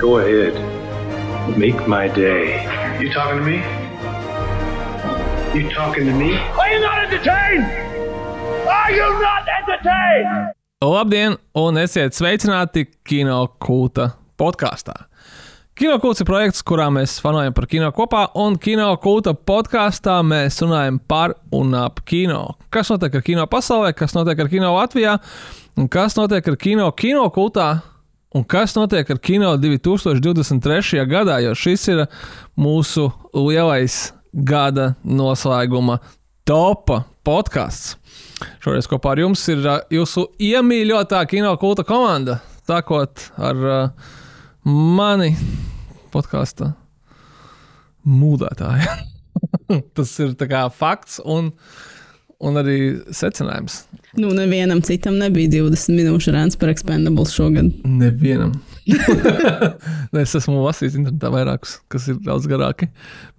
Go ahead. Make my day. You talking to me? You talking to me? Are you not entertained? Are you not entertained? Labdien, un esiet sveicināti Kino Kulta podkāstā. Kino Kults ir projekts, kurā mēs fanojam par kino kopā, un Kino Kulta podkāstā mēs runājam par un ap kino. Kas notiek ar kino pasaulē, kas notiek ar kino Latvijā, un kas notiek ar kino kino kultā, un kas notiek ar kino 2023. gadā, jo šis ir mūsu lielais gada noslēguma topa podkāsts. Šoreiz kopā ar jums ir uh, jūsu iemīļotā kino kulta komanda. Sākot ar uh, mani podkāstu mūdētāju. Tas ir kā fakts un, un arī secinājums. Nu, nevienam citam nebija 20 minūšu rāns par Expendables šogad. Nevienam. Nē, es esmu lasījis internetā vairākus, kas ir daudz garāki.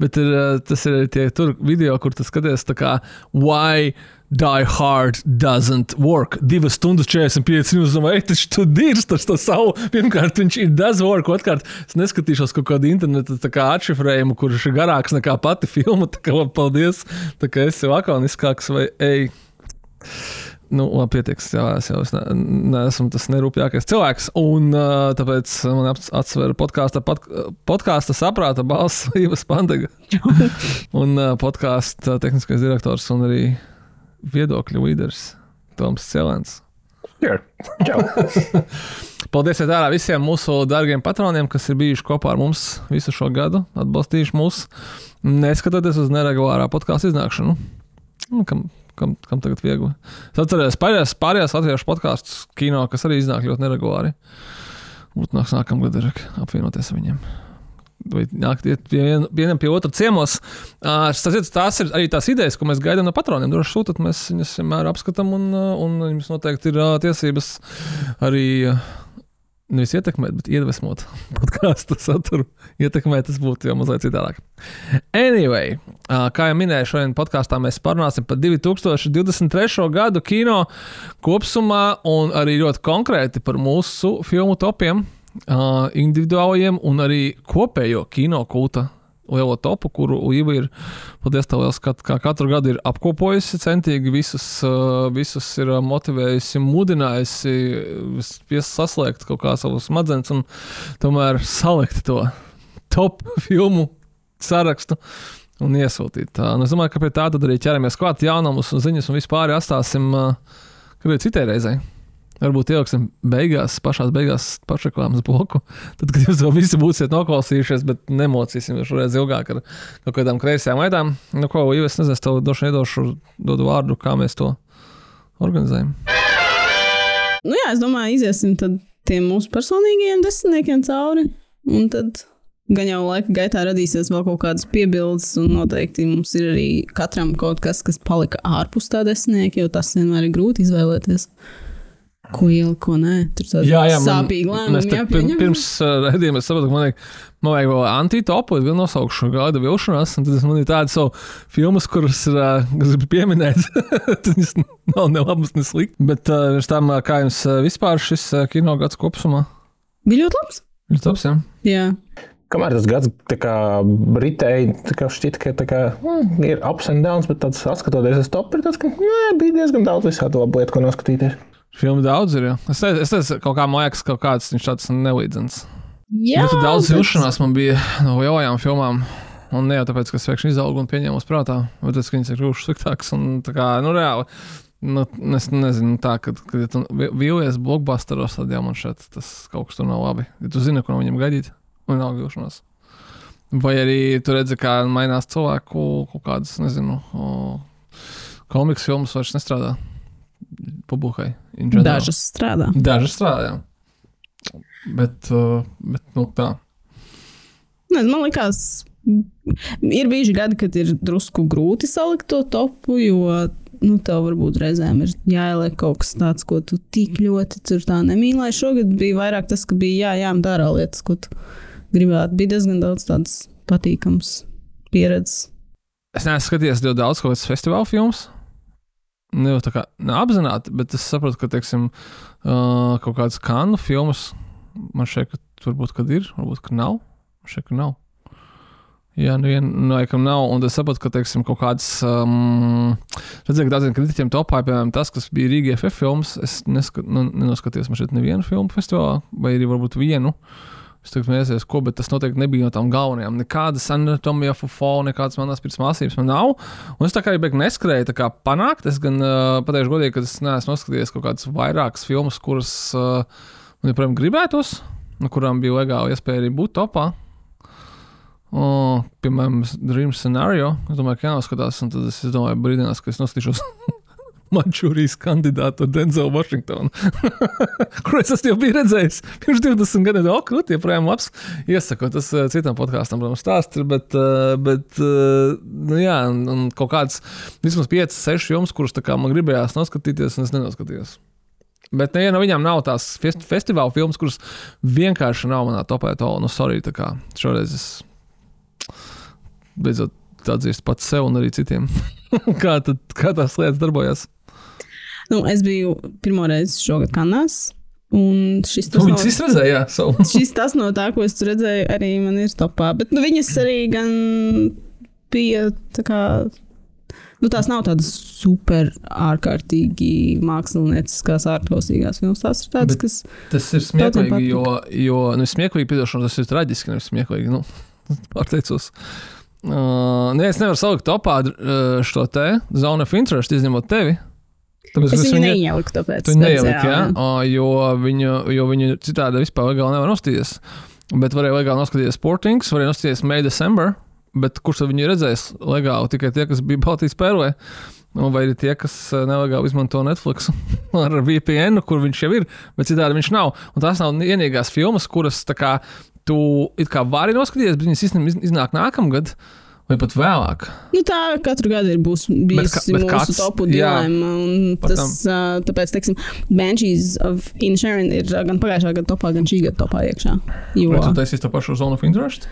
Bet ir, uh, tas ir tie tur video, kur tu skaties, tā kā why Die Hard doesn't work. 2 stundas 45 minūtes. Vai tas tu dirzi ar to savu? Pirmkārt, viņš ir does work. Otrkārt, es neskatīšos kaut kādu interneta atšifrējumu, kurš ir garāks nekā pati filma. Tā kā paldies, tā kā esi lakoniskāks vai ej. Nu, labi, pietiks. Jā, es jau es ne, neesmu tas nerūpīgākais cilvēks. Un uh, tāpēc man atsver podkāstu pod, podkāstu saprāta balss Ivas Pandega. un uh, podkāstu tehniskais direktors un arī viedokļu līderis Toms Celens. Paldies ārā visiem mūsu dārgiem patroniem, kas ir bijuši kopā ar mums visu šo gadu, atbalstījuši mūs, neskatoties uz neregulārā podkāstu iznākšanu. Nu, kam, kam, kam tagad viegli? Es atceros pārējās, pārējās latviešu podkāstus kino, kas arī iznāk ļoti neregulāri. Būtu nāks nākamgad apvienoties ar viņiem vai nākt vien, vienam pie otra ciemos. Uh, tās ir arī tās idejas, ko mēs gaidām no patroniem. Droši sūtiet, mēs viņus vienmēr apskatām, un, un jums noteikti ir tiesības arī. Nevis ietekmēt, bet iedvesmot podkāstu saturu. Ietekmēt, tas būtu jau mazliet citādāk. Anyway, kā jau minēju, šodien podkāstā mēs parunāsim par 2023. gadu kino kopumā un arī ļoti konkrēti par mūsu filmu topiem uh, individuālajiem un arī kopējo kino kulta lielo topu, kuru Līva ir paldies tev, liels, ka, kā katru gadu ir apkopojusi, centīgi visus, visus ir motivējusi, mudinājusi saslēgt kaut kā savus smadzenes un tomēr salikt to top filmu sarakstu. Un iesūtīt. Un es domāju, ka pie tā arī ķeramies klāt jaunumus un ziņas un vispār atstāsim uh, kādai citai reizei. Varbūt ieliksim beigās, pašā beigās pašreklāmas bloku. Tad, kad jūs vēl visi būsiet noklausījušies, bet nemocīsim šoreiz ilgāk ar kaut kādām kreisajām lietām. Nu, ko jau es nezinu, tev došu, iedošu, dodu vārdu, kā mēs to organizējam. Nu jā, es domāju, iziesim tiem mūsu personīgajiem desmitniekiem cauri. Un tad gan jau laika gaitā radīsies vēl kaut kādas piebildes, un noteikti mums ir arī katram kaut kas, kas palika ārpus tā desmitnieka, jo tas vienmēr ir grūti izvēlēties ko ielikt, ko nē. Tur tas jā, jā, sāpīgi lēmumi. Pirms, pirms uh, redzējuma es sapratu, ka man vajag, man vajag vēl antitopu, es vēl nosaukšu gada vilšanās, un tad man ir tādas savu filmas, kuras ir, uh, ir pieminētas. Tas nav ne labas, ne slikti. Bet uh, tam, uh, kā jums uh, vispār šis uh, kino gads kopumā? Bija ļoti labs. Ļoti labs, jā. jā. Kamēr tas gads ritēja, šķiet, ka kā, mm, ir ups and downs, bet tāds, skatoties uz top, ir tas, ka nē, bija diezgan daudz visādi labu lietu, ko noskatīties. Filmu daudz ir. Jā. Es teicu kaut kā man liekas, ka kāds viņš tāds nelīdzens. Jā, ļoti daudz bet... vilšanās man bija no lielajām filmām. Un ne jau tāpēc, ka es pēkšņi izaugu un pieņēmu uz prātā, bet tas, ka viņas ir kļuvušas sliktākas. Un tā kā, nu, reāli, nu, es nezinu, tā, kad, kad ja tu vīlies blockbusteros, tad jau man šeit tas kaut kas tur nav labi. Ja tu zini, ko no viņiem gaidīt, un nav vilšanās. Vai arī tu redzi, kā mainās cilvēku kaut kādas, nezinu, komiks filmas vairs nestrādā publikai. Dažas strādā. Dažas strādā. Bet, uh, bet nu, tā. Ne, man liekas, ir bijuši gadi, kad ir drusku grūti salikt to topu, jo nu, tev varbūt reizēm ir jāieliek kaut kas tāds, ko tu tik ļoti tur tā nemīlēji. Šogad bija vairāk tas, ka bija jā, jāmdara lietas, ko tu gribētu. Bija diezgan daudz tādas patīkamas pieredzes. Es neesmu skatījies ļoti daudz kaut kādas festivāla filmas tā kā neapzināti, bet es saprotu, ka, teiksim, uh, kaut kādas kanu filmas man šeit, ka varbūt, kad ir, varbūt, ka nav. Šeit, ka nav. Jā, nu, nu, laikam nav. Un es saprotu, ka, teiksim, kaut kāds, um, redzēju, ka daudziem kritiķiem topā, piemēram, tas, kas bija Rīgā FF films, es neskat, nu, nenoskatījos man šeit nevienu filmu festivālā, vai arī varbūt vienu. Es tagad nezinu, ko, bet tas noteikti nebija no tām galvenajām. Nekādas anatomijas, fufo, nekādas manas pirms mācības man nav. Un es tā kā jau neskrēju tā kā panākt. Es gan uh, pateikšu godīgi, ka es neesmu noskatījies kaut kādas vairākas filmas, kuras uh, man joprojām gribētos, no kurām bija legāli iespēja arī būt topā. O, piemēram, Dream Scenario. Es domāju, ka jānoskatās, un tad es domāju, brīdinās, ka es noskatīšos Mančūrijas kandidātu Denzelu Vašingtonu, kur es jau biju redzējis pirms 20 gadiem. O, krūti, joprojām labs. Iesaku, tas uh, citam podkāstam, protams, stāsts ir, bet, uh, bet uh, nu, jā, un, un kaut kāds vismaz 5, 6 filmas, kuras man gribējās noskatīties, un es nenoskatījos. Bet neviena no viņām nav tās fest festivāla filmas, kuras vienkārši nav manā topē. To, nu, sorry, tā kā šoreiz es beidzot atzīstu pats sev un arī citiem, kā, tad, kā tās lietas darbojas. Nu, es biju pirmo reizi šogad Kanās. Un šis tas nu, no, redzēja, jā, so. šis tas no tā, ko es tur redzēju, arī man ir topā. Bet nu, viņas arī gan bija tā kā. Nu, tās nav tādas super ārkārtīgi mākslinieckās, ārklausīgās filmas. Tās ir tādas, Bet kas. Tas ir smieklīgi, jo, jo nu, smieklīgi, piedošana, tas ir traģiski, nevis smieklīgi. Nu, pārteicos. Uh, ne, es nevaru saukt topā uh, šo te zonu of interest, izņemot tevi. Tāpēc es viņu viņa, neieliku, tāpēc. Tu neieliki, jā, jā. jo viņu, jo viņu citādi vispār legāli nevar nostīties. Bet varēja legāli noskatīties Sportings, varēja noskatīties May December, bet kurš tad viņu redzēs legāli? Tikai tie, kas bija Baltijas pērlē. Nu, vai arī tie, kas nelegāli izmanto Netflix ar VPN, kur viņš jau ir, bet citādi viņš nav. Un tās nav vienīgās filmas, kuras kā, tu kā vari noskatīties, bet viņas īstenībā iznāk nākamgad. Uh, Vai pat vēlāk? Nu, tā katru gadu ir bijis mūsu kāds, topu dilemma. Tas, uh, tāpēc, teiksim, Banshees of Insharon ir gan pagājušā gada topā, gan šī gada topā iekšā. Jo... Vai tu taisīsi to pašu Zone of Interest?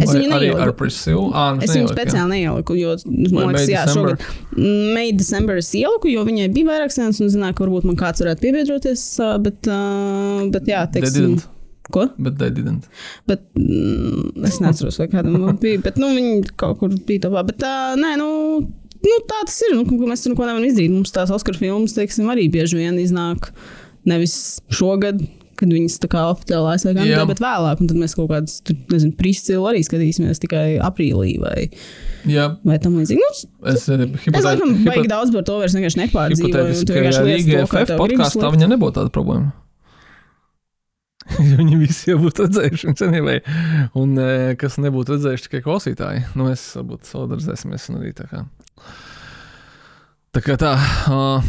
Es viņu neieliku. Ar Priscilu? À, nu es viņu speciāli neieliku, jo, man liekas, jā, šogad May December es ieliku, jo viņai bija vairāk sēnes un zināju, ka varbūt man kāds varētu piebiedroties, bet, bet jā, teiksim. Ko? Bet they didn't. Bet, mm, es neatceros, vai kādam bija. Bet nu, viņi kaut kur bija topā. Bet tā, nē, nu. Nu, tā tas ir. Nu, mēs tur neko nevaram izdarīt. Mums tās Oskara filmas, teiksim, arī bieži vien iznāk nevis šogad, kad viņas tā kā oficiāli aizsākās, bet vēlāk. Un tad mēs kaut kādas, nezinu, priscilu arī skatīsimies tikai aprīlī vai, Jā. vai tam līdzīgi. Nu, es laikam hipotē, baigi daudz par to vairs vienkārši nepārdzīvoju. Hipotētiski, ka Rīga FF podkāstā viņa nebūtu tāda problēma. Viņi visi jau būtu redzējuši, senībai, un e, kas nebūtu redzējuši tikai klausītāji. Nu, mēs varbūt solidarizēsimies un arī tā kā. Tā kā tā. Uh,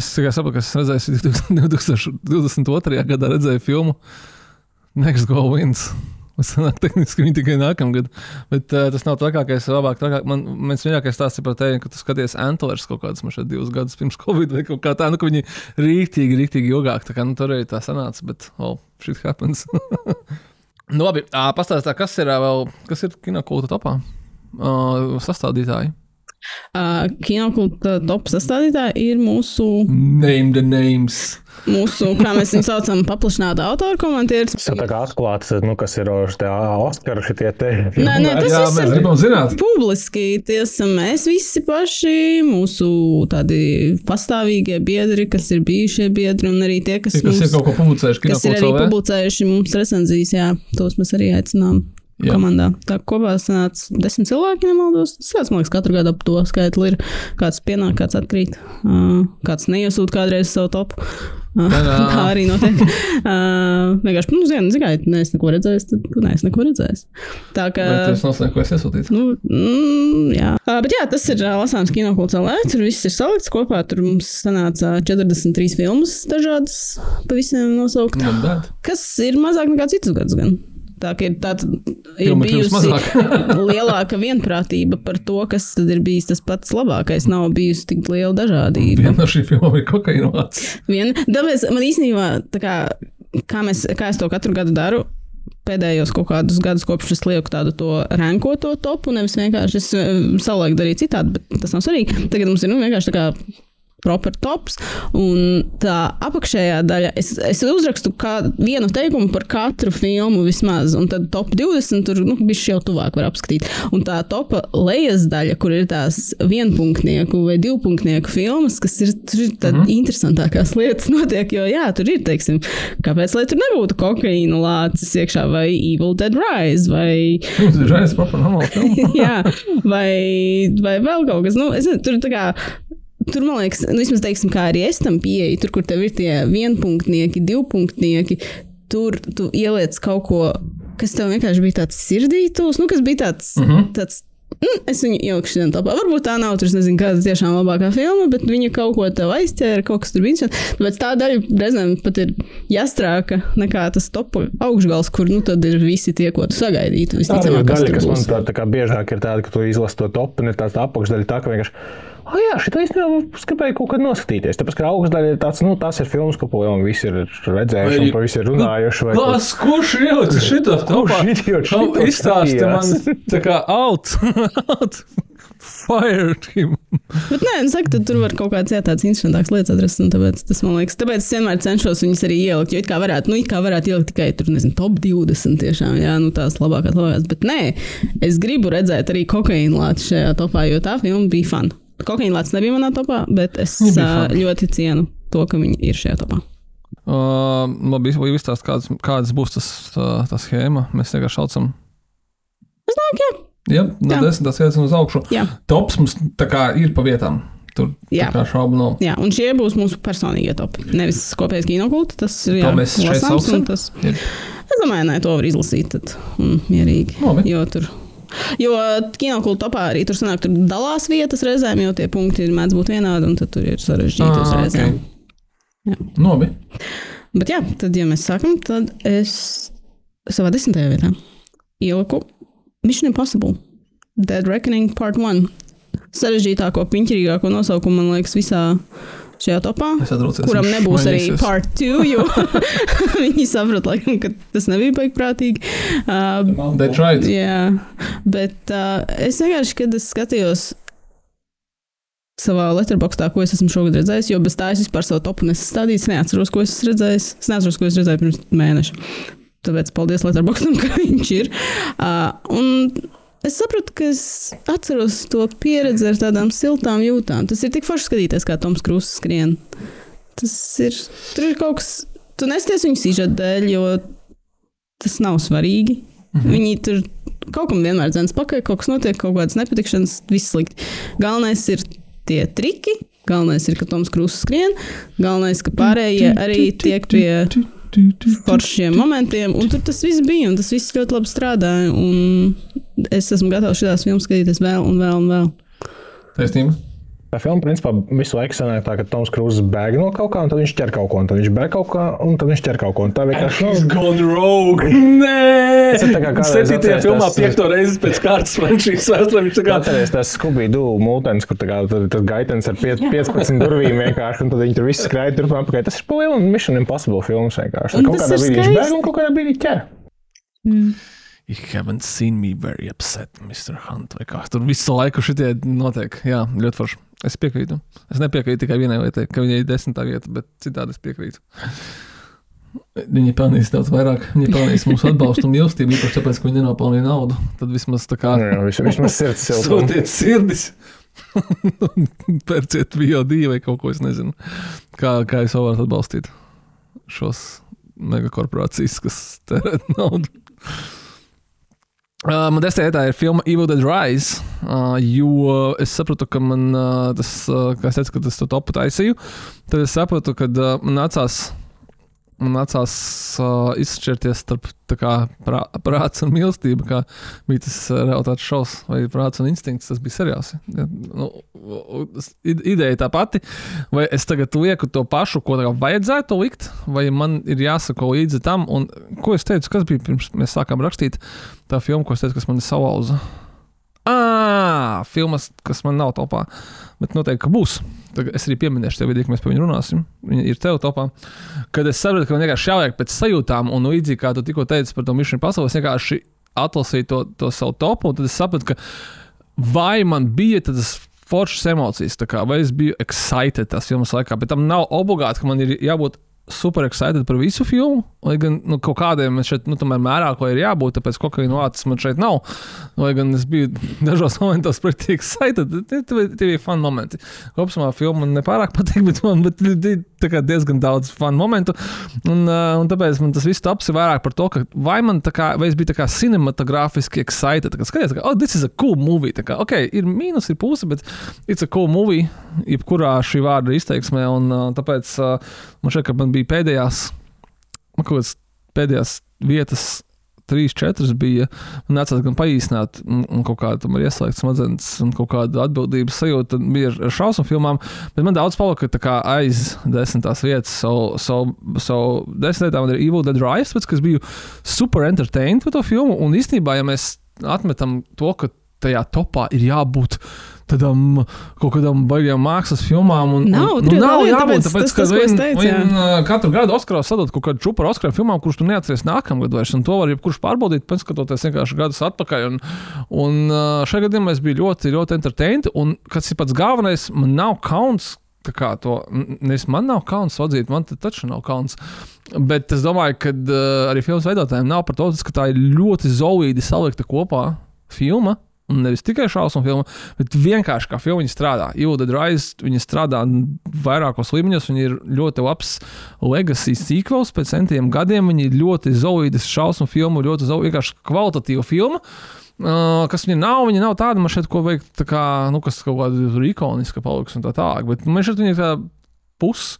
es tikai saprotu, ka es redzēju 2022. gadā redzēju filmu Next Go Wins. Tas nāk tehniski viņi tikai nākamgad. Bet uh, tas nav trakākais, labāk. Trakāk. Man viens vienīgais stāsts ir par tevi, ka tu skaties Antlers kaut kādus man šeit divus gadus pirms Covid vai kaut kā tā, nu, ka viņi rīktīgi, rīktīgi ilgāk. Tā kā nu, tur arī tā sanāca, bet, oh, shit happens. nu, labi, pastāstā, kas ir vēl, kas ir kinokulta topā? Uh, sastādītāji. Uh, Kinokulta top sastādītāja ir mūsu. Name the names. Mūsu, kā mēs viņu saucam, paplašināta autora komentieris. Tas tā kā atklāts, nu, kas ir tie Oskari šitie te. Nē, nē, tas Jā, mēs gribam zināt. Publiski tie esam mēs visi paši, mūsu tādi pastāvīgie biedri, kas ir bijušie biedri, un arī tie, kas, tie, kas mums, ir kaut ko publicējuši. Kas ir arī publicējuši mums recenzijas, jā, tos mēs arī aicinām. Jā. komandā. Tā kopā sanāca desmit cilvēki, nemaldos. Tas man liekas, katru gadu ap to skaitli ir. Kāds pienāk, kāds atkrīt, kāds neiesūta kādreiz savu topu. Tā arī notiek. uh, vienkārši, nu, zinu, zinu, ja es neko redzēju, tad nē, es neko redzēju. Tā kā. Tas nav neko es iesūtīju. Nu, mm, jā. Uh, bet jā, tas ir uh, lasāms kinokults LE. Tur viss ir salikts kopā. Tur mums sanāca 43 filmas dažādas, pa visiem nosaukt. Kas ir mazāk nekā citus gadus gan. Tā ir, tāda, ir bijusi lielāka vienprātība par to, kas ir bijis tas pats labākais. Nav bijusi tik liela dažādība. Viena no šīm filmām ir kokaīnovāts. Viena, tāpēc man īstenībā, tā kā, kā, mēs, kā es to katru gadu daru, pēdējos kaut kādus gadus, kopš es lieku tādu to rankoto topu, nevis vienkārši es eh, savulaik darīju citādi, bet tas nav svarīgi. Tagad mums ir nu, vienkārši tā kā proper tops. Un tā apakšējā daļa, es, es uzrakstu kā vienu teikumu par katru filmu vismaz, un tad top 20 tur nu, bija jau tuvāk var apskatīt. Un tā topa lejas daļa, kur ir tās vienpunktnieku vai divpunktnieku filmas, kas ir, tur ir tādas mm -hmm. interesantākās lietas notiek, jo jā, tur ir, teiksim, kāpēc lai tur nebūtu kokaīna lācis iekšā vai Evil Dead Rise vai. Rise proper normāla filma. jā, vai, vai vēl kaut kas. Nu, es nezinu, tur tā kā Tur, man liekas, nu, vismaz teiksim, kā arī es tam pieeju, tur, kur tev ir tie vienpunktnieki, divpunktnieki, tur tu ieliec kaut ko, kas tev vienkārši bija tāds sirdītūs, nu, kas bija tāds. Mm -hmm. tāds Mm, es viņu ielikšu šodien topā. Varbūt tā nav, tur nezinu, kāda ir tiešām labākā filma, bet viņa kaut ko tev aizķēra, kaut kas tur bija. Tāpēc tā daļa reizēm pat ir jāstrāka nekā tas top augšgals, kur nu tad ir visi tie, ko tu sagaidītu. Tā ir daļa, kas man tā, tā kā biežāk ir tāda, ka tu izlasi to topu, un ir tā apakšdaļa tā, ka vienkārši Oh, jā, šī īstenībā gribēju kaut kad noskatīties. Tāpēc, ka augstdaļa ir tāds, nu, tas ir filmas, ko jau visi ir redzējuši, un par visu ir runājuši. Vai... Kas, kurš ielicis šito topā? Izstāsti man, tā kā out, out. Fired him. Bet nē, nu, saka, tur var kaut kādas tādas interesantākas lietas atrast. Tāpēc, tas, man liekas, tāpēc es vienmēr cenšos viņus arī ielikt. Jo it kā varētu, nu, it kā varētu ielikt tikai tur, nezinu, top 20 tiešām, jā, nu, tās labākās, labākās. Bet nē, es gribu redzēt arī kokaīnu lāci šajā topā, jo tā filma bija fana. Kokaīna lācis nebija manā topā, bet es uh, ļoti cienu to, ka viņi ir šajā topā. Uh, labi, stāstāt, kādas, kādas būs tas, uh, tā schēma? Mēs vienkārši saucam. Es domāju, ka jā. Jā, no jā. desmitās vietas uz augšu. Jā. Tops mums tā kā ir pa vietām. Tur jā. tā kā šaubu nav. Jā, un šie būs mūsu personīgie topi. Nevis kopējais kinokults. Tas ir jā, mēs šeit saucam. Tas, ir. es domāju, nē, to var izlasīt tad, un mierīgi. Labi. Jo tur Jo kinokultūra topā arī tur sanāk, tur dalās vietas reizēm, jo tie punkti ir mēdz būt vienādi, un tur ir sarežģīti uz reizēm. Okay. Nobi. Bet jā, tad, ja mēs sākam, tad es savā desmitajā vietā ieliku Mission Impossible Dead Reckoning Part 1. Sarežģītāko, piņķirīgāko nosaukumu, man liekas, visā šajā topā, kuram nebūs arī part 2, jo viņi saprata, laikam, ka tas nebija baigprātīgi. Uh, right. Jā, bet uh, es vienkārši, kad es skatījos savā letterboxdā, ko es esmu šogad redzējis, jo bez tā es vispār savu topu nesastādīju. Es neatceros, ko es esmu redzējis. Es neatceros, ko es redzēju pirms mēneša. Tāpēc paldies Letterboxdam, ka viņš ir. Uh, un Es saprotu, ka es atceros to pieredzi ar tādām siltām jūtām. Tas ir tik forši skatīties, kā Toms Krūss skrien. Tas ir, tur ir kaut kas, tu nesties viņu sižeta dēļ, jo tas nav svarīgi. Mhm. Viņi tur kaut kam vienmēr dzēns pakaļ, kaut kas notiek, kaut kādas nepatikšanas, viss slikti. Galvenais ir tie triki, galvenais ir, ka Toms Krūss skrien, galvenais, ka pārējie arī tiek pie foršiem momentiem, un tur tas viss bija, un tas viss ļoti labi strādāja. Es esmu gatavs šādās filmas skatīties vēl un vēl un vēl. Taisnība. Tā filma, principā, visu laiku sanāk tā, ka Toms Krūzes bēg no kaut kā, un tad viņš ķer kaut ko, un tad viņš bēg kaut kā, un tad viņš ķer kaut ko. Tā vienkārši ir. Viņš gone rogue! Nē! Septītajā filmā piekto reizi pēc kārtas franšīzes vēsturē. Viņš tā kā. Atceries tas Scooby-Doo mūtens, kur tā kā tas gaitens ar 15 durvīm vienkārši, un tad viņi tur visi skraida turpmāk apakaļ. Tas ir un Mission Impossible films vienkārši. Kaut kādā brīdī viņš bēg un kaut kādā brīdī ķer. Mm. You haven't seen me very upset, Mr. Hunt. Vai kā tur visu laiku šitie notiek? Jā, ļoti forši. Es piekrītu. Es nepiekrītu tikai vienai lietai, ka viņai ir desmitā vieta, bet citādi es piekrītu. Viņi pelnīs daudz vairāk. Viņi pelnīs mūsu atbalstu un mīlestību, īpaši tāpēc, ka viņi nenopelnīja naudu. Tad vismaz tā kā. Jā, vismaz sirds Sūtiet sirdis. Pērciet VOD vai kaut ko, es nezinu. Kā, kā jūs varat atbalstīt šos megakorporācijas, kas tērē naudu. Uh, man desmit vietā ir filma Evil Dead Rise, uh, jo es sapratu, ka man uh, tas, uh, kā es teicu, ka tas to topu taisīju, tad es sapratu, ka uh, man nācās man nācās uh, izšķirties starp kā, prā, prāts un mīlestību, kā bija tas realitātes šovs, vai prāts un instinkts. Tas bija seriāls. Ja, nu, ideja tā pati, vai es tagad lieku to pašu, ko vajadzētu likt, vai man ir jāsako līdzi tam, un ko es teicu, kas bija pirms mēs sākām rakstīt tā filmu, ko es teicu, kas man salauza. Ah, filmas, kas man nav topā, bet noteikti, būs. Tagad es arī pieminēšu tev, kad mēs par viņu runāsim. Viņa ir tev topā. Kad es saprotu, ka man vienkārši jāliek pēc sajūtām, un līdzīgi kā tu tikko teici par to mišanu pasauli, es vienkārši atlasīju to, to savu topu, un tad es sapratu, ka vai man bija tas foršas emocijas. Kā, vai es biju excited tas filmas laikā, bet tam nav obligāti, ka man ir jābūt super excited par visu filmu. Lai gan nu, kaut kādiem šeit, nu, tomēr mērā, ko ir jābūt, tāpēc kāda vācis man šeit nav. Lai gan es biju dažos momentos pretī excited. Tie, tie, bija fun momenti. Kopumā filma man nepārāk patīk, bet man bet, kā diezgan daudz fun momentu. Un, uh, un tāpēc man tas viss taps vairāk par to, ka vai man tā kā, vai es biju tā kā cinematogrāfiski excited. Kā skaties, ka, oh, this is a cool movie. Tā kā, ok, ir mīnus, ir puse, bet it's a cool movie, jebkurā šī vārda izteiksmē. Un uh, tāpēc uh, man šķiet, ka man bija pēdējās, man kaut kādas pēdējās vietas. Trīs, četras bija. Man nācās gan paīsināt, un, kaut kāda tam ir ieslēgta smadzenes, un kaut kāda atbildības sajūta bija ar šausmu filmām. Bet man daudz palika kā aiz desmitās vietas. So, so, so desmit lietām man ir Evil Dead Rise, kas biju super entertained par to filmu. Un īstenībā, ja mēs atmetam to, ka tajā topā ir jābūt tādam kaut kādam baigām mākslas filmām. Un, Nav, un, nu, nav jābūt, tas- ka vien- teicu, vien, katru gadu Oskaros sadod kaut kādu čupu ar Oskaru filmām, kurus tu neatceries nākamgad vairs. Un to var jebkurš pārbaudīt, pēc skatoties vienkārši gadus atpakaļ. Un, un šajā gadījumā es biju ļoti, ļoti entertained. Un kas ir pats galvenais, man nav kauns. To, n- nevis man nav kauns atzīt, man taču nav kauns. Bet es domāju, ka uh, arī filmas veidotājiem nav par to, ka tā ir ļoti zoīdi salikta kopā filma. Un nevis tikai šausmu filma, bet vienkārši kā filma strādā. Jūda Drais, viņa strādā vairākos līmeņos. Viņa ir ļoti labs legacy sequels pēc centiem gadiem. Viņa ir ļoti zoīdas šausmu filma, ļoti zoīda, vienkārši kvalitatīva filma. Uh, kas viņa nav, viņa nav tāda, man šeit ko veikt, tā kā, nu, kas kaut kāda ikoniska paliks un tā tālāk. Bet man šeit viņa ir tā pus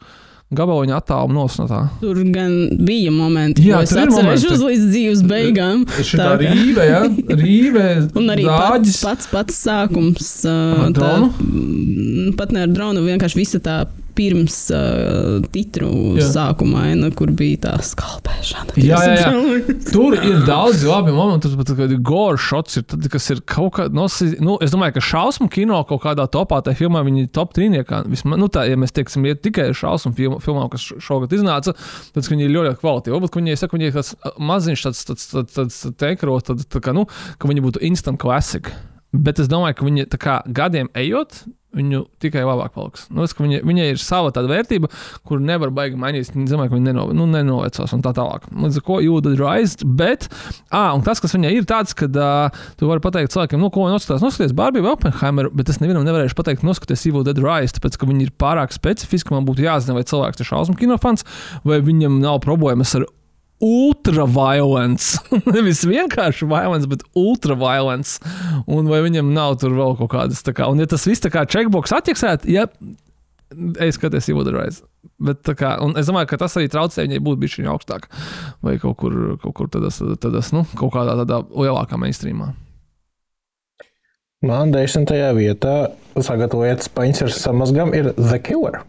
gabaliņa attāluma nosnotā. Tur gan bija momenti, Jā, ko es atceros uz līdz dzīves beigām. Šī tā rīve, ja? rīve, Un arī pats, dāģis. pats, pats sākums. Uh, Ar tā, dronu? pat ne ar dronu, vienkārši visa tā pirms uh, titru Jā. sākuma aina, kur bija tā skalpēšana. Jā, jā, jā. Tur ir daudz labi momenti, pat kādi gore shots, ir, tad, kas ir kaut kāda. Nosi... Nu, es domāju, ka šausmu kino kaut kādā topā, tajā filmā viņi ir top trīniekā. Vismaz, nu, tā, ja mēs teiksim, iet tikai šausmu filmām, kas š- šogad iznāca, tad viņi ir ļoti kvalitīvi. Varbūt viņi, saka, viņi ir tāds uh, maziņš, tāds, tāds, tāds, tāds teikro, tad, tā kā, nu, ka viņi būtu instant classic. Bet es domāju, ka viņi tā kā gadiem ejot, viņu tikai labāk paliks. Nu, es, viņa, viņai ir sava tāda vērtība, kur nevar baigi mainīt. Es domāju, ka viņa neno, nu, nenovecos un tā tālāk. Līdz ar to jūda raized, bet, un tas, kas viņai ir tāds, ka uh, tu vari pateikt cilvēkiem, nu, ko noskatās, noskaties Barbie vai Oppenheimer, bet es nevienam nevarēšu pateikt, noskaties Evil Dead Rise, tāpēc, ka viņi ir pārāk specifiski, man būtu jāzina, vai cilvēks ir šausmu kinofans, vai viņam nav problēmas ar ultraviolence. Nevis vienkārši violence, bet ultraviolence. Un vai viņam nav tur vēl kaut kādas tā kā. Un ja tas viss tā kā checkbox attieksēt, ja es skatos Ivodaraiz. Bet tā kā, es domāju, ka tas arī traucē viņai būt bišķiņu augstāk. Vai kaut kur, kaut kur tadas, tadas, nu, kaut kādā tādā lielākā mainstreamā. Man desmitajā vietā sagatavots paņķis ar samazgam ir The Killer.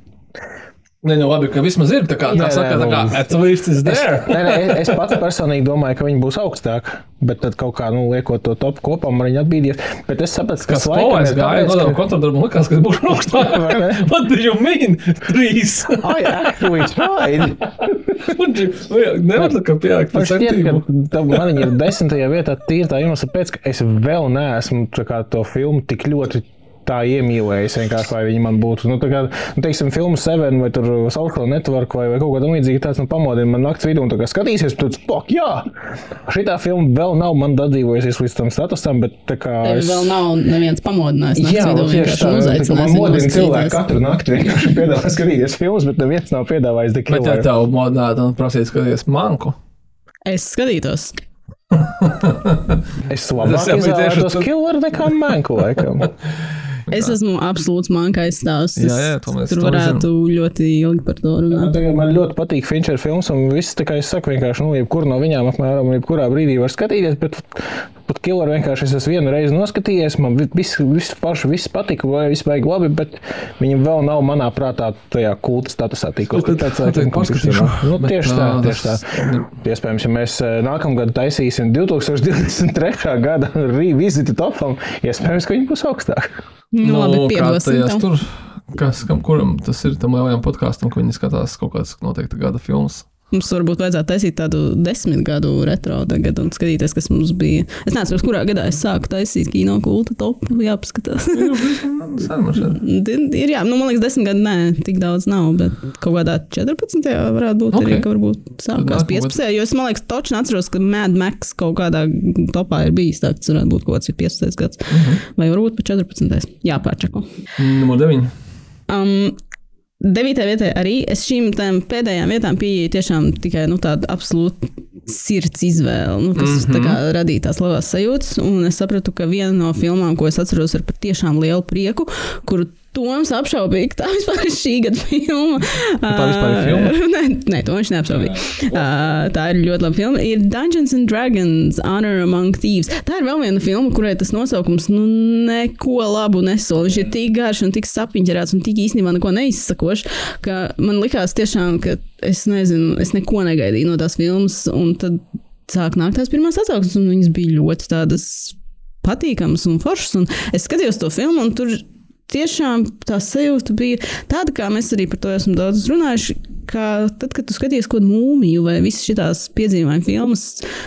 Nē, nu labi, ka vismaz ir tā kā tā saka, tā kā at least is there. Nē, nē, es pats personīgi domāju, ka viņi būs augstāk, bet tad kaut kā nu, liekot to top kopā, man viņi atbīdīs. Bet es sapratu, ka tas laikam ir gāja, tāpēc, no ka- kontradarbu likās, ka būs augstāk. What do you mean? Trīs. I actually tried. Nevar tā kā Man par centību. man viņa ir desmitajā vietā tīri tā iemesla pēc, ka es vēl neesmu tā kā, to filmu tik ļoti. Tā iemīlējis vienkārši, lai viņi man būtu. Nu, tā kā, nu, teiksim, filmu Seven vai Social Network vai, vai kaut kā tamlīdzīga, tāds nu, pamodina man naktas vidū un tā kā skatīsies, tad, fuck, jā! Šī tā filma vēl nav man dadzīvojusies līdz tam statusam, bet tā kā. Tevi es- vēl nav neviens pamodinājis. Jā, nakts vidū tieši vienkārši tā. tā Man modina cilvēku katru nakti vienkārši piedāvā skatīties filmas, bet neviens nav piedāvājis The Bet ja tev modinātu un prasītu skatīties manku, Es skatītos. Es labāk izvēlētos tu- Killer nekā Manku, laikam. Es esmu absolūts mankais stāsts. Jā, jā, to mēs- Tur varētu ļoti ilgi par to runāt. Tagad Man ļoti patīk Finčera filmas, un viss, kā es saku, vienkārši, nu, jebkur no viņām apmēram, jebkurā brīdī var skatīties, bet pat Killer vienkārši es esmu vienu reizi noskatījies, man vi- viss, viss paši, viss patika, vai viss baigi labi, bet viņi vēl nav manā prātā tajā kulta statusā tikusi. Tad- Tāds, laikam, paskatīšu. Nu, Bet, tieši tā, tieši tā. tas- Iespējams, ja mēs eh, nākamgad taisīsim 2023. gada reviziti topam, iespējams, ka viņi būs augstāk. Nu, labi, kā piedosim tur, kas, kam, kuram tas ir tam lielajam podkāstam, ka viņi skatās kaut kādas noteikti gada filmas. Mums varbūt vajadzētu taisīt tādu desmit gadu retro tagad un skatīties, kas mums bija. Es nezinu, kurā gadā es sāku taisīt kino kultu topu. Jāpaskatās. Man šeit. ir, jā, nu, man liekas, desmit gadi, nē, tik daudz nav, bet kaut kādā 14. varētu būt okay. arī, ka varbūt sākās nākamā 15. Jo es, man liekas, točni atceros, ka Mad Max kaut kādā topā ir bijis tāds, varētu būt kaut kāds 15. gads. Mhm. Uh -huh. Vai varbūt pat 14. Jāpārčako. Numur 9. Um, Devītajā vietā arī es šīm pēdējām vietām pieeju tiešām tikai nu, tādu absolūtu sirds izvēli, nu, kas mm. -hmm. radīja tās labās sajūtas. Un es sapratu, ka viena no filmām, ko es atceros ar patiešām lielu prieku, kuru Toms apšaubīja, ka tā vispār ir šī gada filma. tā vispār ir filma? nē, nē, to viņš neapšaubīja. Uh, tā ir ļoti laba filma. Ir Dungeons and Dragons, Honor Among Thieves. Tā ir vēl viena filma, kurai tas nosaukums nu, neko labu nesola. Viņš ir tik garš un tik sapiņķerēts un tik īstenībā neko neizsakošs, ka man likās tiešām, ka es nezinu, es neko negaidīju no tās filmas. Un tad sāk nākt tās pirmās atsauksmes, un viņas bija ļoti tādas patīkamas un foršas. Un es skatījos to filmu, un tur tiešām tā sajūta bija tāda, kā mēs arī par to esam daudz runājuši. Ka tad, kad tu skaties kaut kādu mūmiju vai visas šīs piedzīvojuma filmas,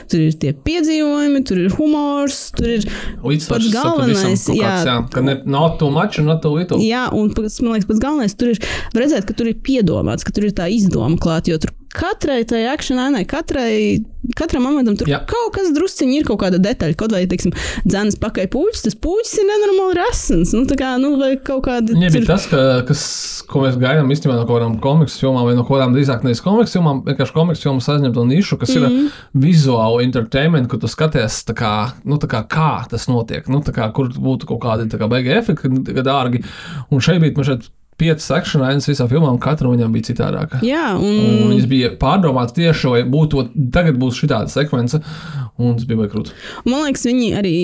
tur ir tie piedzīvojumi, tur ir humors, tur ir pats galvenais. Jā, kāds, jā, ka ne, not too much un not too little. Jā, un pats, man liekas, pats galvenais tur ir redzēt, ka tur ir piedomāts, ka tur ir tā izdoma klāta. Jo tur katrai tai akšanai, katrai, katram momentam tur Jā. Jā. kaut kas drusciņi ir kaut kāda detaļa. Kaut vai, teiksim, dzēnas pakaļ puķis, tas puķis ir nenormāli rasns. Nu, tā kā, nu, vai kaut kāda. Tur- bija tas, ka, kas, ko mēs gaidām īstenībā no kaut kādām komiksu filmām, vai no kaut kādām drīzāk nevis komiksu filmām, vienkārši komiksu filmas aizņem to nišu, kas mm -hmm. ir vizuāli entertainment, kur tu skaties, tā kā, nu, tā kā, kā tas notiek, nu, tā kā, kur būtu kaut kādi tā kā beigas efekti, dārgi. Un šeit bija man šeit piecas sekšanas ainas visām filmām, katra no viņām bija citādāka. Jā, Un un viņas bija pārdomātas tieši, vai būtu, tagad būs šī tāda sekvence, un tas bija baigi krūti. man liekas, viņi arī.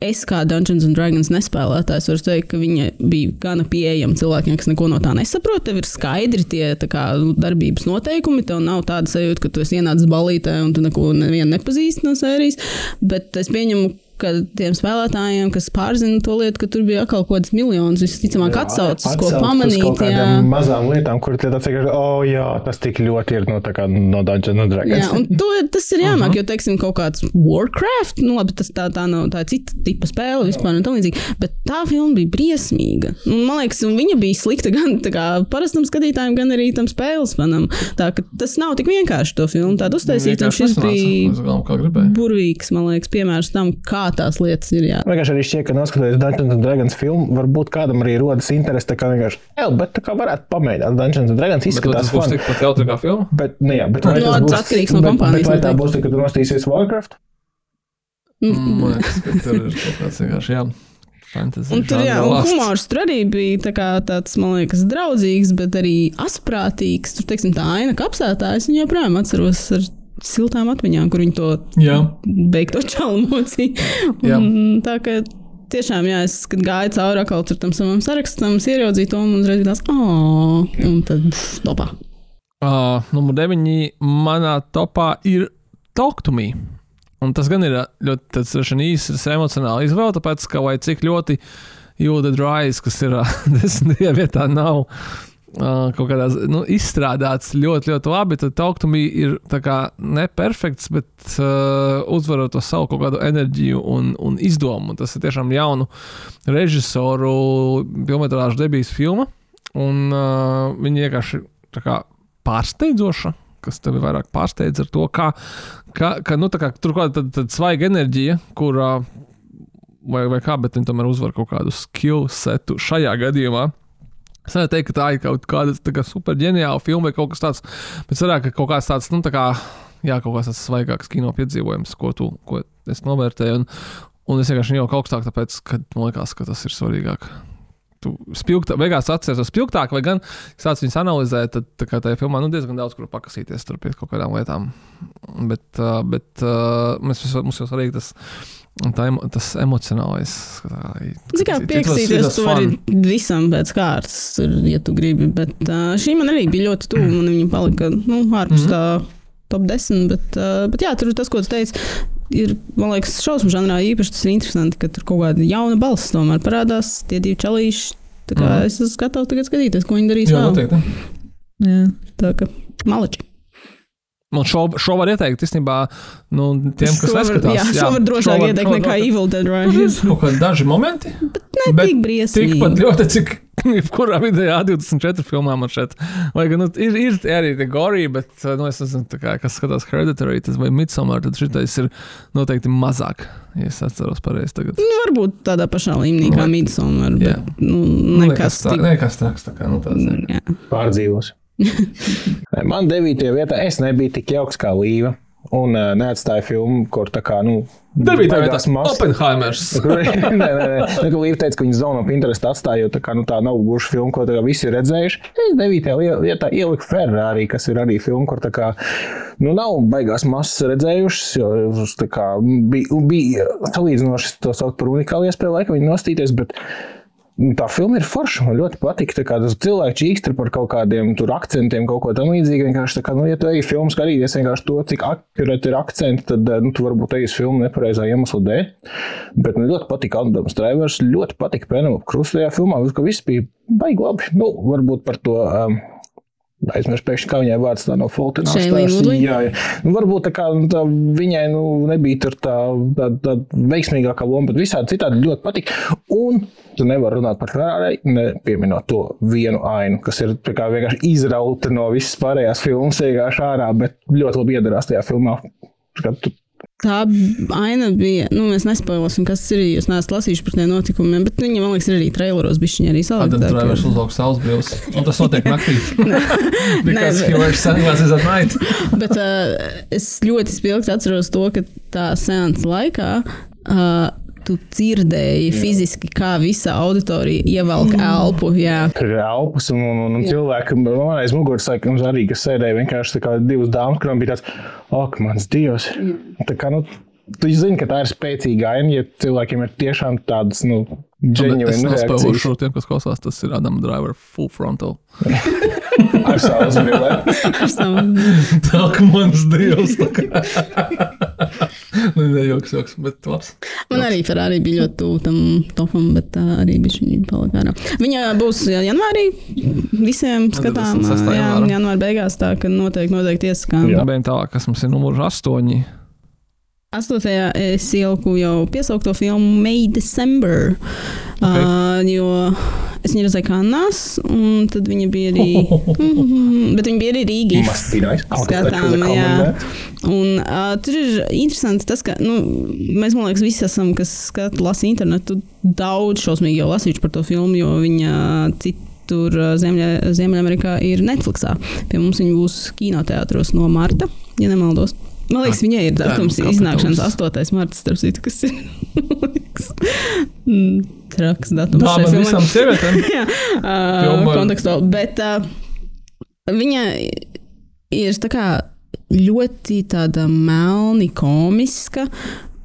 Es kā Dungeons and Dragons nespēlētājs varu teikt, ka viņa bija gana pieejama cilvēkiem, kas neko no tā nesaprot. Tev ir skaidri tie tā kā, nu, darbības noteikumi. Tev nav tāda sajūta, ka tu esi ienācis balītē un tu neko nevienu nepazīsti no sērijas. Bet es pieņemu, ka tiem spēlētājiem, kas pārzina to lietu, ka tur bija atkal kaut kāds miljonus, visticamāk, atsaucis, ko pamanīt. Kaut Jā. kādām mazām lietām, kur tie tāds vienkārši, oh, jā, tas tik ļoti ir no, tā kā no Dungeons and Dragons. Jā, un to, tas ir jāmāk, jo, teiksim, kaut kāds Warcraft, nu, labi, tas tā, tā nav tā ir cita tipa spēle vispār un tā līdzīgi, bet tā filma bija briesmīga. Un, man liekas, un viņa bija slikta gan tā kā parastam skatītājam, gan arī tam spēles fanam. Tā ka tas nav tik vienkārši to filmu tādu uztaisīt, un šis bija burvīgs, man liekas, piemērs tam, kā tās lietas ir. Jā. Vienkārši arī šķiet, ka noskatoties Dungeons and Dragons filmu, varbūt kādam arī rodas interese, tā kā vienkārši, ej, bet tā kā varētu pamēģināt. Dungeons and Dragons Bet izskatās tas būs tikpat jautri kā filma? Bet, nu, jā, bet vai Nu, tas būs atkarīgs no bet- kompānijas Bet vai tā būs, kad nostīsies Warcraft? Mm. Man liekas, ka tur ir kaut kāds vienkārši, jā. Fantasy Un tur jā, un humors tur arī bija tā kā tāds, man liekas, draudzīgs, bet arī asprātīgs. Tur, teiksim, tā aina kapsētājs, un joprojām atceros ar siltām atmiņām, kur viņi to Jā, beigto čalmocī. Jā. Un Tā kā tiešām, jā, es, kad gāju cauri tam savam sarakstam, ieraudzīju to un uzreiz tāds, oh, un tad topā. uh, numur 9. manā topā ir Talk to Me. Un tas gan ir ļoti īsts emocionāli izvēle, tāpēc, ka vai cik ļoti jūda drājas, kas ir desmitajā vietā, nav kaut kādā nu, izstrādāts ļoti, ļoti labi, tad Me ir neperfekts, bet uh, uzvarot to savu kaut kādu enerģiju un, un izdomu. Tas ir tiešām jaunu režisoru filmas debijas filma, un uh, viņi vienkārši kā pārsteidzoša. Kas tev ir vairāk pārsteidz ar to, kā, ka, ka nu, kā, tur kaut kāda tāda svaiga enerģija, kurā vai, vai kā, bet viņi tomēr uzvar kaut kādu skill setu šajā gadījumā. Es nevaru teikt, ka tā ir kaut kāda kā super ģeniāla filma vai kaut kas tāds, bet vairāk ka kaut kāds tāds, nu, tā kā, jā, kaut kāds tāds svaigāks kino piedzīvojums, ko tu, ko es novērtēju. Un, un es vienkārši jau augstāk, tāpēc, ka man liekas, ka tas ir svarīgāk. Tu spilgtā, beigās atceries spilgtāk, vai gan sāc viņus analizēt, tad tā kā tajā filmā nu, diezgan daudz kur pakasīties pie kaut kādām lietām. Bet, bet mēs, mums jau svarīgi tas, tā, emo, tas emocionālais. it was- it piekstīties, fun. vari visam pēc kārtas, ja tu gribi. Bet uh, šī man arī bija ļoti tuva, un viņa palika nu, ārpus Mhm. tā top 10. Bet, uh, bet jā, tur tas, ko tu teici, ir, man liekas, šausmu žanrā īpaši tas ir interesanti, ka tur kaut kāda jauna balss tomēr parādās, tie divi čalīši. Tā kā Mhm. es esmu gatavs tagad skatīties, ko viņi darīs Jā, vēl. noteikti. Jā, tā kā maliči. Man šo, šo var ieteikt, īstenībā, nu, tiem, kas neskatās. Jā, šo var drošāk šo var- ieteikt šo nekā drošāk. Evil Dead Rise. ir kaut kādi daži momenti. Ne bet tik briesmīgi. Tikpat ļoti, cik jebkurā video A24 filmā man šeit. Vai gan nu, ir, ir arī gorī, bet, nu, es nezinu, tā kā, kas skatās Hereditary tas vai Midsommar, tad šitais ir noteikti mazāk, ja es atceros pareizi tagad. Nu, varbūt tādā pašā līmenī kā Midsommar, Jā. bet nu, Nu, nekas tā- tik. Nekas traks, tā kā, nu, tāds. Jā. Pārdzīvos. Man devītajā vietā es nebiju tik jauks kā Līva. Un uh, neatstāju filmu, kur tā kā, nu, Devītā vietā baigās mas- Oppenheimers. nē, nē, nē. Nu, Līva teica, ka viņa zonu of interest atstāja, jo tā, kā, nu, tā nav gluži filma, ko visi ir redzējuši. Es devītajā vietā ieliku Ferrari, kas ir arī filma, kur tā kā, nu, nav baigās masas redzējušas, jo uz kā bija, bija salīdzinoši to saukt par unikālu iespēju laika viņi nostīties, bet nu, tā filma ir forša. Man ļoti patīk. Tas cilvēks čīkstri par kaut kādiem akcentiem, kaut ko tamlīdzīgu. Vienkārši tā kā, nu, ja tu ej filmu skatīties vienkārši to, cik akurāti ir akcenti, tad, nu, tu varbūt ej uz filmu nepareizā iemesla dēļ. Bet man ļoti patīk Adams Drivers, ļoti patīk Penelope Cruz tajā filmā. Viss bija baigi labi. Nu, varbūt par to. Um, Aizmirst, pēkšņi, kā viņai vārds tā no Fultona. Jā. Nu, varbūt tā kā, nu, tā, viņai nu, nebija tur tā, tā, tā veiksmīgākā loma, bet visādi citādi ļoti patīk. Un tu nevari runāt par Ferrari, nepieminot to vienu ainu, kas ir vienkārši izrauta no visas pārējās filmas, vienkārši ārā, bet ļoti labi iedarās tajā filmā. Kā tu Tā aina bija, nu, mēs nespoilosim, kas ir. Jūs neesat lasījuši par tiem notikumiem, bet viņi, man liekas, ir arī traileros bišķiņi arī Adam salikti. Drivers uzlauks saules brīvs. Un tas notiek naktī. Because he wears sunglasses at night. Bet uh, es ļoti spilgti atceros to, ka tā seansa laikā. Uh, Tu dzirdēji fiziski, kā visa auditorija ievelk elpu. Jā, tur ir elpas un, un, un, cilvēki, man aiz muguras laikam arī, kas sēdēja vienkārši divas dāmas, kurām bija tāds, ak, mans dievs. Tā kā, nu, tu zini, ka tā ir spēcīga aina, ja cilvēkiem ir tiešām tādas, nu, Es genuine nospēlēšu reakcijas. tiem, kas klausās. Tas ir Adam Driver full frontal. Ar savas brillēm. ar savu Tā kā mans dievs. Nu, ne joks, joks, bet labs. Man arī Ferrari bija ļoti tuvu tam topam, bet tā arī bija viņa palika ārā. Viņa būs janvārī visiem skatām. 26. Jā, janvāra. beigās, tā ka noteikti, noteikti iesakām. Gribējām tālāk, kas mums ir numurs astoņi. Astotajā es ieliku jau piesaukto filmu May December. Okay. Uh, jo es viņu redzēju Kanās, un tad viņa bija arī. Mhm, bet viņa bija arī Rīgā. Nice. Skatām, jā. Un, uh, tur ir interesanti tas, ka nu, mēs, man liekas, visi esam, kas skata, lasa internetu, daudz šausmīgi jau lasījuši par to filmu, jo viņa citur uh, Ziemļa, Ziemeļamerikā ir Netflixā. Pie mums viņa būs kinoteātros no marta, ja nemaldos. Man liekas, viņai ir datums iznākšanas 8. marta, kas ir mm, traks datums. Tā, filmai. visām sievietēm. Jā, uh, kontekstuāli. Bet uh, viņa ir tā kā ļoti tāda melni komiska.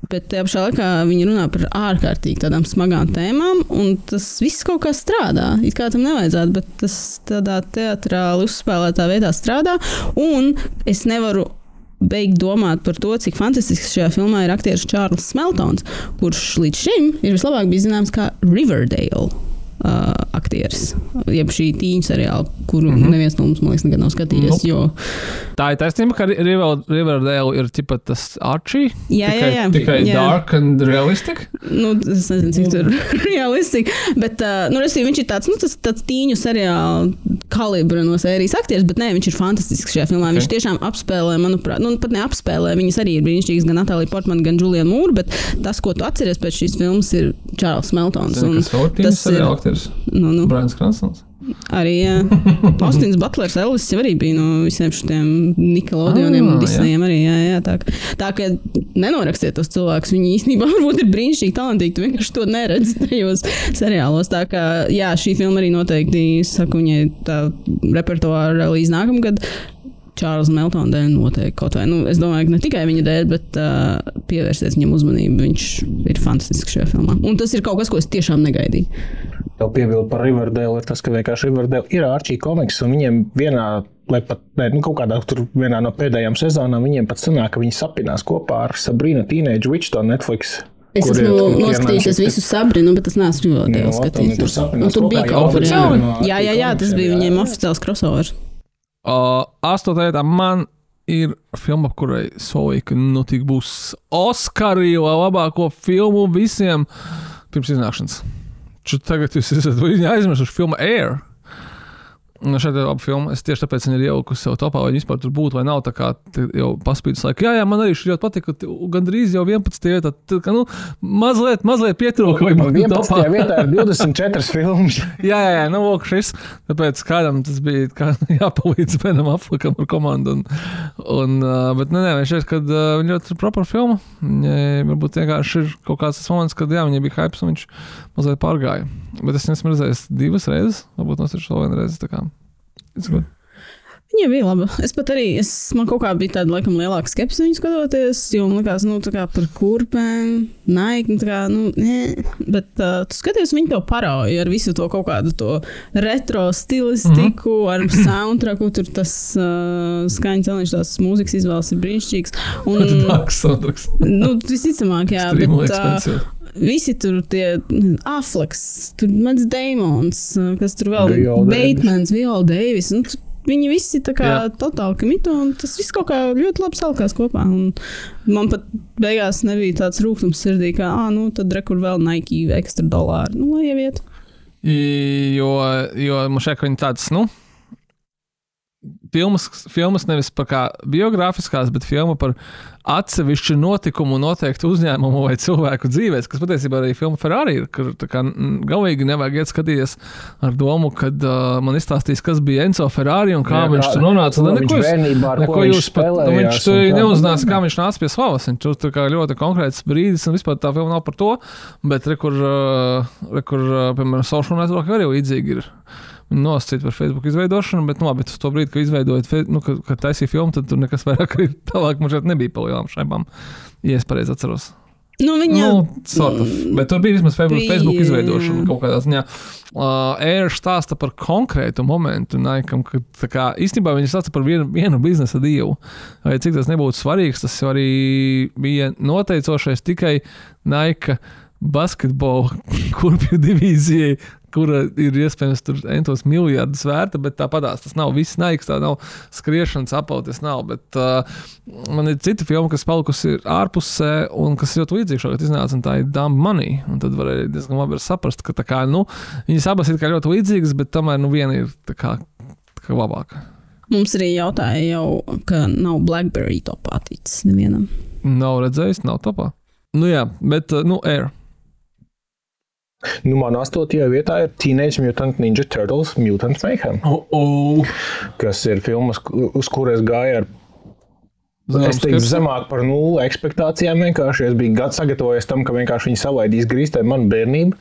Bet tajā pašā laikā viņi runā par ārkārtīgi tādām smagām tēmām, un tas viss kaut kā strādā. It kā tam nevajadzētu, bet tas tādā teatrāli uzspēlētā veidā strādā. Un es nevaru beigt domāt par to, cik fantastisks šajā filmā ir aktieris Čārlis Smeltons, kurš līdz šim ir vislabāk bijis zināms kā Riverdale. Uh, aktieris, jeb šī tīņa seriāla, kuru mm -hmm. neviens no mums, man liekas, nekad nav skatījies. Nope. Jo, Tā ir taisnība, ka River- Riverdale ir tipa tas Archie. Jā, tikai, jā, jā. Tikai Jā. dark and realistic. nu, es nezinu, cik tur ir realistiski. Bet, uh, nu, restīvi, viņš ir tāds, nu, tas, tāds tīņu seriāla kalibra no sērijas aktieris, bet nē, viņš ir fantastisks šajā filmā. Okay. Viņš tiešām apspēlē, manuprāt, nu, pat neapspēlē. Viņas arī ir brīnišķīgas, gan Natālija Portmana, gan Juliana Mūra, bet tas, ko tu atceries pēc šīs filmas, ir Čārls Meltons. Ir tas tīņas ir aktieris? nu, nu, Brians Kransons. arī. Austins Butlers, Elvis jau arī bija no visiem šiem Nickelodeoniem Ah, un. Disneyiem. Arī, jā, jā, tā, tā ka nenorakstiet tos cilvēkus. Viņi īstenībā varbūt ir brīnišķīgi talantīgi. Tu vienkārši to neredzi tajos seriālos. Tā kā jā, šī filma arī noteikti, saku, viņai tā repertuāra līdz nākamgad. Čārlis Meltona dēļ noteikti kaut vai. Nu, es domāju, ka ne tikai viņa dēļ, bet uh, pievērsies viņam uzmanību. Viņš ir fantastisks šajā filmā. Un tas ir kaut kas, ko es tiešām negaidīju. Vēl piebildu par Riverdale, ir tas, ka vienkārši Riverdale ir Arčija komiks, un viņiem vienā, lai pat ne, nu, kaut kādā tur vienā no pēdējām sezonām, viņiem pat sanāk, ka viņi sapinās kopā ar Sabrina Teenage Witch to Netflix. Es esmu noskatījies visu sabrinu, bet es neesmu Riverdale skatījis. tur bija jā, kaut kur oficiāli jā. Jā, jā, tas bija viņiem oficiāls crossover. Uh, Astotā vietā man ir filma, kurai solīja, ka nu būs Oskari jau labāko filmu visiem pirms iznākšanas. Ču tagad jūs esat aizmirsuši filmu Air. Nu, šeit ir laba filma. Es tieši tāpēc viņu ir ielikusi sev topā, vai viņa vispār tur būtu vai nav. Tā kā jau paspīdus laiku. Jā, jā, man arī šī ļoti patika. Gandrīz jau 11. vietā. Tā kā, nu, mazliet, mazliet pietrūka. vai būtu 11. topā. vietā ir 24 filmas. Jā, jā, jā, nu, lūk, šis. Tāpēc kādam tas bija kā, jāpalīdz Benam Aflikam ar komandu. Un, un, bet, nē, nē, viņš šeit, kad viņa ļoti propra filma. Viņai varbūt vienkārši ir kaut kāds tas moments, kad jā, viņai bija hype un viņš mazliet pārgāja. Bet es nesmu redzējis divas reizes, varbūt nosiršu vēl vienu reizi. tā kā. Viņa bija laba. Es pat arī, es, man kaut kā bija tāda, laikam, lielāka skepse viņu skatoties, jo man liekas, nu, tā kā par kurpēm, naikni, tā kā, nu, nē. Bet uh, tu skaties, viņi to parauja ar visu to kaut kādu to retro stilistiku, mm -hmm. ar soundtracku, tur tas uh, skaņas celiņš, tās mūzikas izvēles ir brīnišķīgs. Un, Dārgs soundtracks. nu, visticamāk, jā, Extremely bet, uh. Visi tur tie aflaks, tur Mans Damons, uh, kas tur vēl Davis. Batemans, Viola Davis. Nu, tu- Viņi visi tā kā Jā. totāli kamito, un tas viss kaut kā ļoti labi salikās kopā. Un man pat beigās nebija tāds rūkums sirdī, ka, ah, nu, tad rekur vēl Nike ekstra dolāru. Nu, lai ieviet. Jo, jo man šeit ir tāds, nu, filmas, filmas nevis par kā biogrāfiskās, bet filma par atsevišķu notikumu, noteiktu uzņēmumu vai cilvēku dzīvēs, kas patiesībā arī filma Ferrari ir. Kur kā mm, galīgi nevajag iet skatīties ar domu, kad uh, man izstāstīs, kas bija Enzo Ferrari un kā Jā, viņš tur nonāca. viņš neko bērnībā, neko viņš pat, nu, viņš tur un kā. viņš nāca pie slavas. Viņš tur kā ļoti konkrēts brīdis, un vispār tā filma nav par to. Bet, re, kur, uh, re, kur uh, piemēram, social network arī līdzīgi ir. Viņi nosacīja par Facebook izveidošanu, bet, nu, labi, uz to brīdi, kad izveidojot, nu, kad, kad taisīja filmu, tad tur nekas vairāk arī tālāk man šeit nebija pa lielām šaibām. Ja es pareizi atceros. Nu, viņa, Nu, sort of. Bet tur bija vismaz Facebook, Bija- Facebook izveidošana kaut kādā ziņā. Uh, Air stāsta par konkrētu momentu, Naikam, ka tā kā, īstenībā viņi stāsta par vienu, vienu biznesa dievu. Vai cik tas nebūtu svarīgs, tas arī bija noteicošais tikai Naika basketbola kurpju divīzijai, kura ir iespējams tur entos miljardus vērta, bet tāpatās tas nav viss naiks, tā nav skriešanas apauties, nav. Bet uh, man ir cita filma, kas palikusi ir ārpusē un kas ļoti līdzīga šogad iznāca, un tā ir Dumb Money. Un tad varēja diezgan labi saprast, ka kā, nu, viņas abas ir ļoti līdzīgas, bet tomēr nu, viena ir tā kā, tā kā labāka. mums arī jautāja, jau, ka nav Blackberry topā ticis nevienam. Nav redzējis, nav topā. Nu jā, bet, uh, nu, Air. Nu, man astotajā vietā ir Teenage Mutant Ninja Turtles Mutant Mayhem, Oh, oh. kas ir filmas, uz kuras gāja ar Es teiktu, zemāk par nulli ekspektācijām. Vienkārši es biju gadu sagatavojies tam, ka vienkārši viņi salaidīs grīstē manu bērnību.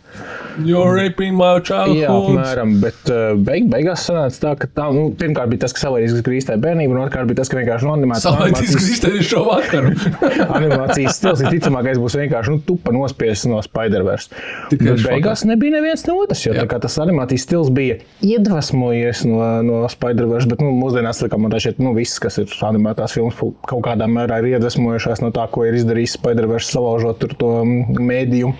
You're raping my childhood. Jā, apmēram. Bet uh, beig, beigās sanāca tā, ka tā, nu, pirmkārt bija tas, ka salaidīs grīstē bērnību, un otrkārt bija tas, ka vienkārši animācijas Salaidīs grīstēji šo vakaru. animācijas stils visticamākais būs vienkārši nu, tupa nospiests no Spider-Verse. Bet beigās nebija neviens no otras, jo tas animācijas stils bija iedvesmojies no, no Spider-Verse, bet nu, mūsdienās tā kā man šķiet, nu, viss, kas ir animētās filmas, kaut kādā mērā ir iedvesmojušās no tā, ko ir izdarījis Spider-Verse, salaužot to mm, mēdījumu.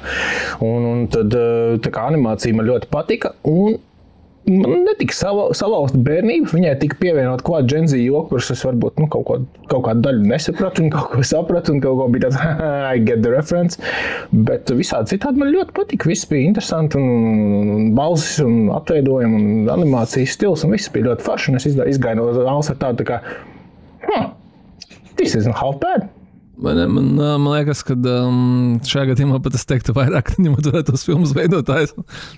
Un, un tad eh, kā animācija man ļoti patika. Un Man netika salauzta bērnība. Viņai tika pievienot kaut kāda džentlmeņa joku, kurus es varbūt nu, kaut, ko, kaut kādu daļu nesapratu, un kaut ko sapratu, un kaut ko bija tāds, I get the reference. Bet visādi citādi man ļoti patika. Viss bija interesanti, un, un, balsis, un apveidojumi, un animācijas stils, un viss bija ļoti forši. Es izgāju no zāles ar tādu, tā kā, huh, this isn't half bad. Man, man, man liekas, ka um, šajā gadījumā pat es teiktu, vairāk ņemot vērā tos filmu veidotājus,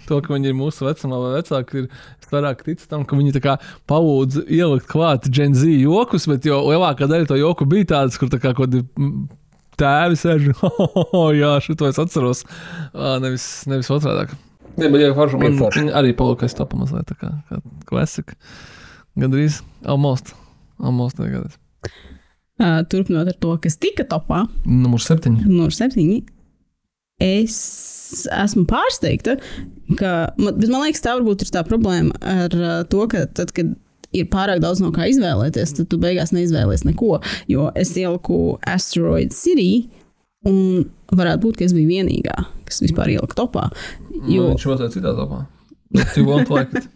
to, ka viņi ir mūsu vecumā vai vecāki, ir es vairāk ticu tam, ka viņi palūdz ielikt klāt Gen Z jokus, bet jo lielākā daļa to joku bija tādas, kur tā kā kaut kādi tēvi sēž, oh, jā, šito es atceros, Ā, nevis, nevis otrādāk. Jā, bet jā, forši, man forši. arī palūkais tapa mazliet tā kā, kā klasika. Gandrīz, almost, almost negadās. Uh, turpinot ar to, kas tika topā, Numur septiņi. numur septiņi. Es esmu pārsteigta, ka man, bet man liekas, tā varbūt ir tā problēma ar uh, to, ka tad, kad ir pārāk daudz no kā izvēlēties, tad tu beigās neizvēlies neko. Jo es ieliku Asteroid City, un varētu būt, ka es biju vienīgā, kas vispār ielika topā. Jo, Viņš tādā citā topā. You won't like it.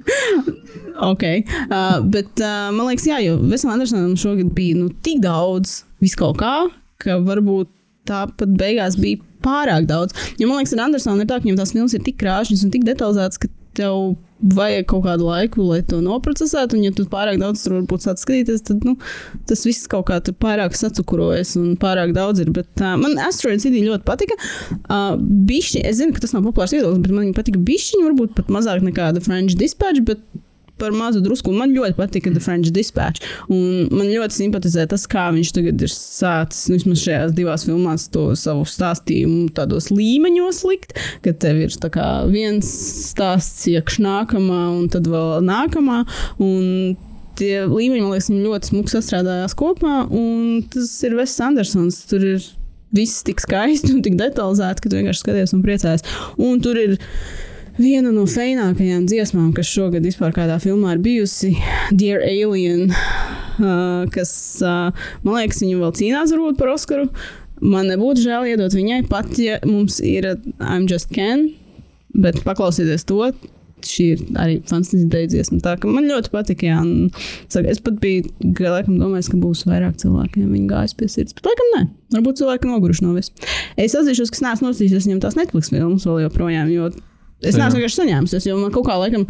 Ok, uh, bet uh, man liekas, jā, jo Vesam Andersonam šogad bija nu, tik daudz viskaut kā, ka varbūt tāpat beigās bija pārāk daudz. Jo man liekas, ar Andersonu ir tā, ka viņam tās filmas ir tik krāšņas un tik detalizētas, ka tev vajag kaut kādu laiku, lai to noprocesētu. Un, ja tu pārāk daudz tur varbūt sāc skatīties, tad nu, tas viss kaut kā tur pārāk sacukurojas un pārāk daudz ir. Bet uh, man Asteroid City ļoti patika. Uh, bišķi, es zinu, ka tas nav populārs viedoklis, bet man viņa patika bišķiņi, varbūt pat mazāk nekā The French Dispatch. Bet par mazu drusku. Man ļoti patika The French Dispatch. Man ļoti simpatizē tas, kā viņš tagad ir sācis nu, vismaz šajās divās filmās to savu stāstījumu tādos līmeņos likt, ka tev ir viens stāsts iekš nākamā un tad vēl nākamā. Un tie līmeņi, man liekas, ļoti smuki sastrādājās kopā. Tas ir Vests Andersons. Tur ir viss tik skaisti un tik detalizēti, ka tu vienkārši skaties un priecājies. Un tur ir Viena no feinākajām dziesmām, kas šogad vispār kādā filmā ir bijusi, Dear Alien, uh, kas, uh, man liekas, viņa vēl cīnās varbūt par Oskaru. Man nebūtu žēl iedot viņai, pat ja mums ir I'm Just Can, bet paklausieties to. Šī ir arī fantastiska dziesma. Tā, man ļoti saka, es pat biju laikam, domājis, ka būs vairāk cilvēkiem. Viņi gājas pie sirds. Bet, laikam, nē. Varbūt cilvēki noguruši no visu. Es atzīšos, ka neesmu noskatījies viņam tās Netflix filmas vēl joprojām, jo Es neesmu vienkārši saņēmis, jo man kaut kā laikam,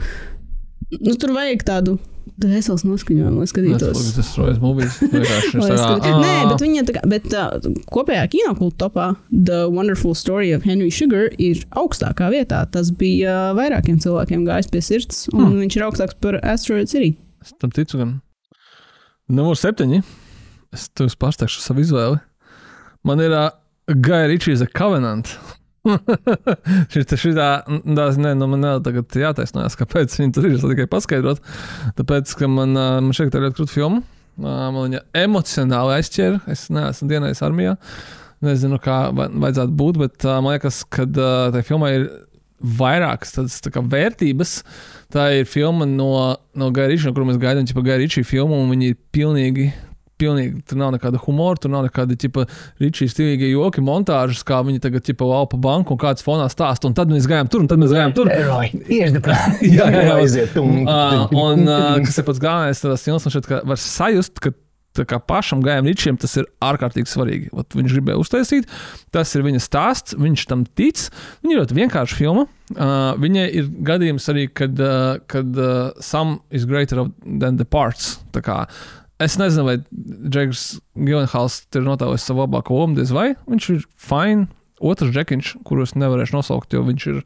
nu, tur vajag tādu. Dvēseles noskaņojumu, lai skatītos. Tas ir mūžs. Nē, bet viņa tā kā, bet uh, kopējā kinokultūra topā The Wonderful Story of Henry Sugar ir augstākā vietā. Tas bija uh, vairākiem cilvēkiem gājis pie sirds, un hmm. viņš ir augstāks par Asteroid City. Es tam ticu, gan. Numur septiņi. Es tev pārsteigšu savu izvēli. Man ir uh, Guy Ritchie's A Covenant. Šitā, šitā, tās, ne, nu man tagad jātaisnojas, kāpēc viņi tur ir. Es tikai paskaidrot. Tāpēc, ka man, man šeit ir ļoti krūta filma. Man viņa emocionāli aizķēra. Es neesmu dienējis armijā. Nezinu, kā vajadzētu būt, bet man liekas, ka tai filmai ir vairākas tādas tā kā, vērtības. Tā ir filma no, no Gairīča, no kuras mēs gaidām, jau Gairīča filmu, un viņi ir pilnīgi pilnīgi tur nav nekāda humora, tur nav nekāda tipa rīčīgi stilīga joki, montāžas, kā viņi tagad tipa valpa banku un kāds fonā stāsta. Un tad mēs gājām tur, un tad mēs gājām tur. jā, jā, jā. Aiziet, un, un kas ir pats galvenais, tas filmas man šeit var sajust, ka Tā kā pašam Gājam Ričiem tas ir ārkārtīgi svarīgi. Ot, viņš gribēja uztaisīt, tas ir viņa stāsts, viņš tam tic. Viņa ir ļoti vienkārša filma. Uh, viņai ir gadījums arī, kad, uh, kad uh, some is greater than the parts. Tā kā Es nezinu, vai Džeks Gilenhals ir notēlojis savu labāko lomu, diez vai viņš ir fine. Otrs džekiņš, kuru es nevarēšu nosaukt, jo viņš ir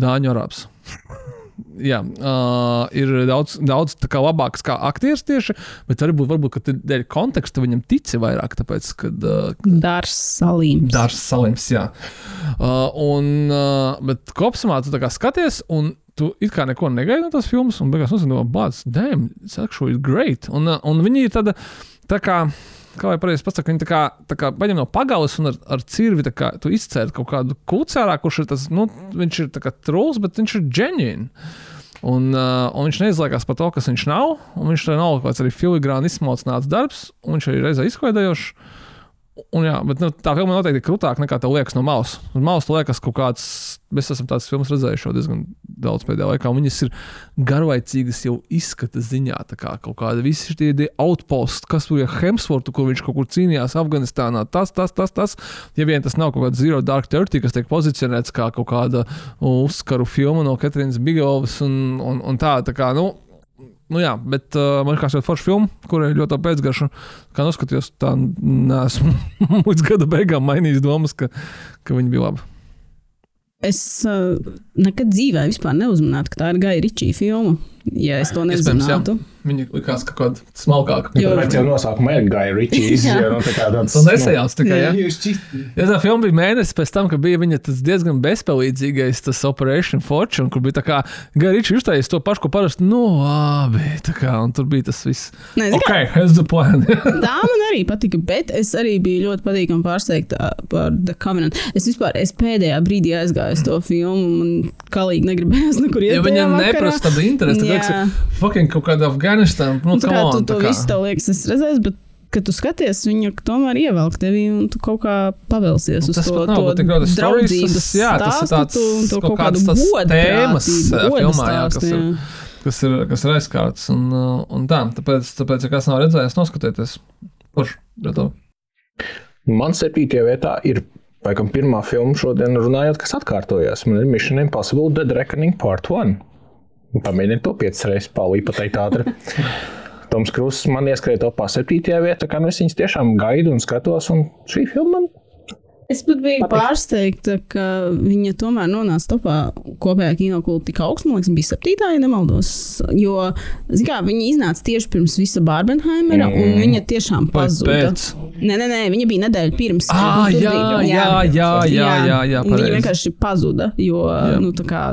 Dāņu arābs. Jā, uh, ir daudz, daudz labāks kā aktieris tieši, bet varbūt, varbūt ka dēļ konteksta viņam tici vairāk. Tāpēc, kad, uh, Dārs Salīms. Dārs Salīms, jā. Uh, un, uh, bet kopumā tu skaties, un tu it kā neko negaidi no tās filmas, un beigās uzzini, bācis, damn, it's actually great. Un, uh, un viņi ir tāda, tā kā. Kā jau pareizi pasakāt, viņi tā kā, tā kā paņem no pagales un ar, ar cirvi izcēla kaut kādu kucērā, kurš ir tas, nu, viņš ir trūls, bet viņš ir ģeņģīns. Un, uh, un viņš neizliekās par to, kas viņš nav. Viņš nav kaut kāds arī filigrāni izsmalcināts darbs, un viņš arī reizē izklaidējošs. Un, jā, bet, nu, tā filma noteikti ir krūtāka nekā tev liekas no malas. Uz malas liekas kaut kāds, mēs esam tādas filmas redzējuši diezgan daudz pēdējā laikā. Viņas ir garlaicīgas jau izskata ziņā. Kā kaut kāda visi šie outposts, kas tur ir Hemsvortu, kur viņš kaut kur cīnījās Afganistānā. Tas, tas, tas, tas. Ja vien tas nav kaut kāds Zero Dark Thirty, kas tiek pozicionēts kā kaut kāda uzskaru filma no Katrīnas Bigovas un, un, un tā, tā kā, nu, Nu, jā, bet uh, man liekas, ka forša filma, kurai ļoti pēcgarša, kā noskatījos, tā nesmu līdz gada beigām mainījis domas, ka, ka viņi bija labi. Es uh, nekad dzīvē vispār neuzmanīju, ka tā ir Gaja Ričija filma. Ja es to nezinātu. Viņa likās kaut kāda smalkāka. Jo viņš jau nosaukumā ir Gaja Ričijs. no tā kā tāds. Tas nesajās tikai, jā. Ja tā filma bija mēnesis pēc tam, kad bija viņa tas diezgan bezpalīdzīgais, tas Operation Fortune, kur bija tā kā Gaja Ričija uztaisījis to pašu, ko parasti, nu, labi, tā kā, un tur bija tas viss. Ne, ok, here's the plan. tā man arī patika, bet es arī biju ļoti patīkami pārsteigta par The Covenant. Es vispār, es pēdējā brīdī aizgāju uz to filmu un kalīgi negribējās nekur iet. Ja viņam neprasa tāda interese, tad fucking kaut kāda Afganistāna. Nu, kā tu to visu tev liekas, es redzēju, bet kad tu skaties, viņa tomēr ievelk tevi un tu kaut kā pavelsies uz Tas to, pat nav to draudzības tas- jā, tas ir stāstu, tāds un to kaut kaut kādu godu tēmas, filmā, jā, stāstu, kas ir- kas ir, kas ir aizskārts. Un, un tā, tāpēc, tāpēc, ja kas nav redzējis, noskatieties. Kurš? Gatavo. Man septītajā vietā ir laikam, pirmā filma šodien, runājot, kas atkārtojas. Man ir Mission Impossible Dead Reckoning Part 1. Pamēģiniet to piecas reizes, Pauli, pateikt ātri. Toms Krūss man ieskrēja topā septītajā vietā, kā nu es viņas tiešām gaidu un skatos, un šī filma man Es pat biju pārsteigta, ka viņa tomēr nonāca topā kopējā kinokluba tik augstu. Man liekas, bija septītā, ja nemaldos. Jo, kā, viņa iznāca tieši pirms visa Barbenheimera, mm. un viņa tiešām pazuda. pēc? Nē, nē, nē, viņa bija nedēļa pirms. Ah, jā, bija- jā, jā, jā, jā, jā, Un viņa vienkārši pazuda, jo Jā. nu, kā,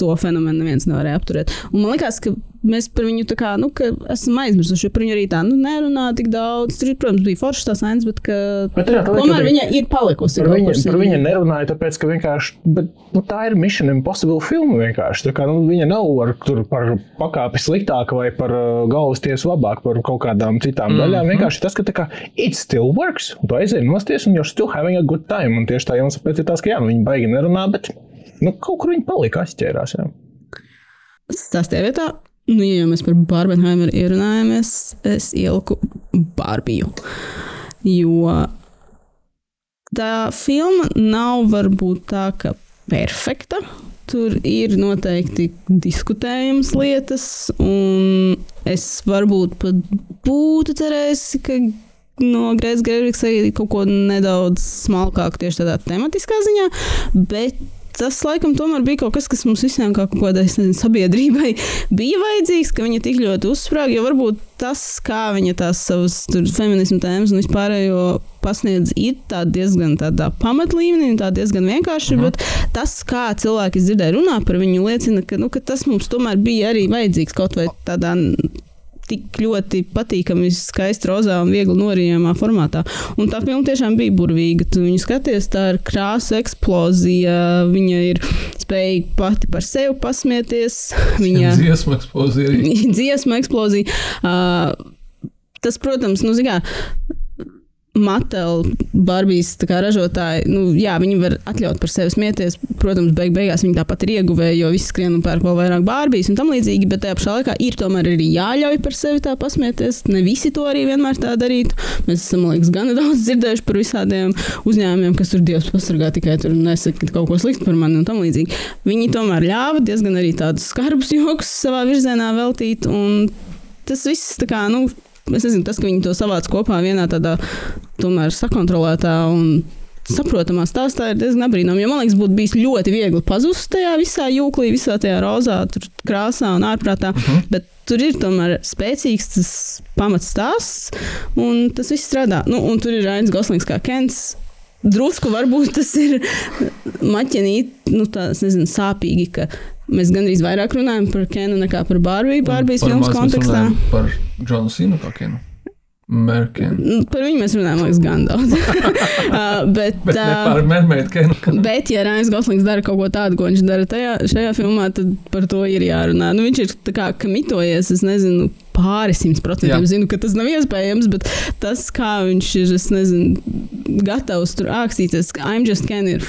to fenomenu neviens nevarēja apturēt. Un man liekas, ka mēs par viņu tā kā, nu, esam aizmirsuši, par viņu arī tā nu, nerunā tik daudz. Tur, protams, bija foršs tās ainas, bet, ka, Bet jā, tā tomēr viņa ir palikusi. Par viņu, par viņu nerunāju, tāpēc, ka vienkārši bet, nu, tā ir Mission Impossible filma. vienkārši. Tā Kā, nu, viņa nav ar, tur, par pakāpi sliktāka vai par uh, galvas tiesu labāk par kaut kādām citām mm -hmm. daļām. Vienkārši tas, ka tā kā, it still works. Un tu aizēji nosties, un you're still having a good time. Un tieši tā jums pēc ir tas, ka jā, nu, viņi baigi nerunā, bet nu, kaut kur viņi palika aizķērās. Jā. Sastajā vietā, nu, ja jau mēs par Barbenheimeru ierunājamies, es ieliku Barbiju. Jo tā filma nav varbūt tā, ka perfekta. Tur ir noteikti diskutējamas lietas, un es varbūt pat būtu cerējusi, ka no Grēsas Grēvikas arī kaut ko nedaudz smalkāk tieši tādā tematiskā ziņā, bet tas laikam tomēr bija kaut kas, kas mums visiem kā kaut kādai nezinu, sabiedrībai bija vajadzīgs, ka viņa tik ļoti uzsprāga, jo varbūt tas, kā viņa tās savas feminismu tēmas un vispārējo pasniedz, ir tā diezgan tādā pamatlīmenī, tā diezgan vienkārši, Mhm. bet tas, kā cilvēki es dzirdēju runā par viņu, liecina, ka, nu, ka tas mums tomēr bija arī vajadzīgs kaut vai tādā tik ļoti patīkami, skaisti rozā un viegli norijamā formātā. Un tā filma tiešām bija burvīga. Tu viņu skaties, tā ir krāsa eksplozija, viņa ir spējīga pati par sevi pasmieties. Viņa Dziesmu ekspozīcija. dziesma eksplozija. Uh, tas, protams, nu, zināmā Matela, Barbijas ražotāji, nu, jā, viņi var atļaut par sevi smieties. Protams, beig beigās viņi tāpat ir ieguvēji, jo visi skrien un pērk vēl vairāk Barbijas un tam līdzīgi, bet tajā pašā laikā ir tomēr arī jāļauj par sevi tā pasmieties. Ne visi to arī vienmēr tā darītu. Mēs esam, liekas, gan daudz dzirdējuši par visādiem uzņēmumiem, kas tur dievs pasargā tikai tur nesaka kaut ko sliktu par mani un tam līdzīgi. Viņi tomēr ļāva diezgan arī tādus skarbus joks savā virzienā veltīt. un Tas viss tā kā, nu, Es nezinu, tas, ka viņi to savāc kopā vienā tādā tomēr sakontrolētā un saprotamā stāstā, ir diezgan brīnām. Jo man liekas, būtu bijis ļoti viegli pazust tajā visā jūklī, visā tajā rozā, krāsā un ārprātā. Uh -huh. Bet tur ir tomēr spēcīgs tas pamatstāsts, un tas viss strādā. Nu, un tur ir Rainis Goslings kā Kens. Drusku varbūt tas ir maķenīt, nu, tāds, nezinu, sāpīgi, ka mēs gandrīz vairāk runājam par Kenu nekā par Barbiju, Barbijas filmas kontekstā. Par Džonu Sinu kā Kenu. Merkinu. Nu, Par viņu mēs runājam, liekas, gan daudz. uh, bet, Bet uh, Kenu. Bet, ja Rainis Goslings dara kaut ko tādu, ko viņš dara tajā, šajā filmā, tad par to ir jārunā. Nu, viņš ir kā kamitojies, es nezinu, pāris simt procentiem. Jā. Zinu, ka tas nav iespējams, bet tas, kā viņš ir, es nezinu, gatavs tur ākstīties, ka I'm just can ir,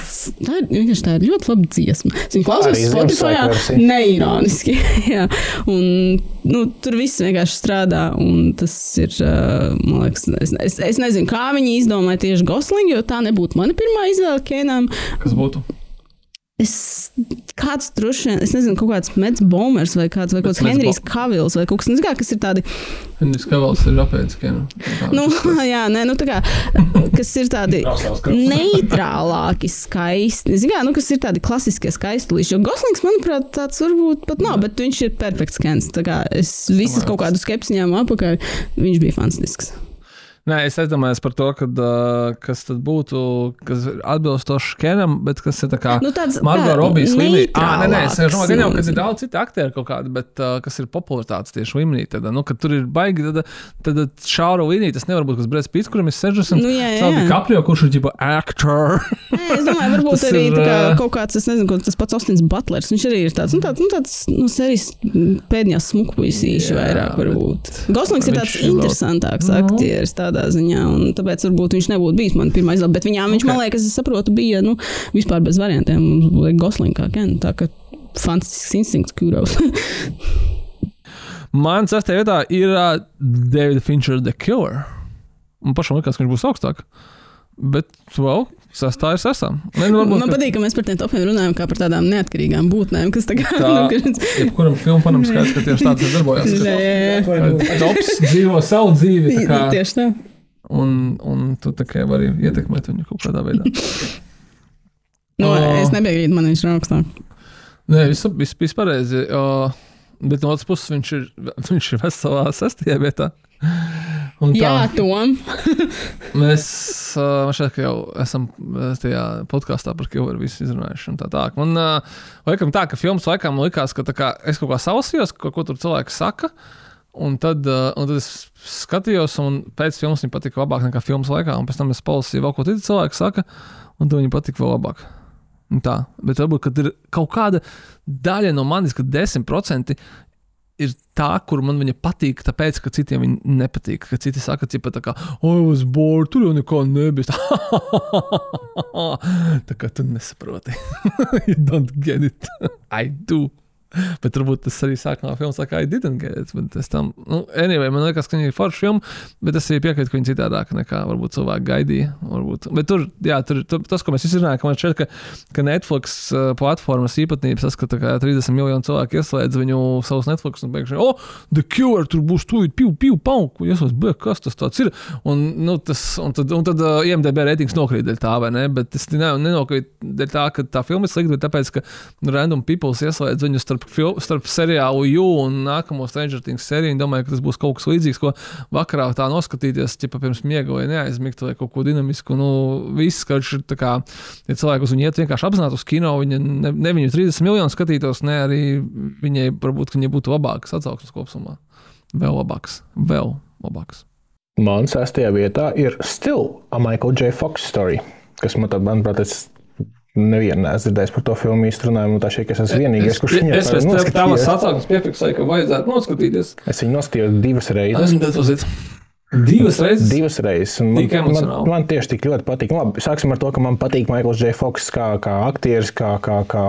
tā ir vienkārši tā ir ļoti laba dziesma. Es viņu klausos Spotify, neironiski. jā. Un, nu, tur viss vienkārši strādā, un tas ir, man liekas, es, es, es nezinu, kā viņi izdomāja tieši Goslingu, jo tā nebūtu mana pirmā izvēle Kenam. Kas būtu? Es kāds droši vien, es nezinu, kaut kāds Mets Bomers vai kāds, vai kāds Henrijs Kavils vai kaut kas tāds, kas ir tādi, Henrijs Kavals ir apēdis Kenu. nu, jā, nē, nu, tā kā, kas ir tādi neitrālāki, skaisti. Zini, kā, nu, kas ir tādi klasiskie skaistulīši. Jo Goslings, manuprāt, tāds varbūt pat nav, bet viņš ir perfekts skans. Tā kā es visas kaut kādu skepsi ņēmu apakaļ, viņš bija fantastisks. Nē, es aizdomājos par to, kad, uh, kas tad būtu, kas atbilstoši Kenam, bet kas ir tā kā Nu, tāds, Margo Robijas līmenī. Ah, nē, nē, es domāju, ka jau, kad ir daudz citu aktieru kaut kādi, bet uh, kas ir popularitātes tieši līmenī, tad, nu, kad tur ir baigi, tad, tad šaura līnija, tas nevar būt, kas Brēc Pīts, kuram ir 60. Nu, jā, jā, jā. kapļo, kurš ir ģipa actor. Nē, es domāju, varbūt arī ir, tā kā, kaut kāds, es nezinu, tas pats Austins Butlers. Viņš arī ir tāds, nu, tāds, nu, tāds no serijas pēdējās smukpuisīši vairāk, varbūt. Goslings ir tāds interesantāks Nu. aktieris, tādā tādā ziņā. Un tāpēc varbūt viņš nebūtu bijis man pirmā izvēle. Bet viņām viņš, okay. man liekas, es saprotu, bija nu, vispār bez variantiem. Mums bija Goslings kā Ken. Tā kā fantastisks instinkts, kuros. Man sastajā vietā ir uh, Davida Finčera The Killer. Man pašam liekas, ka viņš būs augstāk. Bet, well, sastāvā ir sastāvā. Ne, nu, varbūt, Man patīk, ka mēs par tiem topiem runājam kā par tādām neatkarīgām būtnēm, kas tagad Tā, jebkuram filmam fanam skaidrs, ka tieši tāds ir darbojas. Nē, Tops dzīvo savu dzīvi. tā Kā, tieši tā. un, un tu tā kā vari ietekmēt viņu kaut kādā veidā. Nu, O. es nebiju rīt, man viņš ir augstāk. Nē, viss vis, vis pareizi. O, Bet no otras puses viņš ir, viņš ir veselā sestajā vietā. Un tā, Jā, Tom. Mēs uh, ka jau esam tajā podkāstā par Kilveru visu izrunājuši. un Tā, tā. Man uh, laikam tā, ka filmas laikā man likās, ka kā, es kaut kā salasījos, ko, ko tur cilvēki saka. Un tad, uh, un tad es skatījos, un pēc filmas viņa patika labāk nekā filmas laikā. Un pēc tam es palasīju vēl ko citu cilvēku saka, un tad viņa patika vēl labāk. Un Tā, bet varbūt ir kaut kāda daļa no manis, ka 10% ir tā, kur man viņa patīk, tāpēc, ka citiem viņa nepatīk. Ka citi saka, ka tā kā, oh, es boru, tur jau neko nebija. tā kā tu nesaproti. you don't get it. I do. Bet varbūt tas arī sākumā filmas saka, I didn't get it. Bet es tam, nu, anyway, man liekas, ka viņa ir forša filma, bet es arī piekrītu, ka viņa citādāk nekā varbūt cilvēki gaidīja. Varbūt. Bet tur, jā, tur, tur, tas, ko mēs izrunājām, ka man šķiet, ka, ka Netflix uh, platformas īpatnības, tas, ka tā kā 30 miljonu cilvēku ieslēdz viņu savus Netflix un pēkšņi, oh, The Cure, tur būs tūlīt, piu, piu, pau, ko es esmu, kas tas tāds ir. Un, nu, tas, un tad, un tad uh, IMDB reitings nokrīt dēļ tā, vai ne? Bet es ne, nenokrīt dēļ tā, ka tā filma ir slikta, bet tāpēc, ka random people ieslēdz viņu starp, starp seriālu You un nākamo Stranger Things sēriju. Domāju, ka tas būs kaut kas līdzīgs, ko vakarā tā noskatīties, ja pirms miega vai neaizmigt vai kaut ko dinamisku. Nu, viss, ka viņš ir kā, ja cilvēki uz viņu iet vienkārši apzināti uz kino, viņa ne, ne viņu 30 miljonu skatītos, ne arī viņai varbūt, ka viņai būtu labāks atsauksmes kopumā. Vēl labāks, vēl labāks. Man sestajā vietā ir Still a Michael J. Fox story, kas man, manuprāt, nevienu neesmu dzirdējis par to filmu izrunājumu. Tā ka es esmu vienīgais, kurš viņu Es pēc tam tavas atsauksmes piefiksēju, ka vajadzētu noskatīties. Es viņu noskatījos divas reizes. Esmu tas divas reizes. Divas reizes. Man, man, man tieši tik ļoti patīk. Labi, sāksim ar to, ka man patīk Maikls J. Foks kā, kā aktieris, kā, kā, kā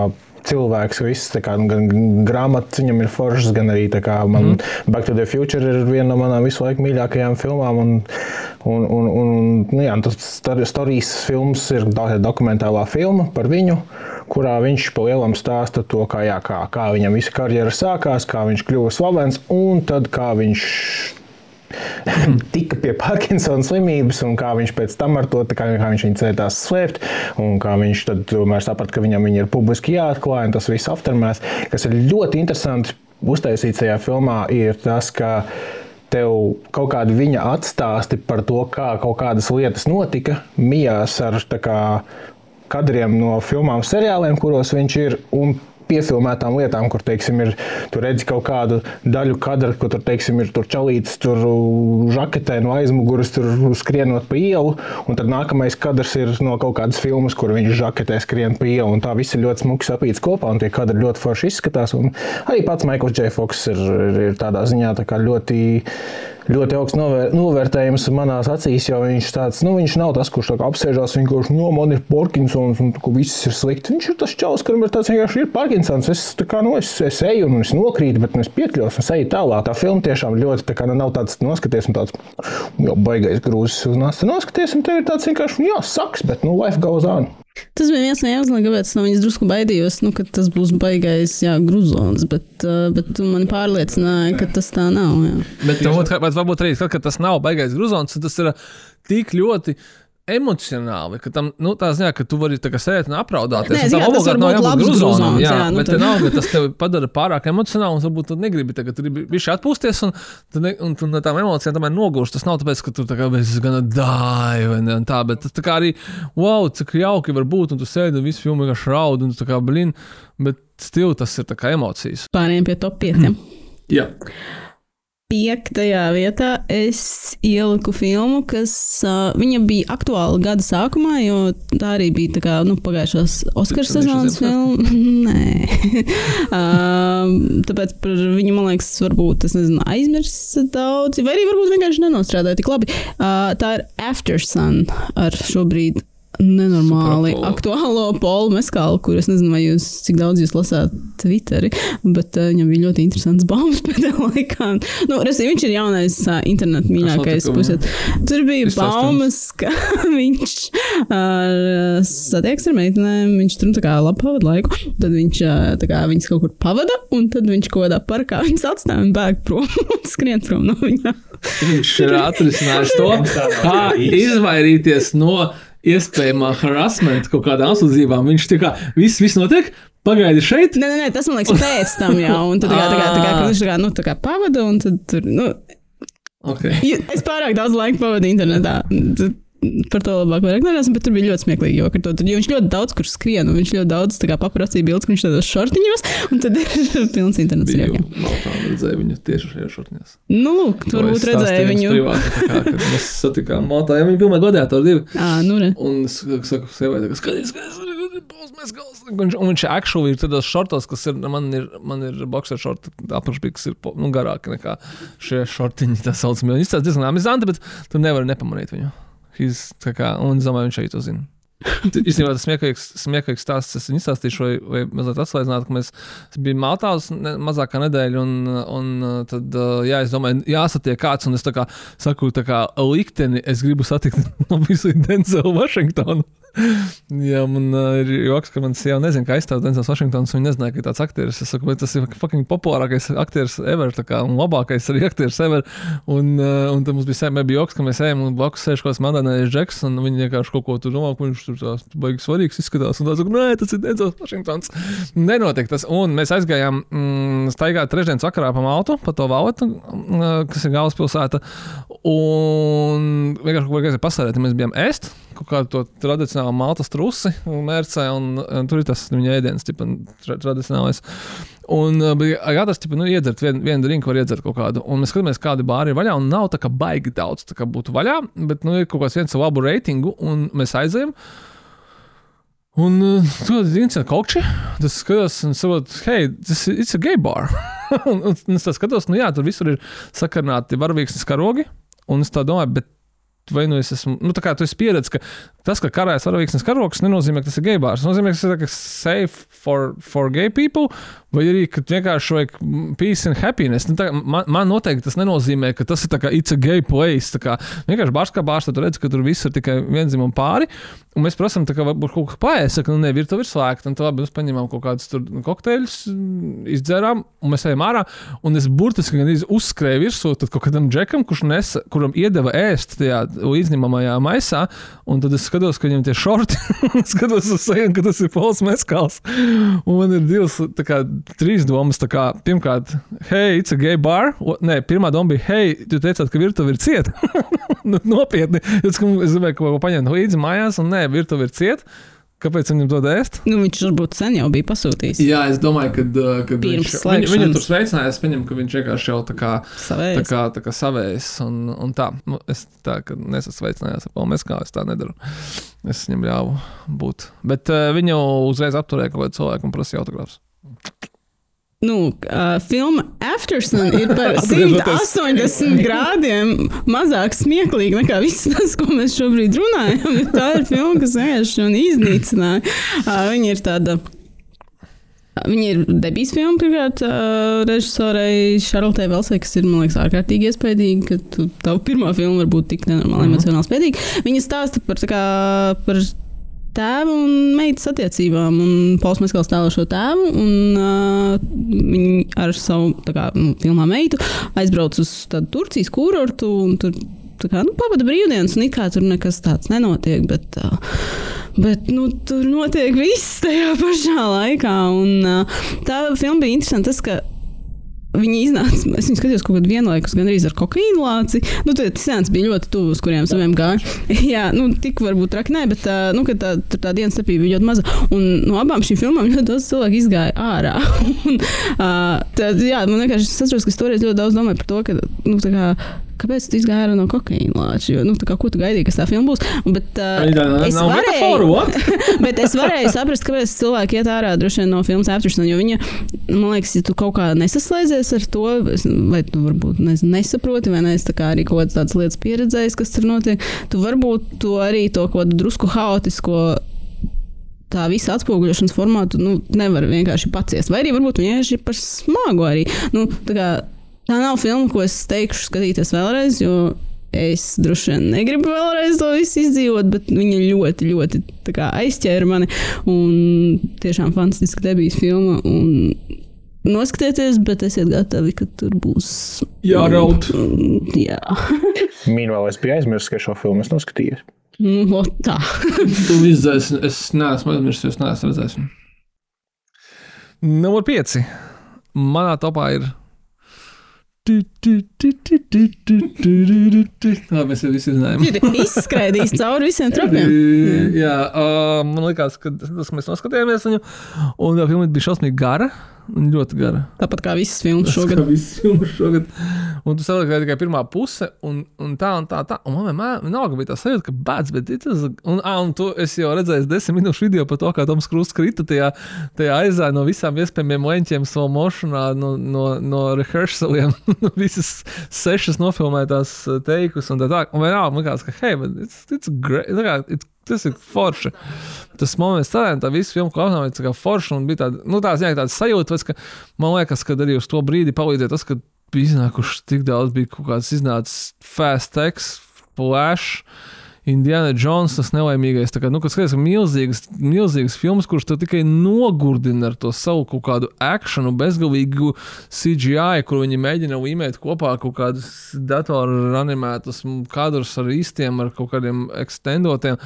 cilvēks. Viss, kā, nu, gan grāmatas viņam ir foršas, gan arī kā man mm. Back to the Future ir viena no manām visu laiku mīļākajām filmām. Un, un, un, un, nu, jā, tas Stories films ir do- dokumentālā filma par viņu. Kurā viņš pa lielam stāsta to, kā, jā, kā, kā viņam visa karjera sākās, kā viņš kļuva slavens, un tad kā viņš tika pie Parkinsona slimības, un kā viņš pēc tam ar to kā, kā viņš centās slēpt, un kā viņš tomēr saprata, ka viņam viņa ir publiski jāatklāj, un tas viss aftermēs. Kas ir ļoti interesanti uztaisīts tajā filmā, ir tas, ka tev kaut kādi viņa atstāsti par to, kā kaut kādas lietas notika, mijās ar kā, kadriem no filmām, seriāliem, kuros viņš ir. un Piefilmētām lietām, kur teiksim, ir, tur redzi kaut kādu daļu kadra, kur tur, teiksim, ir tur čalīts, tur žaketē no aizmugures, tur skrienot pa ielu. Un tad nākamais kadrs ir no kaut kādas filmas, kur viņš žaketē skrien pa ielu. un Tā viss ir ļoti smuki sapīts kopā, un tie kadri ļoti forši izskatās. Un arī pats Maikls J. Foks ir, ir, ir tādā ziņā tā kā ļoti ļoti augsts novēr, novērtējums manās acīs, jo viņš, tāds, nu, viņš nav tas, kurš apsēžās vienkārši, no man ir Parkinsons un ka viss ir slikti. Viņš ir tas čels, kuram ir tāds vienkārši ir Parkinsons. Es, kā, nu, es, es eju un es nokrītu, bet nu, es piekļuvos un eju tālāk. Tā filma tiešām ļoti, tā kā nu, nav tāds noskaties un tāds, jau baigais grūzis uznāc. Tad Noskaties un tev ir tāds vienkārši, nu, jā, saks, bet, nu, life goes on. Tas bija viens no iemesliem, kāpēc es no viņas drusku baidījos, nu, ka tas būs baigais, jā, grūzons. Bet, uh, bet tu man pārliecināji, ka tas tā nav. Jā. Bet, bet varbūt arī tad, kad tas nav baigais grūzons, tas ir tik ļoti. Emocionāli, ka tam nu, tā ziņā, ka tu vari tā kā sēdēt un apraudāties. Nē, tam tas var būt labs gruzons, jā, jā, nu bet tad- vienalga, tas tevi padara pārāk emocionāli, un varbūt tu negribi tagad viņš atpūsties, un tu, ne, un tu no tām emocijām tomēr nogurst. Tas nav tāpēc, ka tu tā kā esi gan dāji vai ne, un tā, bet tas tā kā arī, wow, cik jauki var būt, un tu sēdi un visu filmu vienkārši raud, un tu tā kā, blin, bet stil tas ir tā kā emocijas. Pārējiem pie top 5. Jā. Piektajā vietā es ieliku filmu, kas uh, bija aktuāla gada sākumā, jo tā arī bija tā kā, nu, pagājušās Oskara sezonas filma. Nē, uh, tāpēc par viņu, man liekas, varbūt es nezinu, aizmirsu daudz, vai arī varbūt vienkārši nenostrādāja tik labi. Uh, tā ir After Sun ar šobrīd nenormāli Superapolo. aktuālo Polu Meskālu, kur es nezinu, vai jūs cik daudz jūs lasāt Twitteri, bet uh, viņam bija ļoti interesants baumas pēdējā laikā. Nu, resi, viņš ir jaunais uh, internetu mīļākais puses. Tur bija baumas, ka viņš uh, satiekas ar meitenēm, viņš tur nu, tā kā labi pavada laiku, tad viņš uh, tā kā viņas kaut kur pavada, un tad viņš kaut kādā parkā viņas atstāja un bēg prom un skrien prom no viņām. Viņš ir atrisinājis to, kā izvairīties no iespējamā harassment kaut kādām apsūdzībām. Viņš tā kā viss, viss notiek, pagaidi šeit. Nē, nē, nē, tas man liekas pēc tam jau. Un tad tā kā, tā kā, tā kā, kad viņš tā kā, nu, tā kā pavada, un tad tur, nu, Okay. Es pārāk daudz laika pavadīju internetā. Tad Par to labāk vairs nerunāsim, bet tur bija ļoti smieklīgi. Jo, to, jo viņš ļoti daudz kur skrien, un viņš ļoti daudz paprasīja bildes, ka viņš tādos šortiņos, un tad ir pilns internets. ar jokiem. Maltā un redzēju viņu tieši šajā šortiņās. Nu, lūk, tu varbūt redzēji viņu. Privāti, tā kā, mēs satikām Maltā, ja viņi godēja ar divu. Ā, nu, re. Un es saku, sievai, ka skaties, skaties, Pols Meskals. Un viņš, un viņš actually ir tādos šortos, kas ir, man ir, man ir boxer šorti, apakšbī, kas ir nu, garāki nekā šie šortiņi, tā saucamie. Viņš tāds diezgan amizanti, bet tu nevari nepamanīt viņu. He's, tā kā, un es domāju, viņš arī to zina. Īstenībā tas smieklīgs, smieklīgs stāsts. Es viņu izstāstīšu, vai, vai mazliet atslēdzināt, ka mēs bijām Maltā uz ne, mazākā nedēļa. Un, un tad, jā, es domāju, jāsatiek kāds. Un es tā kā saku, tā kā likteni, es gribu satikt no visu Denzelu Vašingtonu. Jā, man ir joks, ka man sieva nezina, kā aizstāv Denzels Vašingtons. Viņa nezināja, ka ir tāds aktieris. Es saku, tas ir fucking populārākais aktieris ever, kā, un labākais arī aktieris ever. Un, un tad mums bija sēma, bija joks, ka mēs ejam un blakus sēž kaut kāds mandanējs džeks, un viņi vienkārši kaut ko tur domā, ka viņš tur tās baigi svarīgs izskatās. Un tā saka, nē, tas ir Denzels Vašingtons. Nenotiek tas. Un mēs aizgājām mm, staigāt trešdienas vakarā pa Maltu, pa to valētu, mm, kas ir galvaspilsēta. Un vienkārši kaut kā pasārēt, mēs bijām ēst kaut kādu to tradicionālu maltas trusi un mērcē, un, un tur ir tas viņa ēdiens, tipa, tra tradicionālais. Un uh, bija gatavs, tipa, nu, iedzert vienu, vienu drinku, var iedzert kaut kādu. Un mēs skatāmies, kādi bāri ir vaļā, un nav tā kā baigi daudz, tā kā būtu vaļā, bet, nu, ir kaut kāds viens ar labu reitingu, un mēs aizējām. Un uh, tur bija viens koči. Tas skatos, un saprotu, hei, tas ir gay bar. un, un, un es skatos, nu jā, tur visur ir sakarnāti varavīksnes karogi. Un es tā domāju, bet vai nu es esmu, nu tā kā tu esi pieredzējis, ka tas, ka karājas varavīksnes karogs, nenozīmē, ka tas ir gay bars. Tas nozīmē, ka tas ir tā kā safe for, for gay people, vai arī, ka vienkārši vajag peace and happiness. Nu, tā, kā man, man noteikti tas nenozīmē, ka tas ir tā kā it's a gay place. Tā kā vienkārši bars kā bars, tad redz, ka tur viss ir tikai vienzimam pāri. Un mēs prasām, ka varbūt kaut kas paēst, ka nu, ne, virtuve ir slēgta. Tad labi, mēs paņēmām kaut kādus kokteļus, izdzērām, un mēs ejam ārā. Un es burtiski uzskrēju virsū kaut kādam džekam, kurš nesa, kuram iedeva ēst tajā izņemamajā maisā. Un tad es skatos, ka viņam tie šorti, skatos uz seju, ka tas ir pols meskals. Un man ir divas, tā kā trīs domas. Kā, pirmkārt, hei, it's a gay bar. O, nē, pirmā doma bija, hei, tu teicāt, ka virtuve ir cieta. Nu, Nopietni. Es, es gribēju kaut ko paņemt līdzi mājās, un nē, virtuve ir cieta. Kāpēc viņam to dēst? Nu, viņš varbūt sen jau bija pasūtījis. Jā, es domāju, ka, uh, viņš, viņu, viņu tur sveicinājās. Es pieņemu, ka viņš vienkārši jau tā kā, tā Savējais. kā, tā kā savējs. Un, un tā, nu, es tā, ka nesasveicinājās ar Palmēs, kā es tā nedaru. Es viņam ļāvu būt. Bet uh, viņu uzreiz apturēja kaut kādu cilvēku un prasīja autogrāfus. Nu, uh, filma Aftersun ir par Atgriežoties. 180 grādiem mazāk smieklīga nekā viss tas, ko mēs šobrīd runājam. Tā ir filma, kas vienkārši man iznīcināja. Uh, viņa ir tāda. Viņa ir debijas filma, pirmkārt, uh, režisorei Šarlotei Velsai, kas ir, man liekas, ārkārtīgi iespaidīga, ka tu, tava pirmā filma var būt tik nenormāli emocionāli spēcīga. Viņa stāsta par, tā kā, par tēva un meitas attiecībām. Un Pauls Maskals tēlo šo tēvu, un uh, viņi ar savu kā, nu, filmā meitu aizbrauc uz tādu Turcijas kurortu. un Tur kā, nu, pavada brīvdienas, un it kā tur nekas tāds nenotiek. Bet, uh, Bet nu, tur notiek viss tajā pašā laikā. Un, uh, tā filma bija interesanta. Tas, Viņi iznāca, es viņu skatījos kaut kādā vienlaikus, gan arī ar kokaīnu lāci. Nu, tad sēns bija ļoti tuvu, uz kuriem saviem gāja. Jā, nu, tik varbūt traki nē, bet tā, nu, tā, tā, tā dienas starpība bija ļoti maza. Un no abām šīm filmām ļoti daudz cilvēku izgāja ārā. un, uh, tad, jā, man vienkārši es atceros, ka es toreiz ļoti daudz domāju par to, ka, nu, tā kā, kāpēc tu izgāji no kokaīna lāča? Jo, nu, kā, ko tu gaidīji, kas tā filma būs? Bet, uh, es nav varēju-? Bet es varēju saprast, kāpēc cilvēki iet ārā droši vien no filmas Aftersun. Jo viņa, man liekas, ja tu kaut kā nesaslēdzies ar to, vai tu varbūt nezinu, nesaproti, vai ne, es tā kā arī kaut kādas lietas pieredzējis, kas tur notiek, tu varbūt to arī to kaut kādu drusku haotisko. Tā visa atspoguļošanas formātu nu, nevar vienkārši paciest. Vai arī varbūt vienkārši par smagu. Arī. Nu, kā, tā nav filma, ko es teikšu skatīties vēlreiz, jo es droši vien negribu vēlreiz to visu izdzīvot, bet viņa ļoti, ļoti tā kā, aizķēra mani. Un tiešām fantastiski debijas filma. Un Noskatieties, bet esiet gatavi, ka tur būs. Mm, Jā, Mīnvēl es biju aizmirsis, ka šo filmu es noskatījos. nu, ot tā. Tu izdzēsi, es neesmu aizmirsis, es neesmu redzējis. Numur 5. Manā topā ir. do, Tā mēs jau visi zinājām. Ir izskraidījis cauri visiem tropiem. Jā, uh, man liekas, ka tas mēs noskatījāmies viņu. Un tā filma bija šausmīgi gara. Ļoti gara. Tāpat kā visas filmas Šogad. šogad. Viss filmas šogad. Un tu saproti, ka tikai pirmā puse, un, un tā, un tā, tā. Un man vienmēr vienalga bija tā sajūta, ka bēdz, bet tas, un, ā, un tu esi jau redzējis desmit minūšu video par to, kā Toms Krūss krita tajā, tajā aizā no visām iespējamiem leņķiem slow motionā, no, no, no rehearsaliem, visas sešas nofilmētās uh, teikus un tā tā. Un vienalga, man liekas, ka, hei, it's, it's great, kā, it's, tas ir forši. Tas moments, tādā tā visu filmu klausījās, tā kā forši un bija tāda, nu, tāds, jā, tāds sajūta, tāpēc, ka man liekas, ka arī uz to brīdi palīdzēja tas, ka bija iznākuši tik daudz, bija kaut kāds iznācis fast text, flash. Indiana Jones, tas nelaimīgais. Tā kā, nu, kas skaties, milzīgas, milzīgas filmas, kuras tu tikai nogurdina ar to savu kaut kādu akciju, bezgalīgu CGI, kur viņi mēģina līmēt kopā kaut kādus datoru animētus kadrus ar īstiem, ar kaut kādiem ekstendotiem.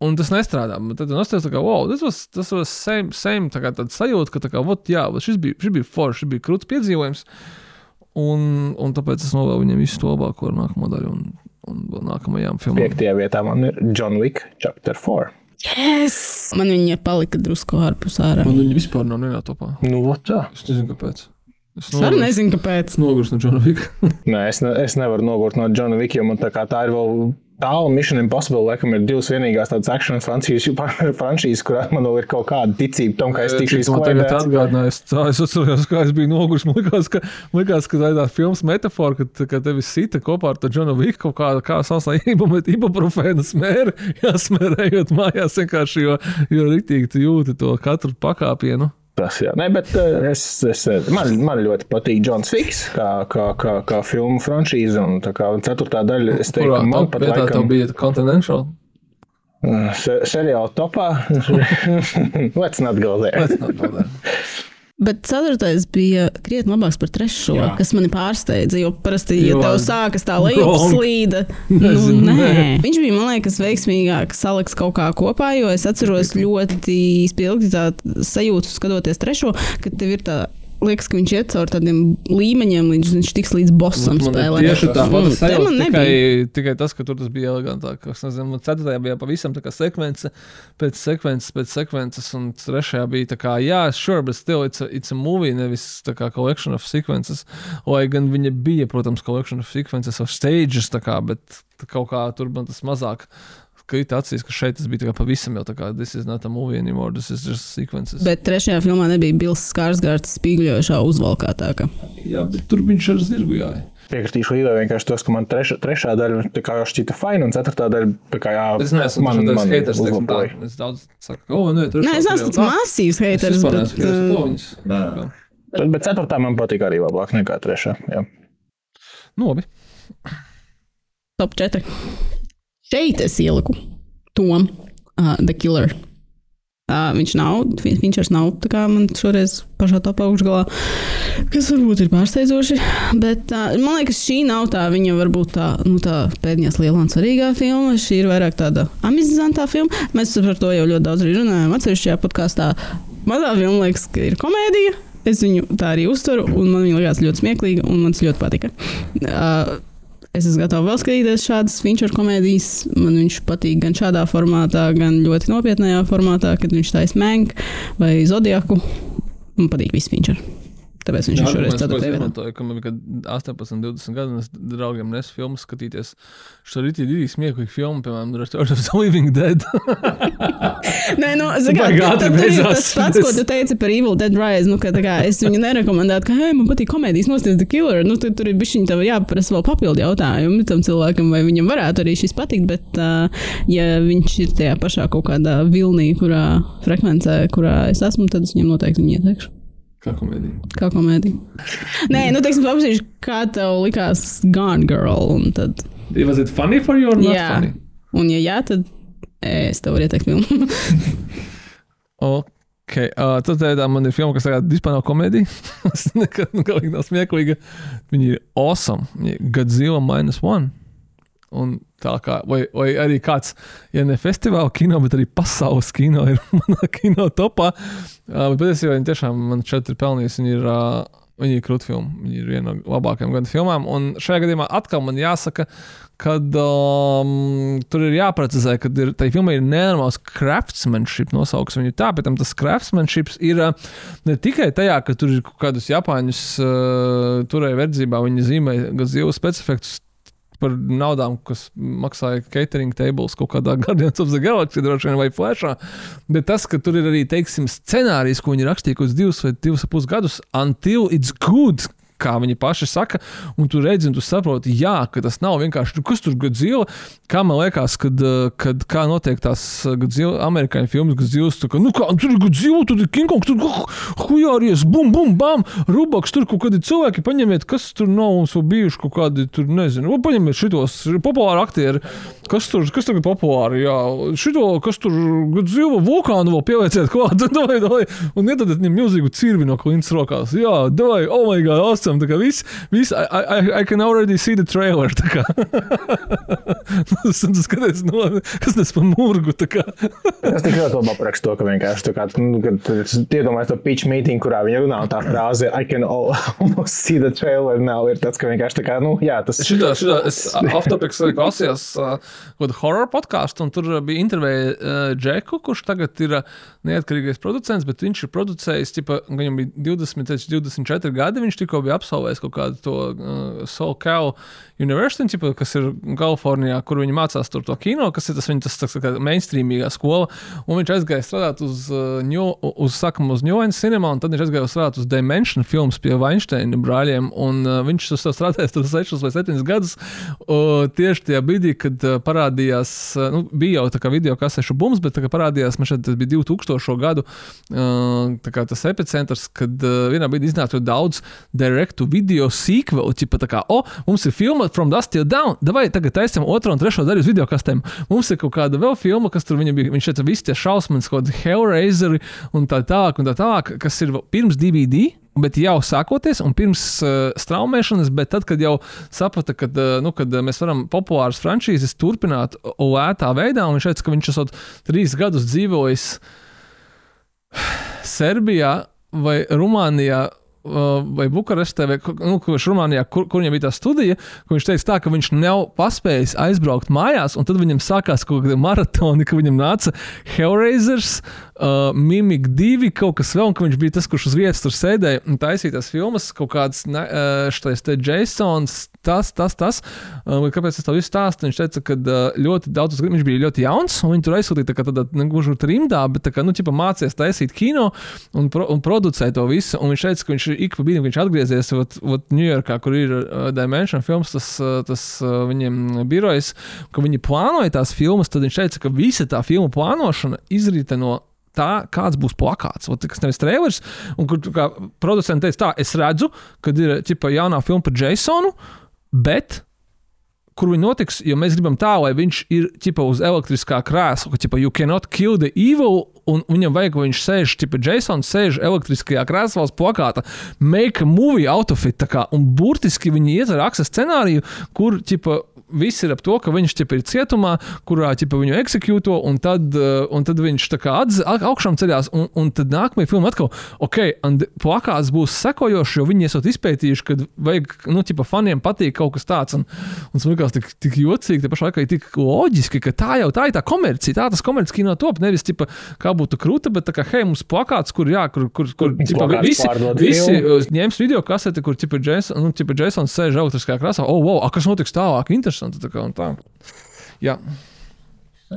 Un tas nestrādā. Tad es teicu, ka wow, tas was, tas was same, same tā kā tāds sajūta, ka tā kā, vot, jā, šis bija, šis bija foršs, šis bija krūts piedzīvojums. Un, un tāpēc es novēlu viņam visu to labāko ar nākamo daļu un, un vēl nākamajām filmām. Piektajā vietā man ir John Wick, Chapter 4. Yes! Man viņa palika drusku ārpus ārā. Man viņa vispār nav nevienā topā. Nu, vot tā. Es nezinu, kāpēc. Es Es arī nezinu, kāpēc. Nogurs no Džona Vika. Nē, es, ne, es nevaru nogurt no Johna Vika, jo man tā kā tā ir vēl tālu Mission Impossible. Laikam ir divas vienīgās tādas action franšīzes, franšīzes kurā man vēl ir kaut kāda ticība tam, ka es tikšu tagad izklaidēts. atgādināja, es, tā, es atceros, kā es biju noguris. Man liekas, ka, liekas, ka tā ir tā filmas metafora, ka, ka tevi sita kopā ar to Džonu Viku kaut kāda, kā saucamā ibumet ibuprofēna smēra, jāsmērējot mājās vienkārši, jo, jo riktīgi tu jūti to katru pakāpienu. Tas, jā, Nē, bet uh, es, es, man, man ļoti patīk Johns Fiks, kā, kā, kā, kā filmu franšīze. Un tā kā ceturtā daļa, es teiktu, Kurā ka man pat laikam bija Continental? se, seriāla topā. Let's not go there. Let's not go there. Bet ceturtais bija krietni labāks par trešo, Jā. kas mani pārsteidza. Jo parasti, ja Jo- tev sākas tā lejupslīde, nu, nē. viņš bija, man liekas, veiksmīgāk saliks kaut kā kopā, jo es atceros ļoti spilgti tādu sajūtu, skatoties trešo, ka tev ir tā. Liekas, ka viņš iet cauri tādiem līmeņiem, līdz viņš tiks līdz bossam Man ir spēlē. Tieši tā, Mm, man sajūta man tikai, tikai tas, ka tur tas bija elegantāk. Es nezinu, man ceturtajā bija pavisam tā kā sekvence pēc sekvences, pēc sekvences, un trešajā bija tā kā, jā, sure, but still it's a, it's a movie, nevis tā kā collection of sequences. Lai gan viņa bija, protams, collection of sequences of stages, tā kā, bet tā kaut kā tur man tas mazāk. Krita acīs, ka šeit tas bija pavisam jau tā kā, this is not a movie anymore, this is just sequences. Bet trešajā filmā nebija Bills Skarsgārds spīgļojošā uzvalkātākā. jā, bet tur viņš ar zirgu gāja. Piekritīšu Līvai vienkārši tas, ka man treša, trešā daļa jau šķita fina, un ceturtā daļa tā kā jā, Es neesmu man, tāds man haters, teiksim tā. Es daudz saku, o, nē, tur Nē, es neesmu tāds masīvs haters, Es bet bet, uh, Bet, bet ceturtā man patīk arī labāk nekā trešā. Jā. Labi. top 4. Šeit es ieliku Tom, uh, The Killer. Uh, viņš nav, viņš vairs nav tā kā man šoreiz pašā topā augšgalā, kas varbūt ir pārsteidzoši. Bet uh, man liekas, šī nav tā viņa varbūt tā, nu, tā pēdējās lielā un svarīgā filma. Šī ir vairāk tāda amizantā filma. Mēs par to jau ļoti daudz arī runājām. Atsevišķajā podkāstā mazā filma liekas, ka ir komēdija. es viņu tā arī uztveru, un man viņa likās ļoti smieklīga, un man tas ļoti patika. Uh, es esmu gatava vēl skatīties šādas feature komēdijas. Man viņš patīk gan šādā formātā, gan ļoti nopietnā formātā, kad viņš taisa Mank vai Zodiaku. Man patīk viss feature. Tāpēc viņš ir šoreiz vietā. izmantoju, ka man bija kad 18, 20 gadi, un es draugiem nesu filmu skatīties. Šo rītī ir smieklīgi filmu, piemēram, Return of the Living Dead. Nē, nu, ātri tad tur ir tas pats, ko tu teici par Evil Dead Rise. Nu, ka, kā, es viņu nerekomendētu, ka, hei, man patīk komēdijas nosties The Killer. Nu, tur, tur ir bišķiņi tev jāprasa vēl papildu jautājumu tam cilvēkam, vai viņam varētu arī šis patikt. Bet, uh, ja viņš ir tajā pašā kaut kādā vilnī, kurā frekvencē, kurā es esmu, tad es viņam noteikti viņu ieteikšu. Kā komēdija. Kā komēdija. Nē, nu, teiksim, paprasīšu, kā tev likās Gone Girl. Un tad, Was it funny for you or not jā, funny? un ja jā, tad es tev varu ieteikt filmu. Ok, uh, tad tā man ir filma, kas tagad vispār nav komēdija. Tas nekad nu, nav smieklīga. Viņi ir awesome. Godzilla minus one. Un tā kā, vai, vai arī kāds, ja ne festivāla kino, bet arī pasaules kino ir manā kino topā. Uh, bet patiesībā viņi tiešām man šeit ir pelnījusi. Viņi ir, uh, viņi ir krūti filma. Viņi ir viena no labākajām gada filmām. Un šajā gadījumā atkal man jāsaka, ka um, tur ir jāprecizē, ka ir, tai filmai ir nenormāls craftsmanship nosauks viņu tā, bet tam tas craftsmanship ir uh, ne tikai tajā, ka tur ir kaut kādus japāņus uh, turēja verdzībā, viņi zīmē gan zivs specifektus par naudām, kas maksāja catering tables kaut kādā Guardians of the Galaxy droši vien vai Flashā. Bet tas, ka tur ir arī, teiksim, scenārijs, ko viņi rakstīja uz divus vai divus ap pus gadus, until it's good. Kā viņi paši saka, un tu redzi, un tu saproti, jā, ka tas nav vienkārši, nu, kas tur gadzila. Kā man liekas, kad, uh, kad kā notiek tās uh, gadzila, amerikāņu filmas, dzīvo, tu kā, nu, kā tur ir gadzila, tur ir King Kong, tur hujāries, bum, bum, bam, rubaks, tur kaut kādi cilvēki, paņemiet, kas tur nav mums vēl bijuši kaut kādi, tur nezinu, nu, paņemiet šitos populāri aktieri, kas tur, kas tagad populāri, jā, šito, kas tur gadzila, vulkānu vēl pielieciet klāt, davai, davai, un iedodiet viņam milzīgu cirvi no klints rokās, jā, davai, oh my god, awesome, kā viss, viss, I, I, I can already see the trailer, kā. Tas skaties, no, kas tas pa murgu. Es tik ļoti labi aprakstu to, ka vienkārši tā kā, nu, iedomājies to pitch meeting, kurā viņi runā, un tā frāze I can al- almost see the trailer now ir tāds, ka vienkārši tā kā, nu, jā, tas Šitā, šitā, es aftopiks klausījos uh, horror podkāstu, un tur bija intervēja uh, Džeku, kurš tagad ir uh, neatkarīgais producents, bet viņš ir producējis, tipa, viņam bija 20, līdz 24 gadi, viņš tikko bija absolvējis kaut kādu to uh, Cow University, tipa, kas ir Kalifornijā, kur viņi mācās tur to kino, kas ir tas viņa tas, tas, tā mainstreamīgā skola, un viņš aizgāja strādāt uz, uh, New, uz sakam, uz New England Cinema, un tad viņš aizgāja strādāt uz Dimension filmas pie Weinsteina brāļiem, un uh, viņš tur strādājis tur 6 vai 7 gadus, uh, tieši tajā brīdī, kad uh, parādījās, uh, nu, bija jau tā kā video kasešu bums, bet tā kā parādījās, man šeit tas bija 2000. gadu, uh, tas epicentrs, kad uh, vienā brīdī iznāca ļoti daudz direktu video sequelu, tipa tā kā, o, mums ir filma From Dust Till Down, davai tagad taisam otro un trešo daļu uz video kastēm. Mums ir kaut kāda vēl filma, kas tur bija, viņš šeit visi tie šausmas, kaut kādi Hellraiseri un tā tālāk un tā tālāk, kas ir pirms DVD. Bet jau sākoties, un pirms uh, straumēšanas, bet tad, kad jau saprata, ka uh, nu, kad, uh, mēs varam populāras franšīzes turpināt lētā veidā, un viņš teica, ka viņš esot trīs gadus dzīvojis Serbijā vai Rumānijā. Uh, Vai Bukarestē, vai nu, kurš Rumānijā, kur, kur viņam bija tā studija, kur viņš teica, tā, ka viņš nav paspējis aizbraukt mājās, un tad viņam sākās kaut kāda maratona, ka viņam nāca Hellraisers, uh, Mimik 2, kaut kas vēl, un ka viņš bija tas, kurš uz vietas tur sēdēja un taisīja tās filmas, kaut kāds ne- uh, štais te Jasons, tas, tas, tas. Uh, kāpēc es to visu stāstu? Viņš teica, ka uh, ļoti daudz, viņš bija ļoti jauns, un viņi tur aizsūtīja tā tādā negluži trimdā, bet tā kā, nu, ķipa mācījās taisīt kino un, pro, un producēt to visu, un viņš teica, ka viņš ik pa brīdim, kad viņš atgriezies Ņujorkā, kur ir uh, Dimension films, tas, uh, tas uh, viņiem birojas, ka viņi plānoja tās filmas, tad viņš teica, ka visa tā filmu plānošana izrita no tā, kāds būs plakāts. Ot, kas nevis trailers, un kur producents teica, tā, es redzu, kad ir ķipa, jaunā filma par Jasonu, bet kur viņi notiks, jo mēs gribam tā, lai viņš ir ķipa, uz elektriskā krēsla, ka ķipa, you cannot kill the evil, un viņam vajag, lai viņš sēž, ķipa, Jasons sēž elektriskajā krēslā uz plakāta, make a movie out of it, kā, un burtiski viņi ietver aksa scenāriju, kur, ķipa, viss ir ap to, ka viņš ir cietumā, kurā ķip, viņu eksekūto, un tad, uh, un tad viņš tā kā atz, au- augšām ceļās. Un, un tad nākamajā filmā atkal, ok, plakāts būs sekojošs, jo viņi esat izpētījuši, ka vajag, nu, ķipa, faniem patīk kaut kas tāds. Un, un tas likās tik, tik jocīgi, te pašā laikā tik loģiski, ka tā jau tā ir tā komercija, tā tas komerces kino top. Nevis, ķipa, kā būtu krūta, bet tā kā, hei, mums plakāts, kur, jā, kur, kur, kur ķipa, visi, visi uh, ņems video kaseti, kur ķipa, Jason, nu, ķipa, Jasons sēž autoriskā krāsā. Oh, wow, a, kas notiks tālāk? Interesanti. Tā kā, un tā. Jā.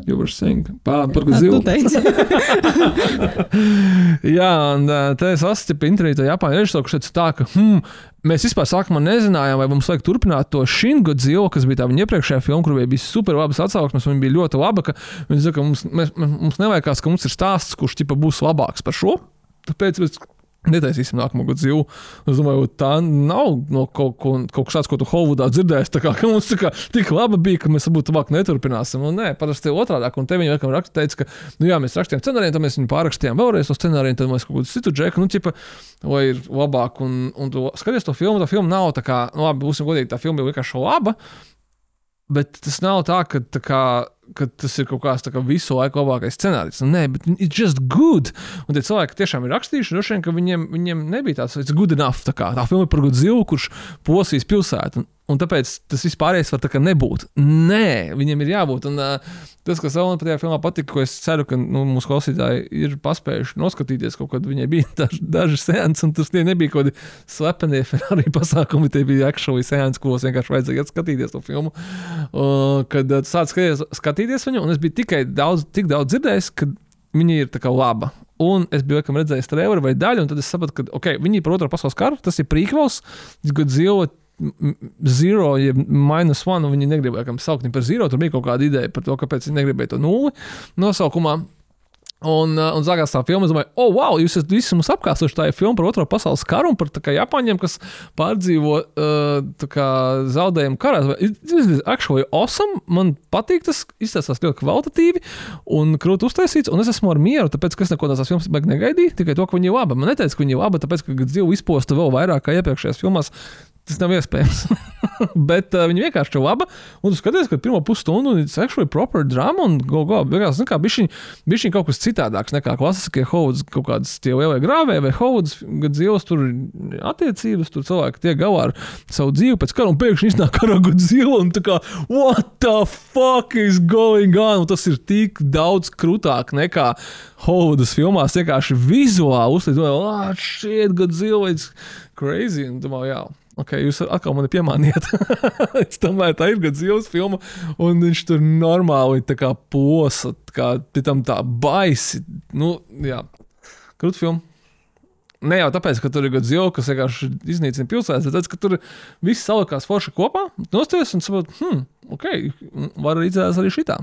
You were saying, pār, par Tu zilu. Jā, un ā, te es sastapu interviju ar Japāņu režisoru, kurš teica, tā, ka hmm, mēs vispār sākumā nezinājām, vai mums vajag turpināt to Shingo dzīvo, kas bija tā viņa iepriekšējā filma, kur bija super labas atsauksmes, un viņa bija ļoti laba. ka Viņi saka, ka mums, mēs, mums nevajag, ka mums ir stāsts, kurš tipa, būs labāks par šo. Tāpēc mēs netaisīsim nākamo gadu dzīvu. Es domāju, tā nav no kaut, ko, kaut kas tāds, ko tu Holivudā dzirdēsi. Tā kā mums tā kā, tik labi bija, ka mēs varbūt labāk neturpināsim. Un, nē, parasti otrādi. Un te viņi vienkārši raksta, teica, ka, nu, jā, mēs rakstījām scenāriju, tad mēs viņu pārrakstījām vēlreiz to scenāriju, tad mēs kaut kādu citu džeku, nu, tipa, lai ir labāk. Un, un tu skaties to filmu, tā filma nav tā kā, nu, labi, būsim godīgi, tā filma ir vienkārši laba. Bet tas nav tā, ka, tā kā, ka tas ir kaut kāds kā, visu laiku labākais scenārijs. Nu, Nē, bet it's just good. Un tie cilvēki tiešām ir rakstījuši, droši vien, ka viņiem, viņiem nebija tāds, it's good enough. Tā, kā, tā filma par zilu, kurš posīs pilsētu. Un, un tāpēc tas vispārējais var tā kā nebūt. Nē, viņiem ir jābūt. Un, uh, tas, kas man patīk filmā, patika, ko es ceru, ka nu, mūsu klausītāji ir paspējuši noskatīties kaut kad. Viņai bija daži, daži seansi, un tas nebija kaut kādi slepenie Ferrari pasākumi. Tie bija actually seansi, kuros vienkārši vajadzēja skatīties to filmu. Uh, kad uh, sāku skatīties, skatīties viņu, un es biju tikai daudz, tik daudz dzirdējis, ka viņa ir tā kā laba. Un es biju laikam redzējis traileru vai daļu, un tad es sapratu, ka okay, viņi ir par otro pasaules karu. Tas ir prīkvels, kad dzīvo Zero, jeb minus one, un viņi negribēja laikam, saukt viņu par zero. Tur bija kaut kāda ideja par to, kāpēc viņi negribēja to nulli nosaukumā. Un, uh, un sākās tā filma, es domāju, oh, wow, jūs esat visi mums apkārtojuši. Tā ir filma par Otro pasaules karu un par kā, Japāņiem, kas pārdzīvo uh, kā, zaudējumu karā. Tas ir actually awesome. Man patīk, tas izskatās ļoti kvalitatīvi un krūti uztaisīts. Un es esmu ar mieru, tāpēc, es neko no tās filmas negaidīju. Tikai to, ka viņi ir labi. Man neteica, ka viņi ir labi, tāpēc, ka dzīve izposta vēl vairāk kā iepriekšējās filmās. Tas nav iespējams. Bet uh, viņi vienkārši ir labi. Un tu skaties, ka pirmo pusstundu ir actually proper drama un. Beigās, kā bišķiņ, bišķiņ kaut kas citādāks nekā klasiskie Hovuds, kaut kādas tie lielie grāvēji vai Hovuds, kad dzīvos tur attiecības, tur cilvēki tiek galā ar savu dzīvi pēc kara un pēkšņi iznāk karagu dzīve un tā kā, what the fuck is going on? Un tas ir tik daudz krūtāk nekā Hovudas filmās, vienkārši vizuāli uzlīdzinājumi, ah, dzīve, it's crazy. Un domāju, jā. Okay, jūs atkal mani piemānījāt. es domāju, tā ir gan dzīves filma, un viņš tur normāli tā kā posa, kā tam tā baisi. Nu, jā, krūti filma. Ne jau tāpēc, ka tur ir gan dzīve, kas vienkārši iznīcina pilsētas, bet tāpēc, ka tur viss salikās forši kopā, nosties un saprot, hmm, ok, var izdzēst arī šitā.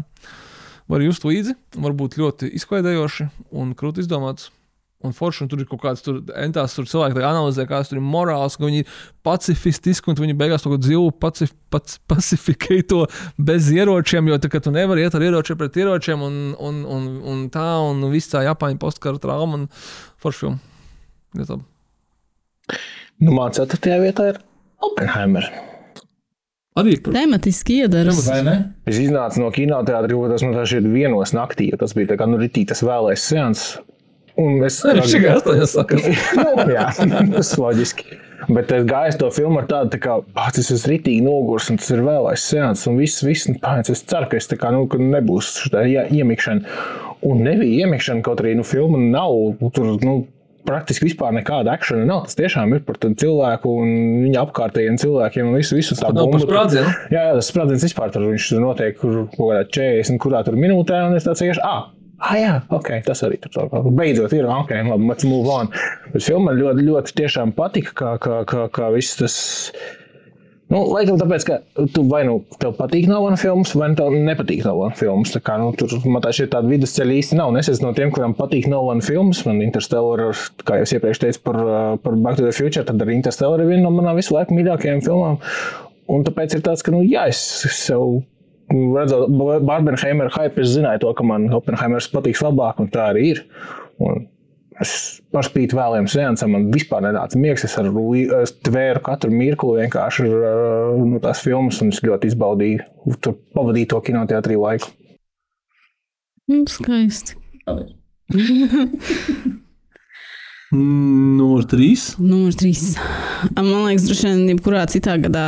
Var just līdzi, var būt ļoti izklaidējoši un krūti izdomāts. Un forši, un tur ir kaut kāds tur, entās, tur cilvēki analizē, kāds tur ir morāls, ka viņi ir pacifistiski, un viņi beigās to dzīvu pacif, pac, pacifikē to bez ieročiem, jo tā, tu nevari iet ar ieročiem pret ieročiem, un, un, un, un tā, un viss tā Japāņu postkara trauma, un forši filmu. Nu, man ceturtajā vietā ir Oppenheimer. Arī par tematiski ne? Es iznācu no kinoteātra, jo tas man tā šķiet vienos naktī, jo tas bija tā kā, nu, ritī tas vēlais seans. Un es Viņš tikai astoņas sakas. nu, jā, tas ir loģiski. Bet es gāju to filmu ar tādu, tā kā, ah, tas ir rītīgi nogurs, un tas ir vēlais seans, un viss, viss, un pēc es ceru, ka es tā kā, nu, ka nebūs šitā iemikšana. Un nebija iemikšana, kaut arī, nu, filma nav, tur, nu, praktiski vispār nekāda akcena nav. Tas tiešām ir par cilvēku un viņa apkārtējiem cilvēkiem un visu, visu tā bumbu? Jā, jā, tas sprādziens vispār tur notiek kur, kaut kādā 40, kurā tur minūtē, un es tāds vienkārši, ah, ah, jā, ok, tas arī tur tā kā beidzot ir, ok, labi, let's move on. Bet filma man ļoti, ļoti tiešām patika, kā, kā, kā, kā viss tas. Nu, laikam tāpēc, ka tu vai nu tev patīk Nolana filmas, vai nu tev nepatīk Nolana filmas. Tā kā, nu, tur man tā šeit tāda vidusceļa īsti nav. Es esmu no tiem, kuriem patīk Nolana filmas. Man Interstellar, kā jau es iepriekš teicu par, par Back to the Future, tad arī Interstellar ir viena no manām visu laiku mīļākajām filmām. Un tāpēc ir tāds, ka, nu, jā, es sev redzot, Barbenheimer hype, es zināju to, ka man Oppenheimers patiks labāk, un tā arī ir. Un Es par spīti vēlējām sēncam, man vispār nenāca miegs. Es, ar, es tvēru katru mirkli vienkārši ar nu, tās filmas, un es ļoti izbaudīju tur pavadīto kinoteātrī laiku. Mm, Skaisti. Numur trīs. Numurs trīs. Man liekas, droši vien, jebkurā citā gadā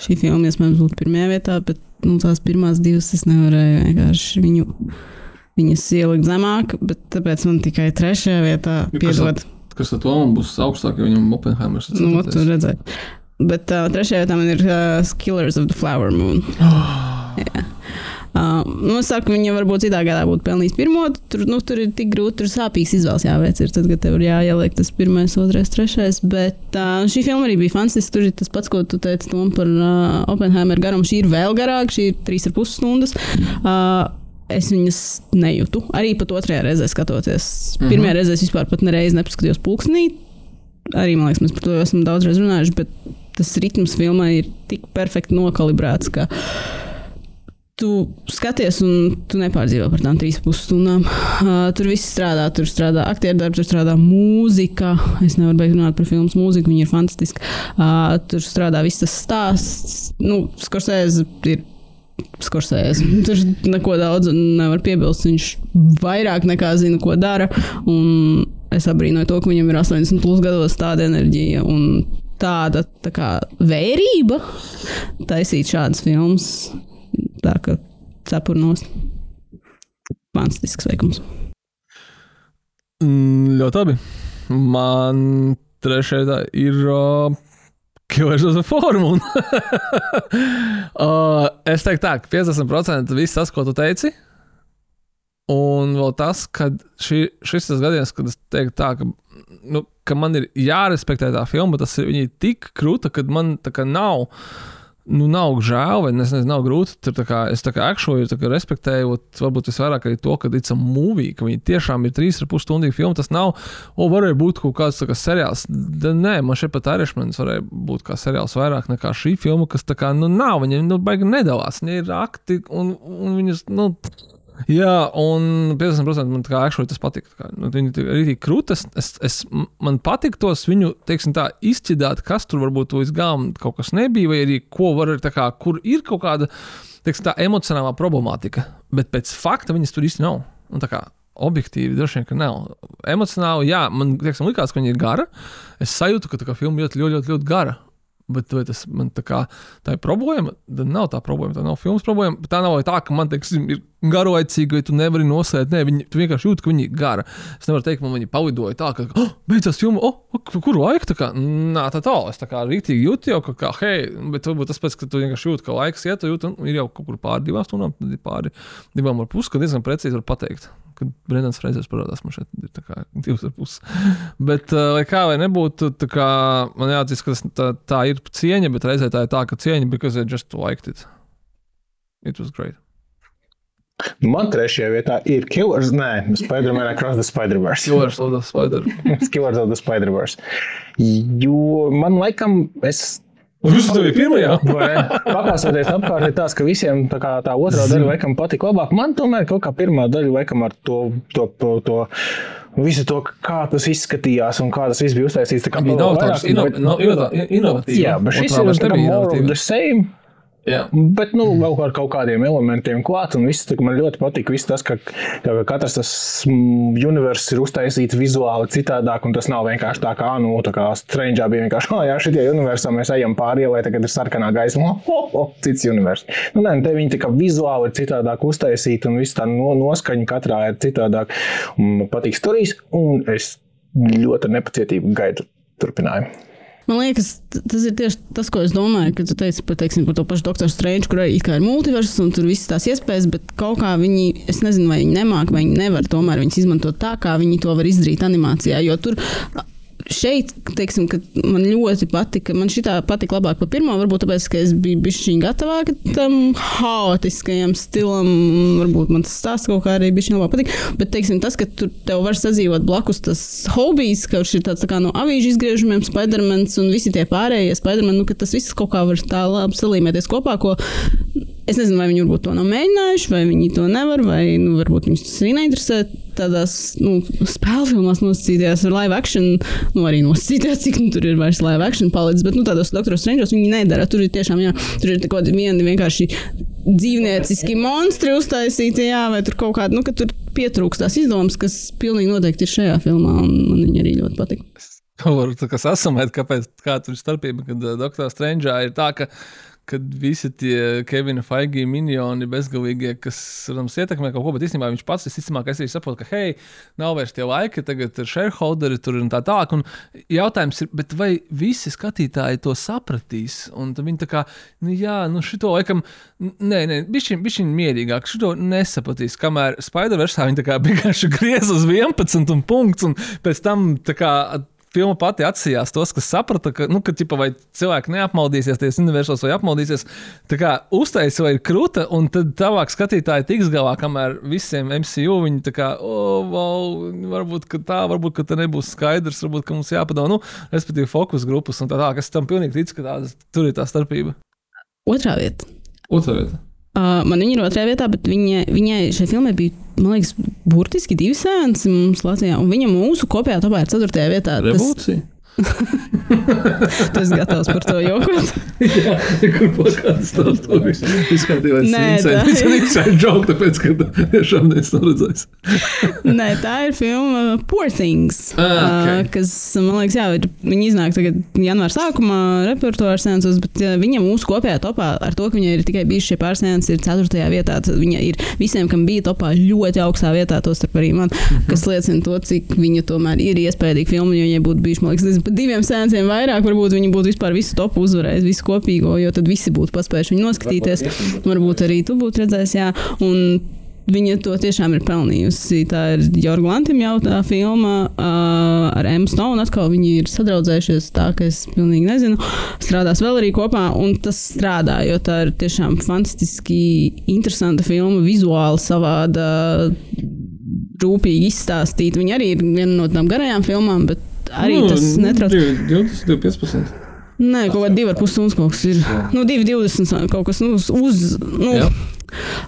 šī filma iespējams būtu pirmajā vietā, bet nu, tās pirmās divas es nevarēju vienkārši viņu. Viņas ielikt zemāk, bet tāpēc man tikai trešajā vietā piedod. Kas ar to man būs augstāk, jo viņam Oppenheimers ir Nu, tur redzēt. Bet uh, trešajā vietā man ir uh, Killers of the Flower Moon. Jā. Uh, nu, es saku, viņa varbūt citā gadā būtu pelnījusi pirmo. Tur, nu, tur ir tik grūti, tur sāpīgs izvēles jāveic. Ir tad, kad tev ir jāieliek tas pirmais, otrais, trešais. Bet uh, šī filma arī bija fantastiska. Tur ir tas pats, ko tu teici Tom, par uh, Oppenheimer garumu. Šī ir vēl garāka, šī ir trīs ar pus stundas. Uh, Es viņas nejūtu. Arī pat otrajā reizē skatoties. Mm -hmm. Pirmajā reizē es vispār nereiz nepaskatījos pulksnī. Arī man liekas, mēs par to esam daudzreiz runājuši, bet tas ritms filmai ir tik perfekti nokalibrēts, ka tu skaties un tu nepārdzīvo par tām trīs pusstundām. Uh, tur viss strādā, tur strādā aktieru darbs, tur strādā mūzika. Es nevaru beigt runāt par filmu mūziku, viņa ir fantastiska. Uh, tur strādā viss tas stāsts. Nu, Skorsēze ir Skorsēs. Tur neko daudz nevar piebilst. Viņš vairāk nekā zina, ko dara. Es abrīnoju to, ka viņam ir 80 plus gados tāda enerģija un tāda tā kā vērība taisīt šādas filmas. Tā kā cepurnos. Fantastisks veikums. Mm, ļoti labi. Man trešajā ir uh, Killers of the Formula. uh, es teiktu, tā, ka 50% viss tas, ko tu teici. Un vēl tas, ka šī, šis ir gadījums, kad es teiktu, tā, ka, nu, ka man ir jārespektē tā filma, tas ir tik krūta, ka man tā kā nav. Nu, nav žēl, vai es nezinu, nav grūti. Tur kā, es tā kā akšoju, tā kā respektēju, ot, varbūt visvairāk arī to, ka it's a movie, ka viņi tiešām ir trīs ar pus stundīgi filma. Tas nav, o, varēja būt kaut kāds kā seriāls. Da, nē, man šeit pat Irishmans varēja būt kā seriāls vairāk nekā šī filma, kas tā kā, nu, nav, viņiem, nu, baigi nedalās. Viņi ir akti un, un viņas, nu, Jā, un 50% man kā actually tas patīk. Nu, viņi ir arī krūtis. Es, es, man patīk tos viņu tā, izķidāt, kas tur varbūt līdz galam kaut kas nebija, vai arī ko var, kā, kur ir kaut kāda teiksim, tā, emocionālā problemātika. Bet pēc fakta viņas tur īsti nav. Un, kā, Objektīvi, droši vien, ka nav. Emocionāli, jā, man teiksim, likās, ka viņa ir gara. Es sajūtu, ka tā kā filma ļoti, ļoti, ļoti, ļoti gara. Bet vai tas man tā kā tā ir problēma? Tad nav tā problēma. Tā nav filmas problēma. Tā nav tā, ka man teiksim, ir garlaicīgi, vai tu nevari nosēst. Nē, viņi, vienkārši jūti, ka viņi ir gara. Es nevaru teikt, ka man viņi palidoja tā, ka oh, beidzās filma, oh, kur laika tā kā? Nā, tā tā. Es tā kā rītīgi jūtu jau, ka, kā, hei, bet varbūt tas pēc, ka tu vienkārši jūti, ka laiks iet, tu jūti, un ir jau kaut kur pāri divām stundām, tad ir pāri divām ar pusi, kad diezgan precīzi var pateikt. Kad Brendans Freizers parādās, man šeit ir kā divas ar pusi. Bet, uh, lai kā vai nebūtu, kā man jāatzīst, ka tas, tā, tā ir cieņa, bet reizē tā ir tā, ka cieņa, because I just liked it. It was great. Man trešajā vietā ir Killers, nē, Spider-Man Across the Spider-Verse. Killers of the Spider. Killers of the Spider-Verse. Jo man laikam, es Jūs tur bijat pirmajā? Pakāsoties apkārt, ir tāds, ka visiem tā, kā, tā otrā daļa laikam patika labāk. Man tomēr kaut kā pirmā daļa laikam ar to, to, to, to visu to, kā tas izskatījās un kā tas viss bija uztaisīts. Tā kā Bija vēl inovatīvs, vairāk, ino, bet- no, ino, inovatīvs. Jā, bet šis ir kā more of the same. Jā. Bet, nu, vēl ar kaut kādiem elementiem klāt, un viss, tā, man ļoti patīk tas, ka, ka katrs tas mm, universs ir uztaisīts vizuāli citādāk, un tas nav vienkārši tā kā, nu, tā kā Strangeā bija vienkārši, ah, jā, šitie universā mēs ejam pāri ielai, tagad ir sarkanā gaisma, oh, oh, oh, cits universs. Nu, nē, te viņi tā kā vizuāli ir citādāk uztaisīti, un viss tā no, noskaņa katrā ir citādāk. Un man patīk stāstījis, un es ļoti nepacietību gaidu turpinājumu. Man liekas, tas ir tieši tas, ko es domāju, kad tu teici par, teiksim, par to pašu doktoru Strange, kur arī ir multivers un tur visas tās iespējas, bet kaut kā viņi, es nezinu, vai viņi nemāk, vai viņi nevar tomēr viņas izmantot tā, kā viņi to var izdarīt animācijā. Jo tur šeit, teiksim, man ļoti patika, man šī tā patika labāk par pirmo, varbūt tāpēc, ka es biju bijusi gatavāka tam haotiskajam stilam, varbūt man tas stāsts kaut kā arī bija labāk patīk. Bet, teiksim, tas, ka tur tev var sadzīvot blakus tas hobijs, ka viņš ir tāds tā kā no avīžu izgriežumiem, Spidermans un visi tie pārējie Spiderman, nu, ka tas viss kaut kā var tā labi salīmēties kopā, ko Es nezinu, vai viņi to nav mēģinājuši, vai viņi to nevar, vai nu, varbūt viņus tas arī neinteresē. Tādās nu, spēļu filmās nosacītajās ar live action, nu arī nosacītajās, cik nu, tur ir vairs live action palicis, bet nu, tādos Doctor Strange'os viņi nedara. Tur ir tiešām, jā, tur ir kaut kādi vieni vienkārši dzīvnieciski monstri uztaisīti, jā, vai tur kaut kāda, nu, ka tur pietrūkst tās izdomas, kas pilnīgi noteikti ir šajā filmā, un man viņa arī ļoti patīk. Tā kā sasumēt, kāpēc kā tur ir starpība, kad uh, Doktora Strange'ā ir tā, ka kad visi tie Kevina Faigi minioni bezgalīgie, kas, protams, ietekmē kaut ko, bet īstenībā viņš pats visticamāk arī saprot, ka, hei, nav vairs tie laiki, tagad ir shareholderi tur un tā tālāk. Un jautājums ir, vai visi skatītāji to sapratīs? Un viņi tā kā, nu jā, nu šito laikam, nē, nē, bišķiņ, bišķiņ mierīgāk, šito nesapratīs, kamēr Spider-Versā viņi tā kā vienkārši griez uz 11 un punkts, un pēc tam tā kā filma pati atsījās tos, kas saprata, ka, nu, ka ķipa, vai cilvēki neapmaldīsies, tie universāls vai apmaldīsies. Tā kā uztaisīja vai krūta, un tad tālāk skatītāji tiks galā, kamēr visiem MCU viņi tā kā, oh, wow, varbūt tā, varbūt tā nebūs skaidrs, varbūt ka mums jāpadomā, nu, respektīvi, fokus grupas un tā tālāk. Es tam pilnīgi ticu, ka tā, tur ir tā starpība. Otrā vieta. Otrā vieta. Uh, man viņa ir otrajā vietā, bet viņa, viņai šai filmai bija, man liekas, burtiski divi sēnes mums Latvijā. Un viņa mūsu kopējā topā ir ceturtajā vietā. Revolūcija. Tas, tu esi gatavs par to jokot? Jā, kur podkāsts tās to visu izskatījās. Inside joke, tāpēc, ka tiešām neesmu redzējis. Nē, tā ir filma Poor Things, ah, okay. uh, kas, man liekas, jā, viņi iznāk tagad janvāra sākumā repertuāra sēnesos, bet uh, viņa mūsu kopējā topā ar to, ka viņa ir tikai bijuši šie pārsēnes, ir ceturtajā vietā. Viņa ir visiem, kam bija topā ļoti augstā vietā, to starp arī man, kas liecina to, cik viņa tomēr ir iespējīga filma, jo viņai būtu bijuši, man liekas, diviem sēnciem vairāk, varbūt viņi būtu vispār visu topu uzvarējis, visu kopīgo, jo tad visi būtu paspējuši viņu noskatīties. Varbūt, arī tu būtu redzējis, jā. Un Viņa to tiešām ir pelnījusi. Tā ir Jorga Lantim jau tā filma uh, ar Emmu Stone. Atkal viņi ir sadraudzējušies tā, ka es pilnīgi nezinu. Strādās vēl arī kopā, un tas strādā, jo tā ir tiešām fantastiski interesanta filma, vizuāli savāda, rūpīgi izstāstīta. Viņa arī ir viena no tām garajām filmām, bet arī nu, tas netrauc. 20, 15. Nē, kaut kāda divi ar pus stundas kaut kas ir. Jā. Nu, divi, 20 kaut kas nu, uz. uz nu, Jā.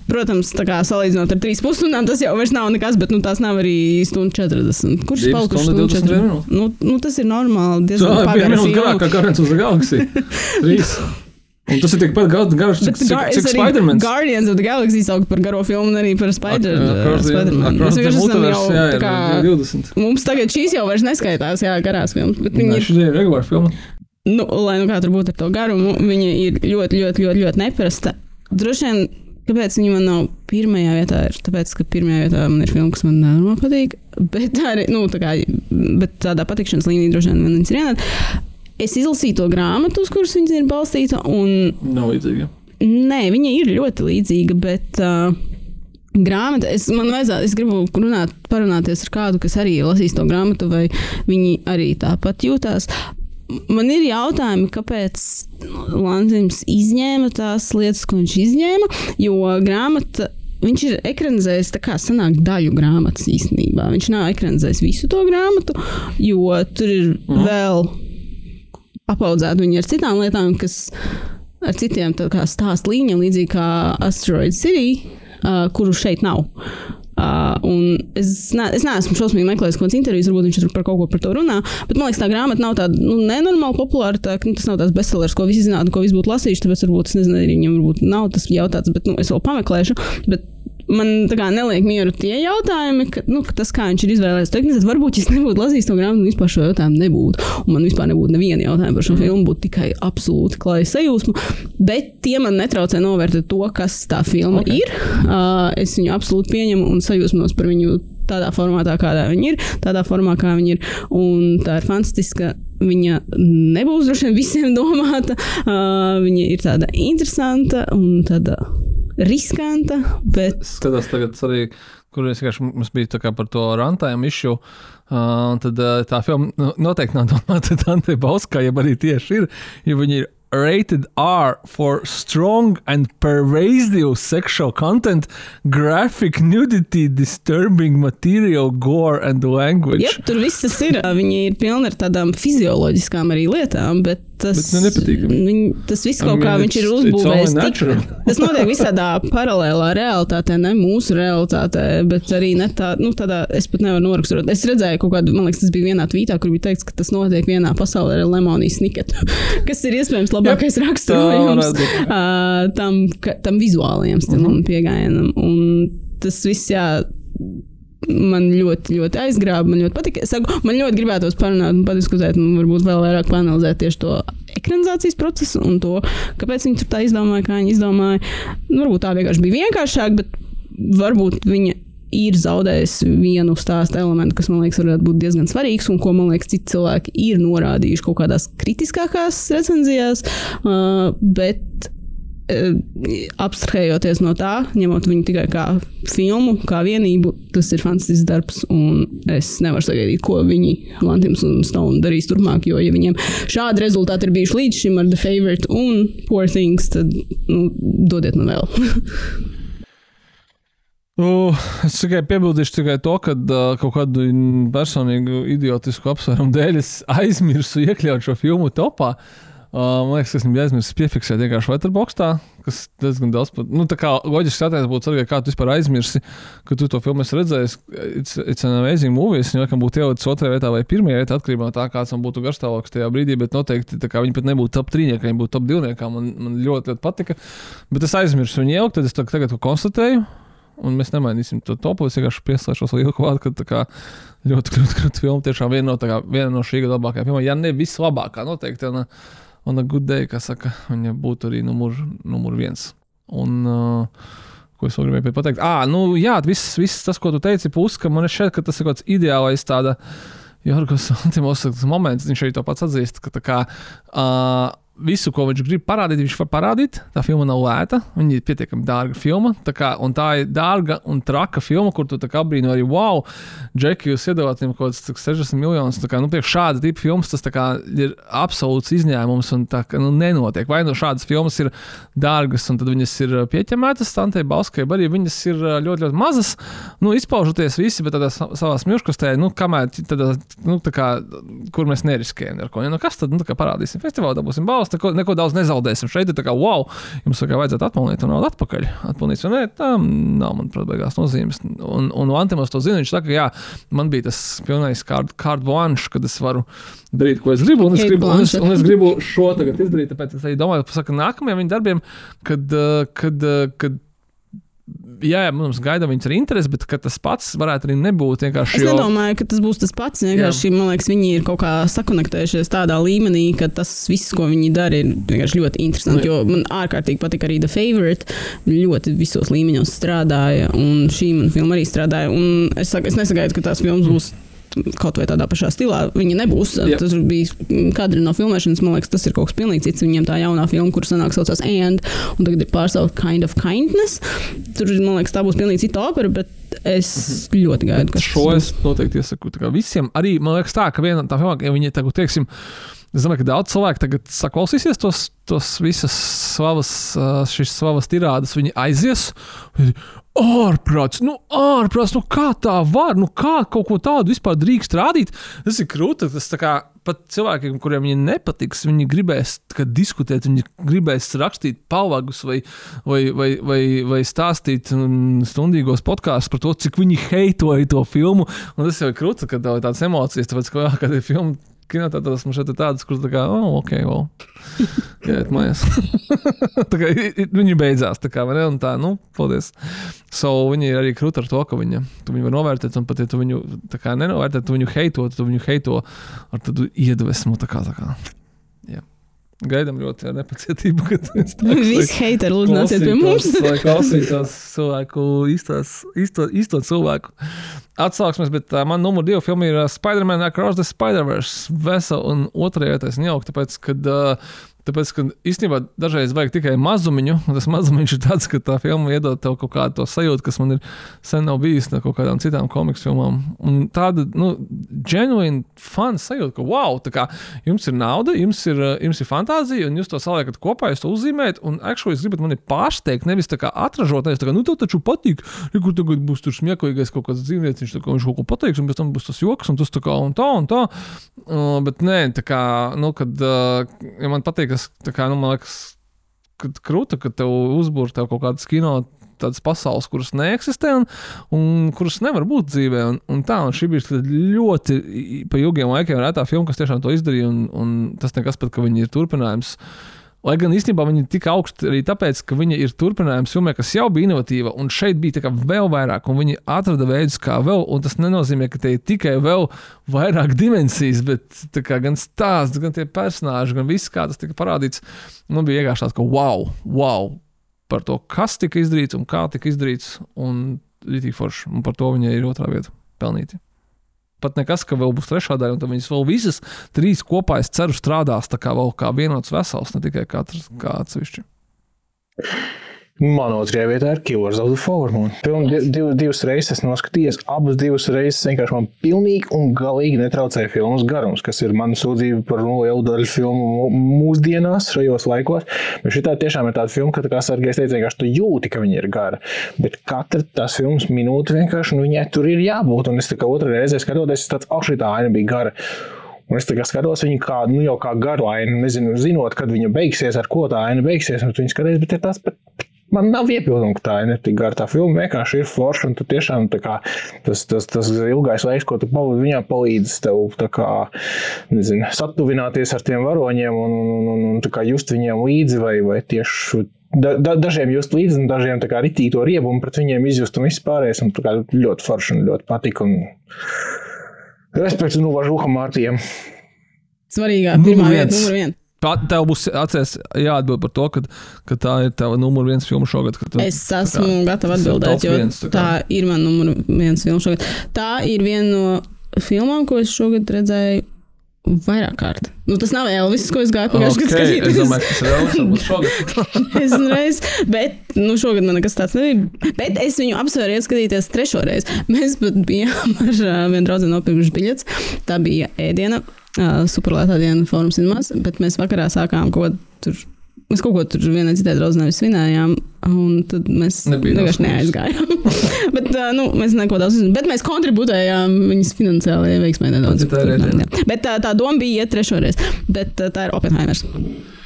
Protams, tā kā salīdzinot ar 3,5 stundām, tas jau nav nekas, bet nu, tās nav arī stundu 40. Kurš palikuši stundu 40? Nu, nu, tas ir normāli. Tā ir no garākajām Guardians of the Galaxy. Un tas ir tikpat garš, cik, cik, cik Spider-Man. Guardians of the Galaxy sauc par garo filmu un arī par Spider-Man. Spider Mēs vienkārši esam jau jā, kā 20. Mums tagad šīs jau vairs neskaitās, jā, garās filmas. Bet viņi ir. Šī ir regulāra filma. Nu, lai nu kā tur būtu ar to garumu, viņa ir ļoti, ļoti, ļoti, ļoti neparasta. Droši vien, kāpēc viņa man nav pirmajā vietā, ir tāpēc, ka pirmajā vietā man ir filma, kas man nenormāli patīk. Bet, arī, nu, tā kā, bet tādā patikšanas līmenī droši vien man viņas ir ienāca. Es izlasīju to grāmatu, uz kuras viņa ir balstīta. Un... Nav līdzīga. Nē, viņa ir ļoti līdzīga, bet. Uh, Grāmata, es, man vajadzētu, es gribu runāt, parunāties ar kādu, kas arī lasīs to grāmatu, vai viņi arī tāpat jūtās. Man ir jautājumi, kāpēc Lanzims izņēma tās lietas, ko viņš izņēma, jo grāmata Viņš ir ekranizējis tā kā sanāk daļu grāmatas īstenībā. Viņš nav ekranizējis visu to grāmatu, jo tur ir mm. vēl apaudzēta viņa ar citām lietām, kas ar citiem stāstu līnijiem, līdzīgi kā Asteroid City, uh, kuru šeit nav. Uh, es, ne, es neesmu šausmīgi meklējis kaut kādas intervijas, varbūt viņš tur par kaut ko par to runā. Bet man liekas, tā grāmata nav tāda nu, nenormāli populāra. Tā, nu, tas nav tāds bestsellers, ko visi zinātu, ko visi būtu lasījuši. Tāpēc varbūt es nezinu, arī viņam varbūt nav tas jautāts, bet nu, es vēl pameklēšu. Bet man kā, neliek mieru tie jautājumi, ka, nu, ka tas, kā viņš ir izvēlējies to ekranizēt, varbūt, ja es nebūtu lasījis to grāmatu, vispār šo jautājumu nebūtu. Un man vispār nebūtu neviena jautājuma par šo mm. filmu, būtu tikai absolūti klāja sajūsma. Bet tie man netraucē novērtēt to, kas tā filma okay. ir. Uh, es viņu absolūti pieņemu un sajūsmos par viņu tādā formātā, kādā viņa ir, tādā formā, kā viņa ir. Un tā ir fantastiska. Viņa nebūs droši vien visiem domāta. Uh, viņa ir tāda interesanta un tāda riskanta. Bet... Es skatos, tagad arī, kur es vienkārši mums bija par to rantājumu izšu. Uh, tad uh, tā filma nu, noteikti nav domāta Dante Bauskā, ja arī tieši ir, jo viņi ir rated R for strong and pervasive sexual content, graphic nudity, disturbing material, gore and language. Jā, tur viss tas ir. Viņi ir pilni ar tādām fizioloģiskām arī lietām, bet tas, Bet, nu, nepatīkami. viņ, tas viss I kaut kā mean, viņš ir uzbūvējis. Tik, tas notiek visādā paralēlā realitātē, ne mūsu realitātē, bet arī ne tā, nu, tādā, es pat nevaru noraksturot. Es redzēju kaut kādu, man liekas, tas bija vienā tvītā, kur bija teikts, ka tas notiek vienā pasaulē ar lemonijas snikatu, kas ir iespējams labākais raksturojums varētu būt. uh, tam, ka, tam vizuālajiem stilam un pieejamam. Un tas viss, jā. Man ļoti, ļoti aizgrāba. Man ļoti patika. Es Saku, man ļoti gribētos parunāt un padiskutēt, un varbūt vēl vairāk panelizēt tieši to ekranizācijas procesu un to, kāpēc viņi tur tā izdomāja, kā viņi izdomāja. Nu, varbūt tā vienkārši bija vienkāršāk, bet varbūt viņa ir zaudējusi vienu stāstu elementu, kas man liekas, varētu būt diezgan svarīgs, un ko man liekas, citi cilvēki ir norādījuši kaut kādās kritiskākās recenzijās. Uh, bet abstrahējoties no tā, ņemot viņu tikai kā filmu, kā vienību, tas ir fantastisks darbs. Es nevaru sagaidīt, ko viņi, Lantims un Stone, darīs turpmāk. Jo, ja viņiem šādi rezultāti ir bijuši līdz šim ar The Favorite un Poor Things, tad nu, dodiet man vēl. Nu, es tikai piebildīšu tikai to, ka uh, kaut kādu personīgu idiotisku apsvērumu dēļ es aizmirsu iekļaut šo filmu topā. Uh, man liekas, ka es viņu aizmirsu piefiksēt vienkārši Letterboxdā, kas diezgan daudz. Pat, nu, tā kā loģiski skatījums būtu svarīgi, kā tu vispār aizmirsi, ka tu to filmu esi redzējis. It's, it's an amazing movie. Es viņu laikam būtu ielicis otrajā vietā vai pirmajā vietā, atkarībā no tā, kāds man būtu garstāvoklis tajā brīdī. Bet noteikti viņi pat nebūtu top trīnieki, viņi būtu top divniekā. Man, man ļoti, ļoti patika. Bet es aizmirsu viņu ielikt, tad es tagad, tagad to konstatēju. Un mēs nemainīsim to topu. Es vienkārši pieslēgšos vēl ilgu vārdu, ka tā kā ļoti krūta krūt filma. Tiešām viena no, kā, viena no šī gada labākajām filmām, ja ne vislabākā, noteikti. Un, un good day, kā saka, viņa būtu arī numur, numur viens. Un, uh, Ko es vēl gribēju pateikt? Ah, nu, jā, viss, viss tas, ko tu teici, pusi, ka man šeit, ka tas ir kaut kāds ideālais tāda Jorgos Antimos moments. Viņš arī to pats atzīst, ka tā kā. Uh, visu, ko viņš grib parādīt, viņš var parādīt. Tā filma nav lēta. Viņa ir pietiekami dārga filma. Tā, kā, tā ir dārga un traka filma, kur tu apbrīno arī, wow, Džeki, jūs iedavāt viņam kaut kādus 60 miljonus. Tā kā, nu, šāda tipa filmas tas kā, ir absolūts izņēmums un tā kā nu, nenotiek. Vai nu šādas filmas ir dārgas un tad viņas ir pieķemētas Tantei Balskai, vai arī viņas ir ļoti, ļoti mazas, nu, izpaužoties visi, bet tādā savā smilškastē, nu, kamēr, tādā, nu, tā kā, kur mēs neriskējam ar ko. Ja, nu, kas tad nu, parādīsim festivālā, dabūsim balvu? Balvas, neko, neko daudz nezaudēsim. Šeit ir tā kā, wow, jums tikai vajadzētu atpelnīt naudu atpakaļ. Atpelnīt, vai nē, tā nav, manuprāt, beigās nozīmes. Un, un Antimos to zina. Viņš saka, jā, man bija tas pilnais carte blanche, kad es varu darīt, ko es gribu. Un es gribu, un es, un es gribu šo tagad izdarīt. Tāpēc es arī domāju, ka nākamajiem viņa darbiem, kad, eh, kad, eh, kad Jā, jā, mums gaida viņas ar interesi, bet tas pats varētu arī nebūt. Es jo- nedomāju, ka tas būs tas pats. Vienkārši, man liekas, viņi ir kaut kā sakonektējušies tādā līmenī, ka tas viss, ko viņi dara, ir vienkārši ļoti interesanti. Jo man ārkārtīgi patika arī The Favorite. Ļoti visos līmeņos strādāja, un šī man filma arī strādāja. Un Es, saku, es nesagaidu, ka tās filmas būs. Kaut vai tādā pašā stilā viņa nebūs. Jā. Tas bija kadri no filmēšanas. Man liekas, tas ir kaut kas pilnīgi cits. Viņiem tā jaunā filma, kuras senāk saucās And, un tagad ir pārsaukt Kind of Kindness. Tur, man liekas, tā būs pilnīgi cita opera, bet es ļoti gaidu, kas Šo es noteikti iesaku visiem. Arī man liekas, tā, ka viena tā filmā, ja viņi tagad, teiksim, es domāju, ka daudz cilvēku tagad saklausīsies tos, tos visas savas, šīs savas tirādes, viņi aizies. viņi, Ārprāts, nu, ārprāts, nu kā tā var, nu kā kaut ko tādu vispār drīkst rādīt? Tas ir krūti. Tas kā pat cilvēkiem, kuriem viņa nepatiks, viņi gribēs diskutēt, viņi gribēs rakstīt pavagus vai, vai, vai, vai, vai stāstīt mm, stundīgos podkāstus par to, cik viņi heitoja to filmu. Un tas jau ir krūti, kad tev ir tādas emocijas, tāpēc, ka, jā, kad ir filma. Kinotētos man šeit ir tādas, kuras tā kā, oh, ok, well. Jā, iet mājās. tā kā viņi beidzās, tā kā, vai ne? Un tā, nu, paldies. So, viņi ir arī krūti ar to, ka viņa, tu viņu var novērtēt, un pat ja tu viņu tā kā nenovērtē, tu viņu heito, tu viņu heito ar tādu iedvesmu, tā kā, tā kā. Gaidām ļoti ar nepacietību, kad Visi heiteri lūdzu nāciet pie mums. Lai klausītos cilvēku, īstās, īsto, īsto cilvēku atsauksmes, bet uh, man numur divi filma ir Spider-Man Across the Spider-Verse. Vesela un otrajā nejauku, tāpēc, kad uh, Tāpēc, ka īstenībā dažreiz vajag tikai mazumiņu, un tas mazumiņš ir tāds, ka tā filma iedod tev kaut kādu sajūtu, kas man ir sen nav bijis no kaut kādām citām komiksu filmām. Un tāda, nu, genuīni fans sajūta, ka wow, tā kā jums ir nauda, jums ir, uh, jums ir fantāzija, un jūs to saliekat kopā, jūs to uzzīmējat, un actually jūs gribat mani pārsteigt, nevis tā kā atražot, nevis tā kā, nu tev taču patīk, ja kur tagad būs tur smieklīgais kaut kāds dzīvnieks, viņš, kā, viņš kaut ko pateiks, un pēc tam būs tas joks, un tas tā kā un tā un tā. Uh, bet nē, tā kā, nu, kad uh, ja man patīk, tā kā, nu, man liekas, krūta, ka tev uzbūr tev kaut kādas kino. Tādas pasaules, kuras neeksistē un, un kuras nevar būt dzīvē. Un, un tā, un šī bija ļoti pa ilgiem laikiem rētā filma, kas tiešām to izdarīja. Un, un tas nekas pat, ka viņi ir turpinājums. Lai gan īstenībā viņi ir tik augsti arī tāpēc, ka viņi ir turpinājums filmai, kas jau bija inovatīva, un šeit bija vēl vairāk, un viņi atrada veidus, kā vēl, un tas nenozīmē, ka te ir tikai vēl vairāk dimensijas, bet kā, gan stāsts, gan tie personāļi, gan viss, kā tas tika parādīts, man bija vienkārši tāds, ka wow, wow, par to, kas tika izdarīts un kā tika izdarīts, un rītīgi forši, un par to viņai ir otrā vieta pelnīti pat nekas, ka vēl būs trešā daļa, un tad viņas vēl visas trīs kopā, es ceru, strādās tā kā, kā vienots vesels, ne tikai katrs kā atsevišķi. Man otrajā vietā ir Killers of the Moon. Filmu div, divas reizes esmu noskatījies, abas divas reizes vienkārši man pilnīgi un galīgi netraucēja filmas garums, kas ir mana sūdzība par nu, lielu daļu filmu mūsdienās, šajos laikos. Bet šī tiešām ir tāda filma, ka, kā Sergejs teica, vienkārši tu jūti, ka viņa ir gara. Bet katra tās filmas minūte vienkārši, nu, viņai tur ir jābūt. Un es tā kā otrā reizē skatoties, es tāds, ah, šī tā aina bija gara. Un es skatos viņu kā, nu, jau kā garu ainu, nezinu, zinot, kad viņa beigsies, ar ko tā aina beigsies. Un viņi skatās, bet ir tas pat Man nav iebildumu, ka tā ir ne tik gara. Tā filma vienkārši ir forša. Tu tiešām kā, tas, tas, tas ilgais laiks, ko tu pavadi, viņā palīdz tev kā, nezinu, satuvināties ar tiem varoņiem un, un, un, un just viņiem līdzi vai, vai tieši da, da, dažiem just līdzi, un dažiem tā kā ritīgi to riebumu pret viņiem izjust un viss pārējais. Un, kā, ļoti forši un ļoti patika. Un... Respektu no Važuha Mārtiem. Svarīgāk, pirmā vieta, numur viens. Tev būs atcerēties, jāatbild par to, ka, ka tā ir tava numur viens filma šogad. Tu, es esmu gatava atbildēt, jo viens, tā, tā ir mana numur viens filma šogad. Tā ir viena no filmām, ko es šogad redzēju. Vairāk kārt. Nu, tas nav Elvis, ko es gāju pagājušajā okay, gadā. Es domāju, ka tas ir Elvis. šogad. es reiz, bet nu, šogad man nekas tāds nebija. Bet es viņu apsvēru ieskatīties trešo reizi. Mēs pat bijām ar vienu draugu nopirkuši biļetes. Tā bija ēdiena uh, superlētā diena Forum Cinemās, bet mēs vakarā sākām kaut ko tur. Mēs kaut ko tur vienai citai draudzē svinējām, un tad mēs vienkārši neaizgājām. bet, uh, nu, mēs neko daudz nezinājām. Bet mēs kontribūtējām viņas finansiālajai veiksmē nedaudz. Bet tā, tā doma bija iet trešo reizi. Bet uh, tā ir Oppenheimers.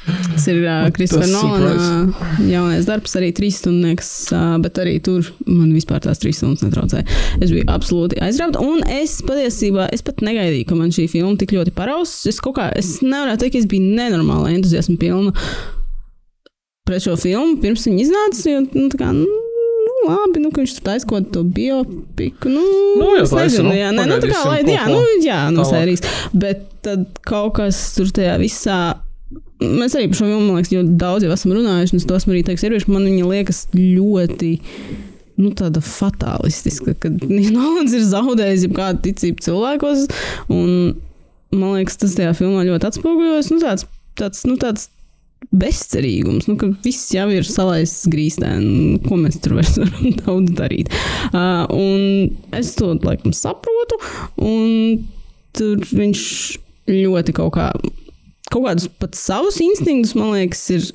Tas ir uh, Kristofers Nolans jaunais darbs, arī trīs stundas, uh, bet arī tur man vispār tās trīs stundas netraucēja. Es biju absolūti aizrauta, un es patiesībā es pat negaidīju, ka man šī filma tik ļoti paraus. Es kaut kā, es nevaru teikt, ka es biju nenormāli entuziasma pilna pret šo filmu, pirms viņa iznāca. Jo, nu, kā, nu, labi, nu, ka viņš tur taisa kaut ko biopiku. Nu, nu, jā, nezinu, nu, jā, ne, nu, tā kā, lai, jā, nu, jā, no sērijas. Bet tad kaut kas tur tajā visā Mēs arī par šo filmu, man liekas, ļoti daudz jau esam runājuši, un es to esmu arī teicis, iepriekš. Man viņa liekas ļoti. Nu, tāda fatālistiska, ka Nolans ir zaudējis jebkādu ticību cilvēkos. Un, man liekas, tas tajā filmā ļoti atspoguļojas. Nu, tāds, tāds, nu, tāds bezcerīgums, nu, ka viss jau ir salaists grīstē, ko mēs tur vairs varam daudz darīt. Uh, un es to laikam saprotu, un tur viņš ļoti kaut kā kaut kādus pat savus instinktus, man liekas, ir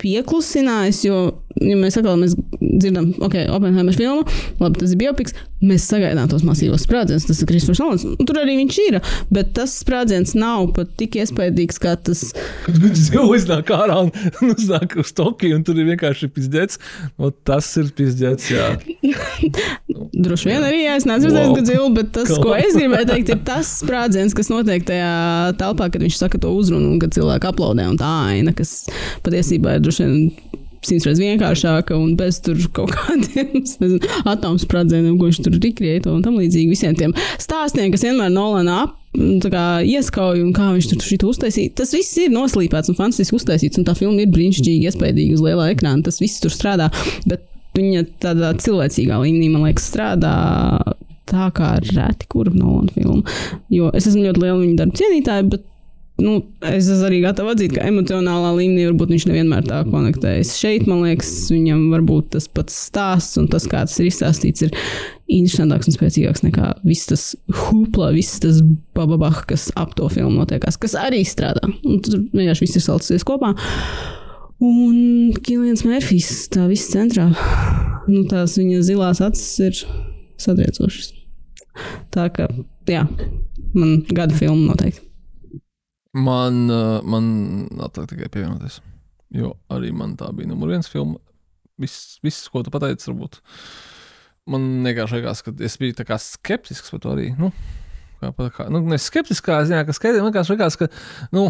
pieklusinājis. Jo, ja mēs atkal mēs dzirdam, ok, Oppenheimer filmu, labi, tas ir biopiks, mēs sagaidām tos masīvos sprādzienus. Tas ir Kristofers Nolans. Tur arī viņš ir, bet tas sprādziens nav pat tik iespaidīgs, kā tas. Viņš jau iznāk ārā un uznāk uz Tokiju, un tur ir vienkārši pizdzēts. O, tas ir pizdzēts. Droši vien arī, es neesmu redzējis wow. Godzilla, bet tas, ko es gribēju teikt, ir tas sprādziens, kas notiek tajā telpā, kad viņš saka to uzrunu un kad cilvēki aplaudē un tā aina, kas patiesībā ir droši vien simts reizes vienkāršāka un bez tur kaut kādiem atomu sprādzieniem, ko viņš tur rikrieto un tam līdzīgi visiem tiem stāstiem, kas vienmēr Nolana ap. Ieskauju, un kā viņš tur šito uztaisīja. Tas viss ir noslīpēts un fantastiski uztaisīts. Un tā filma ir brīnišķīgi, iespaidīga uz lielā ekrāna. Tas viss tur strādā. Bet viņa tādā cilvēcīgā līmenī, man liekas, strādā tā kā reti kura Nolana filma. Jo es esmu ļoti liela viņa darba cienītāja, bet nu, es esmu arī gatava atzīt, ka emocionālā līmenī varbūt viņš nevienmēr tā konektējas. Šeit, man liekas, viņam varbūt tas pats stāsts un tas, kā tas ir izstāstīts, ir interesantāks un spēcīgāks nekā viss tas hupla, viss tas bababah, kas ap to filmu notiekās, kas arī strādā. Un tur vienkārši viss ir salcies kopā. Un Kilians Mērfijs tā viss centrā. Nu, tās viņa zilās acis ir satriecošas. Tā kā, jā, man gada filma noteikti. Man, uh, man atliek tikai pievienoties. Jo arī man tā bija numur viens filma. Viss, viss ko tu pateici, varbūt. Man vienkārši liekas, ka es biju skeptisks par to arī. Nu, kā, kā, nu, ne skeptiskā ziņā, ka skaidrs, vienkārši liekas, ka, nu,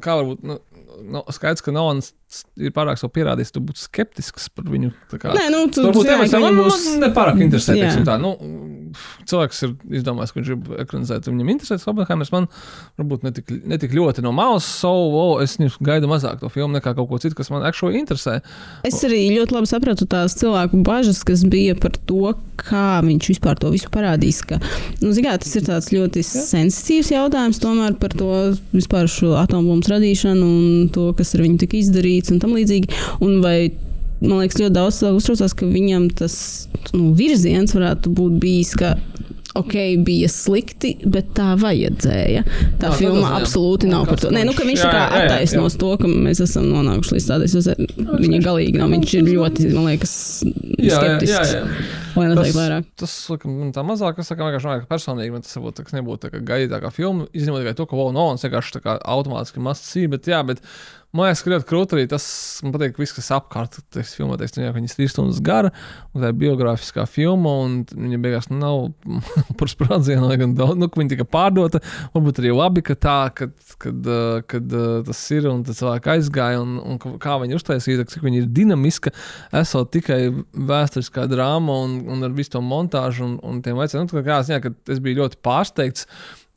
kā varbūt, nu, nu, skaidrs, ka Nolans ir pārāk savu pierādījis, tu būtu skeptisks par viņu. Kā, Nē, nu, tu Varbūt tā man, viņam man būs- nepārāk interesē. Jā. teiksim Tā. Nu, cilvēks ir izdomājis, ka viņš grib ekranizēt. Viņam interesē Oppenheimers. Man varbūt netik, netik ļoti no malas savu, oh, es gaidu mazāk to filmu nekā kaut ko citu, kas man actually interesē. Es arī ļoti labi sapratu tās cilvēku bažas, kas bija par to, kā viņš vispār to visu parādīs. Ka, nu, zigā, tas ir tāds ļoti sensitīvs jautājums tomēr par to vispār šo atombumbu radīšanu un to, kas ar viņu tika izdarīts un tam līdzīgi. Un vai, man liekas, ļoti daudz cilvēku uztraucās, ka viņam tas nu, virziens varētu būt bijis. Ka, Ok, bija slikti, bet tā vajadzēja. Tā Jā, filma ziņā. absolūti nav par to. Nē, nu, viņš Jā, tā kā jā, jā, jā. attaisnos to, ka mēs esam nonākuši līdz tādai situācijai. Viņa galīgi nav. Viņš ir ļoti, man liekas, skeptisks. Lai neteikt vairāk. Tas, laikam, man tā mazāk, es saku, vienkārši domāju, ka personīgi man tas varbūt tas nebūtu tā kā gaidītākā filma. Izņemot tikai to, ka Wow, Nolans vienkārši tā kā automātiski must see, bet jā, bet man liekas, ka ļoti krūti arī tas, man patīk, viss, kas apkārt, tas filmā, teiks, jā, ka viņas trīs stundas gara, un tā ir biogrāfiskā filma, un viņa beigās nav par sprādzienu, lai gan daudz, nu, ka viņa tika pārdota, varbūt arī labi, ka tā, kad, kad, kad uh, tas ir, un tas cilvēki aizgāja, un, un kā viņi uztaisīja, cik viņa ir dinamiska, esot tikai vēsturiskā drāma un, un ar visu to montāžu un, un tiem veciem. Nu, kā ziņā, ka es biju ļoti pārsteigts.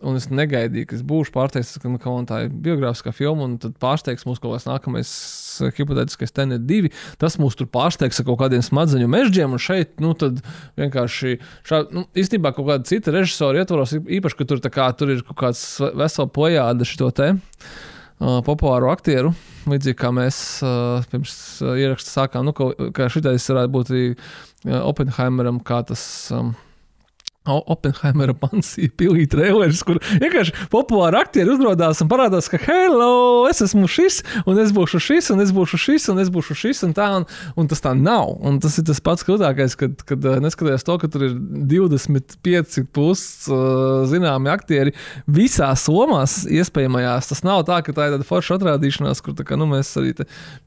Un es negaidīju, ka es būšu pārsteigts, nu, ka man tā ir biogrāfiskā filma, un tad pārsteigs mūs kaut kāds nākamais eh, hipotētiskais tenet divi. Tas mūs tur pārsteigs ar kaut kādiem smadzeņu mežģiem, un šeit, nu, tad vienkārši šādi, nu, īstenībā kaut kāda cita režisora ietvaros, īpaši, ka tur, kā, tur ir kaut kāds vesela plējāda šo te uh, populāru aktieru. Līdzīgi kā mēs uh, pirms uh, ieraksta sākām, nu, ka, ka šitais varētu būt arī uh, Oppenheimeram, kā tas. Um, Oppenheimera pansija pilī traileris, kur vienkārši populāri aktieri uzrādās un parādās, ka, hello, es esmu šis, un es būšu šis, un es būšu šis, un es būšu šis, un tā, un, un tas tā nav. Un tas ir tas pats krūtākais, kad, kad eh, neskatoties to, ka tur ir 25 plus uh, zināmi aktieri visās lomās, iespējamajās. Tas nav tā, ka tā ir tāda forša atrādīšanās, kur kā, nu, mēs arī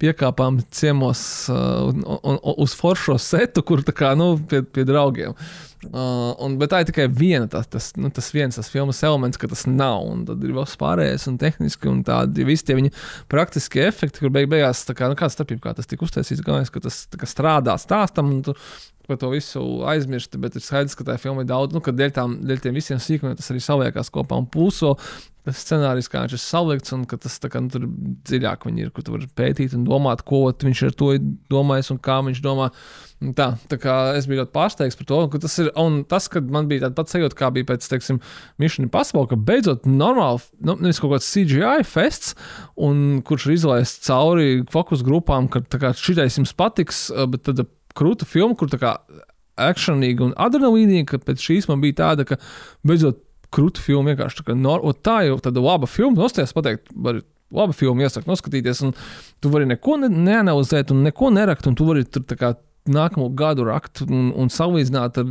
piekāpām ciemos uh, un, un, un, uz foršo setu, kur kā, nu, pie, pie draugiem. Uh, un, bet tā ir tikai viena, tas, tas, nu, tas viens tas filmas elements, ka tas nav. Un tad ir vēl pārējais un tehniski, un tādi visi tie viņa praktiskie efekti, kur beig beigās, tā kā, nu, kāda starpība, kā tas tika uztaisīts, galvenais, ka tas tā kā strādā stāstam, un tu par to visu aizmirsti, bet ir skaidrs, ka tā filma ir daudz, nu, ka dēļ, tām, dēļ tiem visiem sīkumiem tas arī saliekās kopā un pulso. Tas scenārijs, kā viņš ir salikts, un tas tā kā, nu, tur dziļāk viņi ir, kur tu vari pētīt un domāt, ko viņš ar to ir domājis un kā viņš domā. Un Tā, tā kā es biju ļoti pārsteigts par to, ka tas ir. Un tas, kad man bija tāds pats sajūta, kā bija pēc, teiksim, Mission Impossible, ka beidzot normāli, nu, nevis kaut kāds CGI fests, un kurš ir izlaists cauri fokus grupām, ka tā kā šitais jums patiks, eh, bet tad krūta filma, kur tā kā akcionīga un adrenalīnīga, ka pēc šīs man bija tāda, ka beidzot krūta filma vienkārši tā kā nor, tā jau tāda laba filma, nostājās pateikt, var laba filma, iesaka noskatīties, un tu vari neko ne, neanalizēt un neko nerakt, un tu vari tur tā kā nākamo gadu rakt un, un salīdzināt ar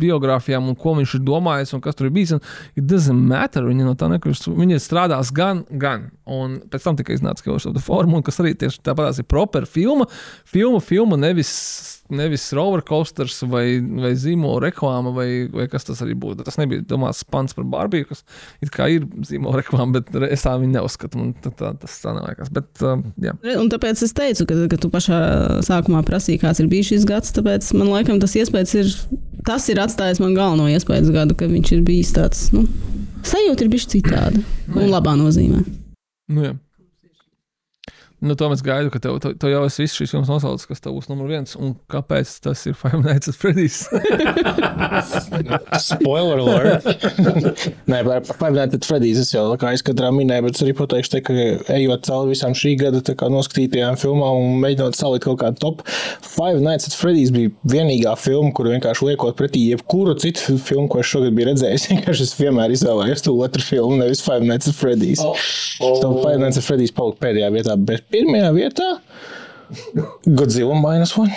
biogrāfijām, un ko viņš ir domājis un kas tur ir bijis. Un it doesn't matter. Viņa no tā nekrist. Viņa strādās gan, gan. Un pēc tam tikai iznāca kaut kāda forma, kas arī tieši tāpat ir proper filma. Filma, filma nevis. Nevis rollercoasters vai, vai zīmola reklāma, vai, vai kas tas arī būtu. Tas nebija domāts pants par Barbiju, kas it kā ir zīmola reklāma, bet es tā viņu neuzskatu. Man tā, tā, tas tā neliekas. Bet, uh, jā. Un tāpēc es teicu, ka, ka tu pašā sākumā prasīji, kāds ir bijis šis gads. Tāpēc man liekas, tas iespējas ir. Tas ir atstājis man galveno iespēju gadu, ka viņš ir bijis tāds. Nu, sajūta ir bijusi citāda. Un labā nozīmē. Nu, jā. Nu, to mēs gaidām, ka tev, tev, jau es visu šīs filmas nosaucu, kas tev būs numur viens. Un kāpēc tas ir Five Nights at Freddy's? Spoiler alert! Nē, par Five Nights at Freddy's es jau kā izskatrā minēju, bet es arī pateikšu, te, ka ejot cauri visām šī gada kā noskatītajām filmām un mēģinot salikt kaut kādu top, Five Nights at Freddy's bija vienīgā filma, kuru vienkārši liekot pretī jebkuru citu filmu, ko es šogad biju redzējis. Vienkārši es vienmēr izvēlējos to otru filmu, nevis Five Nights at Freddy's. Oh. So Five Nights at Freddy's palika pēdējā vietā, bet pirmajā vietā Godzilla minus one.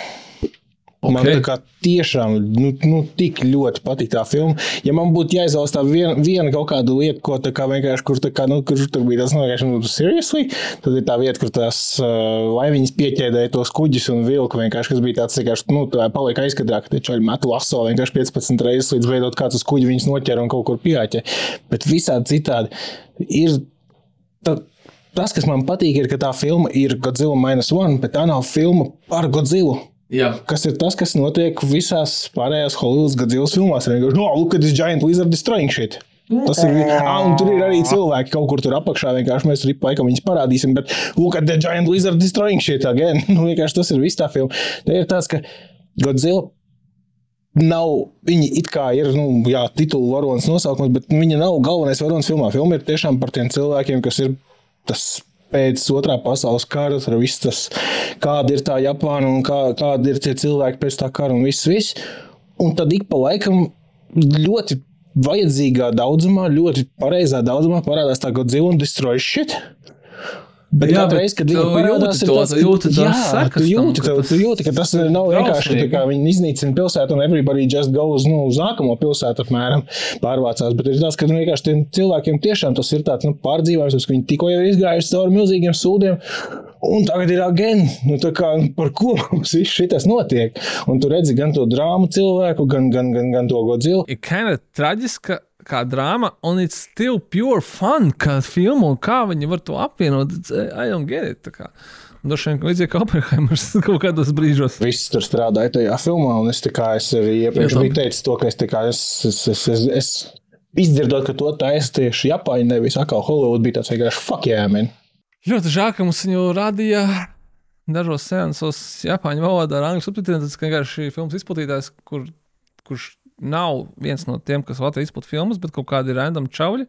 Okay. Man tā kā tiešām nu, nu, tik ļoti patīk tā filma. Ja man būtu jāizvēlas tā viena, viena kaut kāda lieta, ko tā kā vienkārši, kur, kā, nu, kur tur bija tas vienkārši, nu, seriously, tad ir tā vieta, kur tās uh, laiviņas pieķēdēja tos kuģus un vilku vienkārši, kas bija tāds, vienkārši, nu, tā paliek aizskatā, ka tie čaļi metu laso vienkārši 15 reizes līdz veidot kāds uz kuģi viņus noķer un kaut kur pieķē. Bet visādi citādi ir. Tā, Tas, kas man patīk, ir, ka tā filma ir Godzilla minus one, bet tā nav filma par Godzilla. Jā. Kas ir tas, kas notiek visās pārējās Hollywoods Godzilla filmās? Ir vienkārši, no, look at this giant lizard destroying shit. Tas ir. Ah, un tur ir arī cilvēki kaut kur tur apakšā. Vienkārši mēs tur laikam viņus parādīsim. Bet, look at the giant lizard destroying shit again. Nu, vienkārši tas ir viss tā filma. Tā ir tāds, ka Godzilla nav. Viņi it kā ir, nu, jā, titulu varonis nosaukums, bet viņa nav galvenais varonis filmā. Filma ir tiešām par tiem cilvēkiem, kas ir tas pēc otrā pasaules kara, tur viss tas, kāda ir tā Japāna un kā, kādi ir tie cilvēki pēc tā kara un viss, viss. Un tad ik pa laikam ļoti vajadzīgā daudzumā, ļoti pareizā daudzumā parādās tā Godzilla un Destroy shit. Bet Jā, reiz, kad tu viņi parādās, to- tu jūti jā, sekas tu jūti, tam, ka ka, tas jūti, ka tas nav vienkārši, ka tā kā viņi iznīcina pilsētu un everybody just goes nu, uz nākamo pilsētu apmēram pārvācās. Bet ir tāds, ka nu, vienkārši tiem cilvēkiem tiešām tas ir tāds nu, pārdzīvojums, ka viņi tikko jau ir izgājuši cauri milzīgiem sūdiem. Un tagad ir again, nu, kā, par ko mums viss šis notiek. Un tu redzi gan to drāmu cilvēku, gan, gan, gan, gan to godzilu. ir kind of traģiska. Kā drāma, un it's still pure fun, kā filma, un kā viņi var to apvienot. It's- I don't get it. ka līdzīgi kā Oppenheimers kaut kādos brīžos. Viss tur strādāja tajā filmā, un es, kā, es arī iepriekš biju teicis to, ka es, kā, es, es, es, es, es izdzirdot, ka to taisa tieši Japāņi, nevis atkal Hollywood, bija tāds vienkārši fuck yeah, man. Ļoti žēl, ka mums viņu rādīja dažos seansos Japāņu valodā ar angļu subtitriem. Tas vienkārši filmas izplatītājs, kur, kurš nav viens no tiem, kas Latvijas izplatīja filmas, bet kaut kādi random čauļi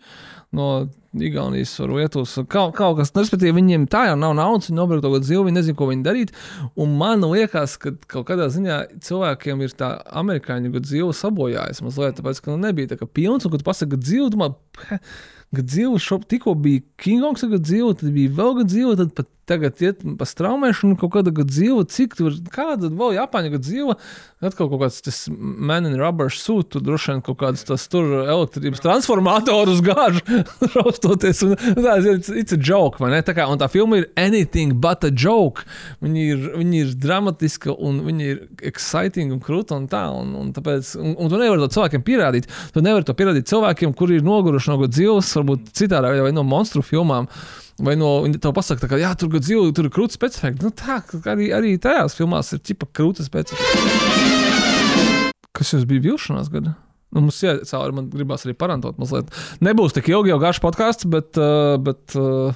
no Igaunijas vai Lietuvas. Kaut, kaut kas, nu, respektīvi, viņiem tā jau nav naudas, viņi nopirka to dzīvi, viņi nezina, ko viņi darīt. Un man liekas, ka kaut kādā ziņā cilvēkiem ir tā amerikāņu dzīve sabojājusi mazliet, tāpēc, ka nu, nebija tā kā pilns, un kad tu pasaki dzīvi, domā, Kad dzīve šobrīd tikko bija Kingongs, tad dzīve, tad bija vēl kāda dzīve, tad pat tagad iet pa straumēšanu, kaut kāda dzīve, cik tur, kāda vēl Japāņa dzīve, atkal kaut kāds tas man in rubber suit, tur droši vien kaut kāds tas tur elektrības transformatorus gāž, raustoties, un tā, it's, a joke, vai ne? Tā kā, un tā filma ir anything but a joke. Viņi ir, viņi ir dramatiska, un viņi ir exciting un krūta un tā, un, un tāpēc, un, un tu nevari to cilvēkiem pierādīt, tu nevari to pierādīt cilvēkiem, kuri ir noguruši no dzīves, varbūt citādā veidā, vai no monstru filmām. Vai no viņa te pasakā, ka jā, tur ir dzīve, tur ir krūtis specifika. Nu, tā arī, arī tajās filmās ir tipa krūtis specifika. Kas jums bija vilšanās gada? Nu, mums ir cauri, man gribās arī parantot mazliet. Nebūs tik ilgi jau garš podkāsts, bet. Uh, bet uh,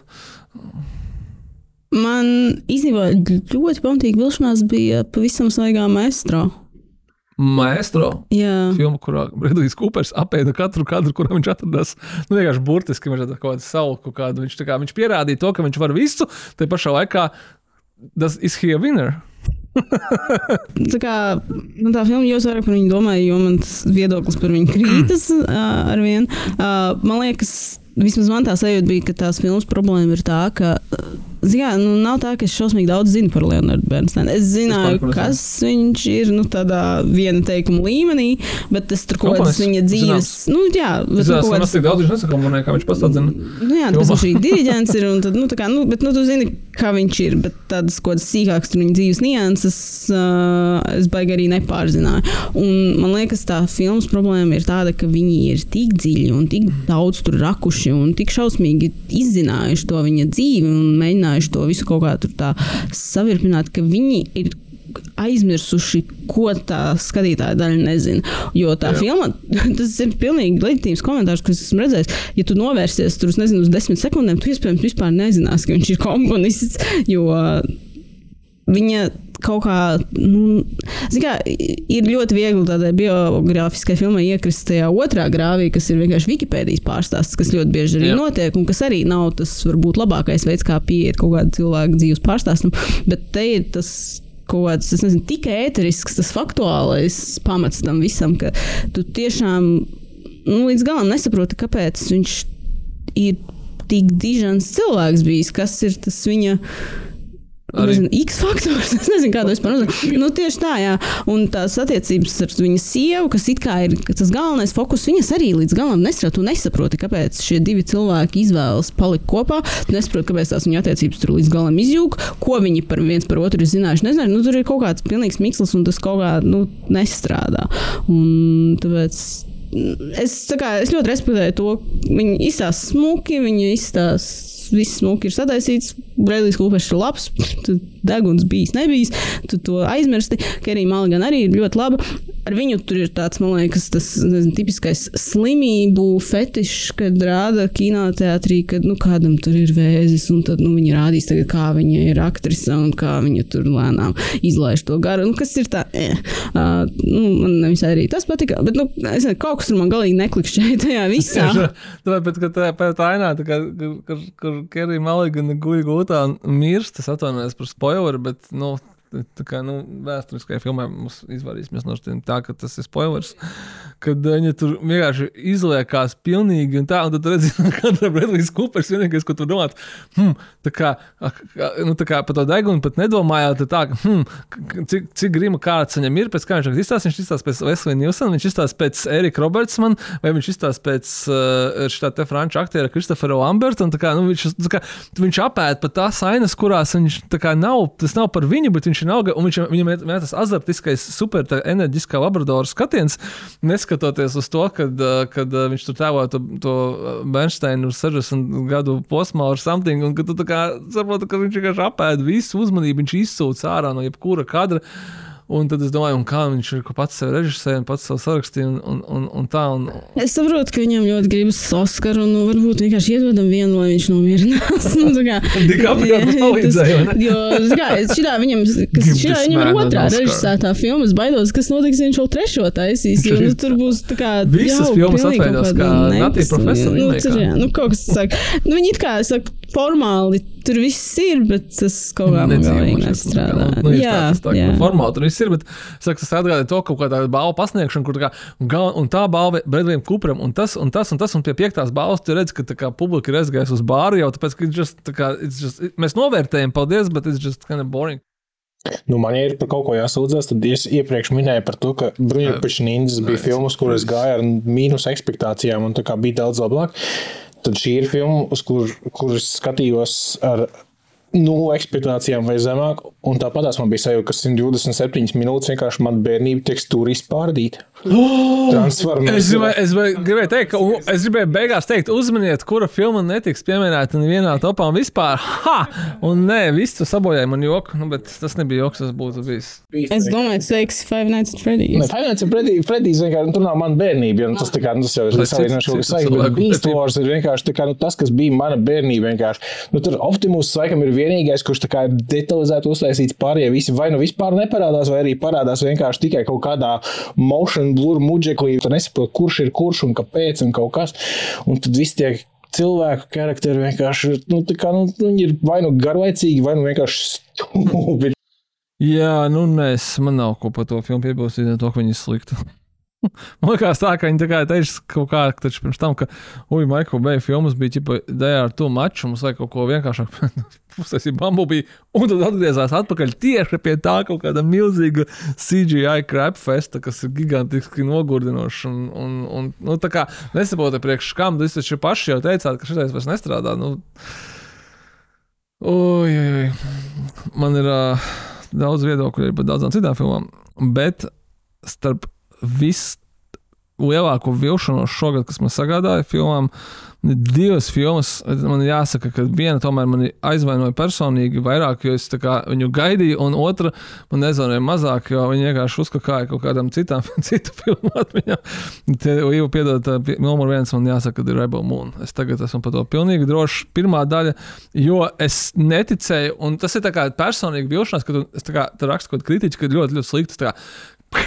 Man īstenībā ļoti pamatīgi vilšanās bija pavisam svaigā maestro. Maestro. Jā, Filma, kurā Bredlīs Kupers apēda katru kadru, kurā viņš atradās. Nu, vienkārši burtiski viņš kaut kādu salku, kādu viņš, kā, viņš pierādīja to, ka viņš var visu, te pašā laikā tas is he a winner. tā kā nu, tā filma jau vairāk par viņu domāju, jo mans viedoklis par viņu krītas uh, ar vienu. Uh, man liekas, vismaz man tā sajūta bija, ka tās filmas problēma ir tā, ka. Uh, Jā, nu, nav tā, ka es šausmīgi daudz zinu par Leonardu Bernsteinu. Es zināju, Vispār, kas viņš ir nu, tādā viena teikuma līmenī, bet tas tur kaut kādas viņa dzīves. Nu, jā, bet nu, Zinās, kaut man kādas tik daudz viņš nesaka, man kā viņš pats atzina. Nu, jā, tas viņš arī diriģents ir. un Tad, nu, tā kā, nu, bet, nu, tu zini, kā viņš ir. Bet tādas kaut kādas sīkākas tur viņa dzīves nianses, uh, es baigi arī nepārzināju. Un man liekas, tā filmas problēma ir tāda, ka viņi ir tik dziļi un tik daudz tur rakuši un tik šausmīgi izzinājuši to viņa dzīvi un mēģinājuši to visu kaut kā tur tā savirpināt, ka viņi ir aizmirsuši, ko tā skatītāja daļa nezina. Jo tā Jā. filma, tas ir pilnīgi leģitīvs komentārs, ko esmu redzējis. Ja tu novērsies tur, nezinu, uz desmit sekundēm, tu iespējams vispār nezināsi, ka viņš ir komponists. Jo viņa kaut kā, nu, kā, ir ļoti viegli tādai biogrāfiskai filmai iekrist tajā otrā grāvī, kas ir vienkārši Wikipēdijas pārstāsts, kas ļoti bieži arī Jā. notiek, un kas arī nav tas varbūt labākais veids, kā pieiet kaut kāda cilvēka dzīves pārstāstam. Bet te ir tas kaut kāds, es nezinu, tik ēterisks, tas faktuālais pamats tam visam, ka tu tiešām nu, līdz galam nesaproti, kāpēc viņš ir tik dižans cilvēks bijis, kas ir tas viņa Nezinu, X faktors. Es nezinu, kādu vispār uzmanību. Nu, tieši tā, jā. Un tās attiecības ar viņas sievu, kas it kā ir tas galvenais fokus, viņas arī līdz galam nesaprot. Tu nesaproti, kāpēc šie divi cilvēki izvēlas palikt kopā. Tu nesaproti, kāpēc tās viņu attiecības tur līdz galam izjūg, ko viņi par viens par otru ir zinājuši. Nezinu, nu, tur ir kaut kāds pilnīgs mikslis, un tas kaut kā nu, nestrādā. Un tāpēc es, kā, es ļoti respektēju to, viņi izstāsta smuki, viņi izstāsta viss smuki ir sadaisīts. Brīdīs Kūpers ir labs, deguns bijis, nebijis. Tu to aizmirsti. Kerija Malgan arī ir ļoti laba ar viņu tur ir tāds, man liekas, tas nezinu, tipiskais slimību fetišs, kad rāda kinoteātrī, kad nu, kādam tur ir vēzis, un tad nu, viņi rādīs, tagad, kā viņa ir aktrise un kā viņa tur lēnām izlaiž to garu. Nu, kas ir tā? Eh. Uh, nu, man nevisai arī tas patika, bet nu, es nezinu, kaut kas tur man galīgi neklikšķēja tajā visā. Tāpēc, ka tā, tā ainā, tā kā, kur, kur Kerija Maligana guļ gultā un mirst, es atvainojos par spoileru, bet, nu, Tā kā nu, vēsturiskajā filmā mums izvairīsimies no tā, ka tas ir spoilers. Kad viņa tur vienkārši izliekās pilnīgi un tā, un tad redzi, ka Bredlīs Kupers vienīgais, ko tu domā, hmm, tā kā, nu, tā kā par to degunu pat nedomājāt, tā, hmm, cik, cik grima kāds viņam ir, pēc kā viņš izstāsta, viņš izstāsta pēc Wesley Nilsona, viņš izstāsta pēc Erika Robertsman, vai viņš izstāsta pēc uh, šitā te franču aktiera Kristofera Lamberta, un tā kā, nu, viņš, tā kā, viņš apēd pat tās ainas, kurās viņš, tā kā, nav, tas nav par viņu, bet viņš vienalga, un viņš, viņam ir tas azartiskais, super enerģiskā labradora skatiens, neskatoties uz to, kad, kad viņš tur tēvoja to, to Bernsteinu 60 gadu posmā ar something, un ka tu kā saproti, ka viņš vienkārši apēda visu uzmanību, viņš izsūc ārā no jebkura kadra. Un tad es domāju, kā viņš ir pats sev režisējis, pats sev sarakstīja. Un, un, un, tā, un... Es saprotu, ka viņam ļoti gribas Oskaru, un nu, varbūt vienkārši iedodam vienu, lai viņš nomierinās. nu, kā, jā, palīdzēja, jo, kā, šitā viņam, kas, šitā viņam ir otrā režisētā filma, es baidos, kas notiks, ja viņš vēl trešo taisīs. Jo, nu, tur būs tā kā. Visas filmas atveidos kā Natī profesori. Nu, tur, jā, nu, kaut kas saka. Nu, viņi it kā, saka, formāli tur viss ir, bet tas kaut kā galīgi nestrādā. Nu, jā, tā, tā, jā. Formāli tur viss ir, bet saka, tas atgādāja to kaut kādā balvu pasniegšanu, kur tā, kā, un, gal, un tā balva Bredlīm Kupram, un tas, un tas, un tas, un pie piektās balvas tu redz, ka kā, publika ir aizgājusi uz bāru jau, tāpēc, ka just, tā kā, just, mēs novērtējam, paldies, bet it's just kind of boring. Nu, man ir par kaut ko jāsūdzas. Tad es iepriekš minēju par to, ka Bruņuļpēča Ninjas bija filmas, kuras gāja ar mīnus ekspektācijām un bija daudz labāk. Tad šī ir filma, uz kur, kuras skatījos ar nulli ekspektācijām vai zemāk. Tāpat man bija sajūta, ka 127 minūtes vienkārši man bērnība tekstūra izpārdīta. Transformers. Es gribēju, es gribēju teikt, ka es gribēju beigās teikt, uzmaniet, kura filma netiks pieminēta nevienā topā vispār. Ha! Un nē, viss tas sabojāja man joku, nu, bet tas nebija joks, tas būtu bijis. Es domāju, tas veiks Five Nights at Freddy's. Ne, Five Nights at Freddy's, Freddy's vienkārši, tur nav mana bērnība, jo nu, tas, tā kā, nu, tas jau ir salīdzinoši, kas sajūta, bet Beast Wars ir vienkārši tā kā, nu, tas, kas bija mana bērnība vienkārši. Nu, tur Optimus, laikam, ir vienīgais, kurš tā kā ir detalizēti uztaisīts pārējie visi, vai nu vispār neparādās, vai arī parādās vienkārši tikai kaut kādā motion blur muģeklī, tu nesaproti, kurš ir kurš un kāpēc un kaut kas. Un tad viss tiek cilvēku charakteri vienkārši nu, kā, nu, viņi ir vai nu garlaicīgi, vai nu vienkārši stūbi. Jā, nu mēs, man nav ko par to filmu piebilst, ne to, ka viņi ir slikti. Man liekas, tā, ka viņi tā kā teica kaut kā pirms tam, ka, ui, Maikls Bay filmas bija ģipa dēļ ar to maču, mums vajag kaut ko vienkāršāku. Pusēs ir bambubī, un tad atgriezās atpakaļ tieši pie tā kaut kāda milzīga CGI crap festa, kas ir gigantiski nogurdinoša. Un, un, un nu, tā kā nesaprotu, priekš kam tas taču paši jau teicāt, ka šitais vairs nestrādā. Nu, Ui, ui, ui. Man ir uh, daudz viedokļu par daudzām citām filmām, bet starp viss lielāko vilšanos šogad, kas man sagādāja filmām. Divas filmas, man jāsaka, ka viena tomēr mani aizvainoja personīgi vairāk, jo es kā, viņu gaidīju, un otra man nezvanīja mazāk, jo viņi vienkārši uzkakāja kaut kādam citam, citu filmu atmiņām. Tie jau piedod, numur viens man jāsaka, ka ir Rebel Moon. Es tagad esmu par to pilnīgi drošs. Pirmā daļa, jo es neticēju, un tas ir tā kā personīgi vilšanās, ka tu, es tā kā tu rakstu kaut kādu kritiķu, ka ļoti, ļoti slikti.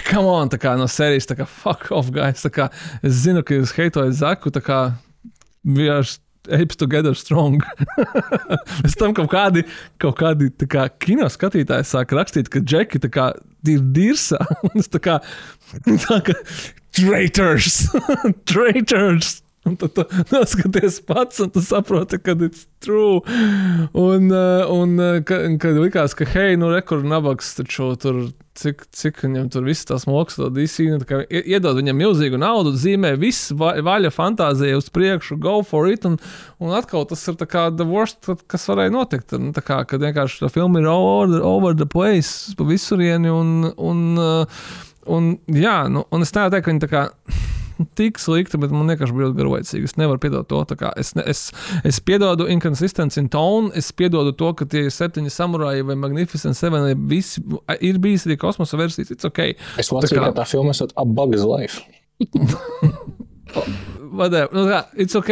Come on, tā kā no sērijas, tā kā fuck off, guys. Kā es zinu, ka jūs heitojat Zaku, tā kā vienkārši apes together strong. Pēc tam kaut kādi, kaut kādi kā, kino skatītāji sāk rakstīt, ka džeki kā, ir es tā kā, tā kā traitors, traitors. Un tad tu noskaties pats, un tu saproti, ka tas ir true. Un, uh, un uh, kad likās, ka, hei, nu, rekur nabaks taču tur cik, cik viņam tur viss tās mākslas, tad īstenībā nu, iedod viņam milzīgu naudu, zīmē viss vaļa fantāzija uz priekšu, go for it. Un, un atkal tas ir kā the worst, kas varēja notikt. Nu, kā, kad vienkārši tā filma ir over, over the place, pa visurieni. Un, un, uh, un, jā, nu, un es nevaru teikt, ka viņi tā kā tik slikta, bet man vienkārši bija ļoti garlaicīga. Es nevaru piedot to. Es, ne, es, es piedodu inconsistenci in tone, es piedodu to, ka tie septiņi samuraji vai Magnificent Seven visi ir bijis arī kosmosa versijas. It's okay. Es lasīju, ka tā filma ir A Bug's Life. whatever. Nu, kā, it's ok,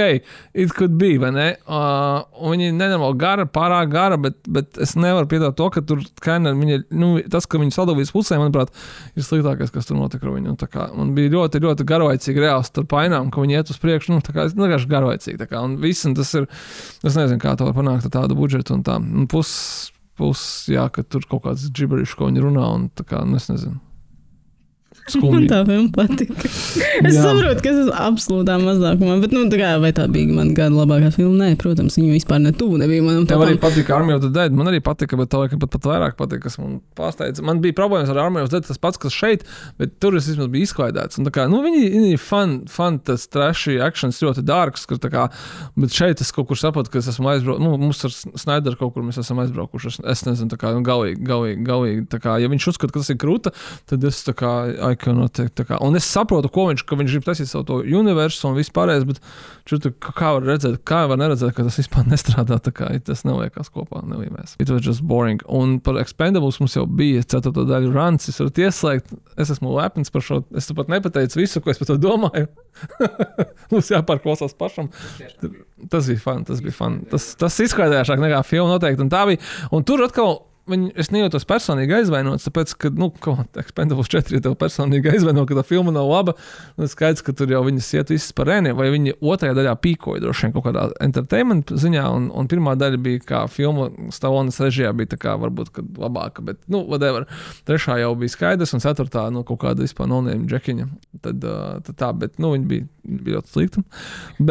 it could be, vai ne? Uh, viņi nenormāli gara, pārāk gara, bet, bet es nevaru piedāvāt to, ka tur kaina, viņa, nu, tas, ka viņi sadalīs pusē, manuprāt, ir sliktākais, kas tur notika ar viņu. Nu, kā, man bija ļoti, ļoti garlaicīgi reāls tur painām, ka viņi iet uz priekšu, nu, tā kā es vienkārši garlaicīgi. Kā, un viss, un tas ir, es nezinu, kā to var panākt ar tādu budžetu un tā. Un pus, pus, jā, ka tur kaut kāds gibberišs, ko viņi runā, un tā kā, nu, es nezinu. Skumji. Man tā filma patika. es Jā. saprotu, ka es esmu absolūtā mazākumā, bet, nu, tā kā, vai tā bija mana gada labākā filma? Nē, protams, viņa vispār ne tuvu nebija manam. Tev arī patika Army of the Dead. Man arī patika, bet tā laikam pat, pat vairāk patika, kas man pārsteidza. Man bija problēmas ar Army of the Dead, tas pats, kas šeit, bet tur es vismaz biju izklaidēts. Un, kā, nu, viņi, viņi ir fan, fan tas trashy actions ļoti dārgs, kur, kā, bet šeit es kaut kur saprotu, ka es esmu aizbraucis, nu, mums ar Snaideru kaut kur mēs esam aizbraukuši. Es, es nezinu, tā kā, nu, galīgi, galīgi, galīgi, tā kā, ja viņš uzskata, ka tas ir krūta, tad es tā kā, I cannot, tā kā, un es saprotu, ko viņš, viņš grib taisīt savu universu un vispārējais, bet čutu, kā var redzēt, kā var neredzēt, ka tas vispār nestrādā. Kā, tas neliekas kopā, nelīmēs. It was just boring. Un par Expendables mums jau bija ceturto daļu runs. Es varu ieslēgt, es esmu lepns par šo. Es pat nepateicu visu, ko es par to domāju. mums jāpārklausās pašam. Tas bija fun, tas bija fun. Tas, tas izklaidēšāk nekā filma noteikti. Un tā bija. Un tur atkal Viņi, es nejūtos personīgi aizvainots, tāpēc, ka, nu, Expendables 4 ir tev personīgi aizvaino, ka tā filma nav laba. Nu, skaidrs, ka tur jau viņas iet visas par ēniem, vai viņi otrajā daļā pīkoja droši vien kaut kādā entertainment ziņā, un, un pirmā daļa bija kā filma Stalonas režijā, bija tā kā varbūt labāka, bet, nu, whatever. Trešā jau bija skaidrs, un ceturtā, nu, kaut kāda vispār nonēma džekiņa. Tad, uh, tad tā, bet, nu, viņi bija, bija ļoti slikti.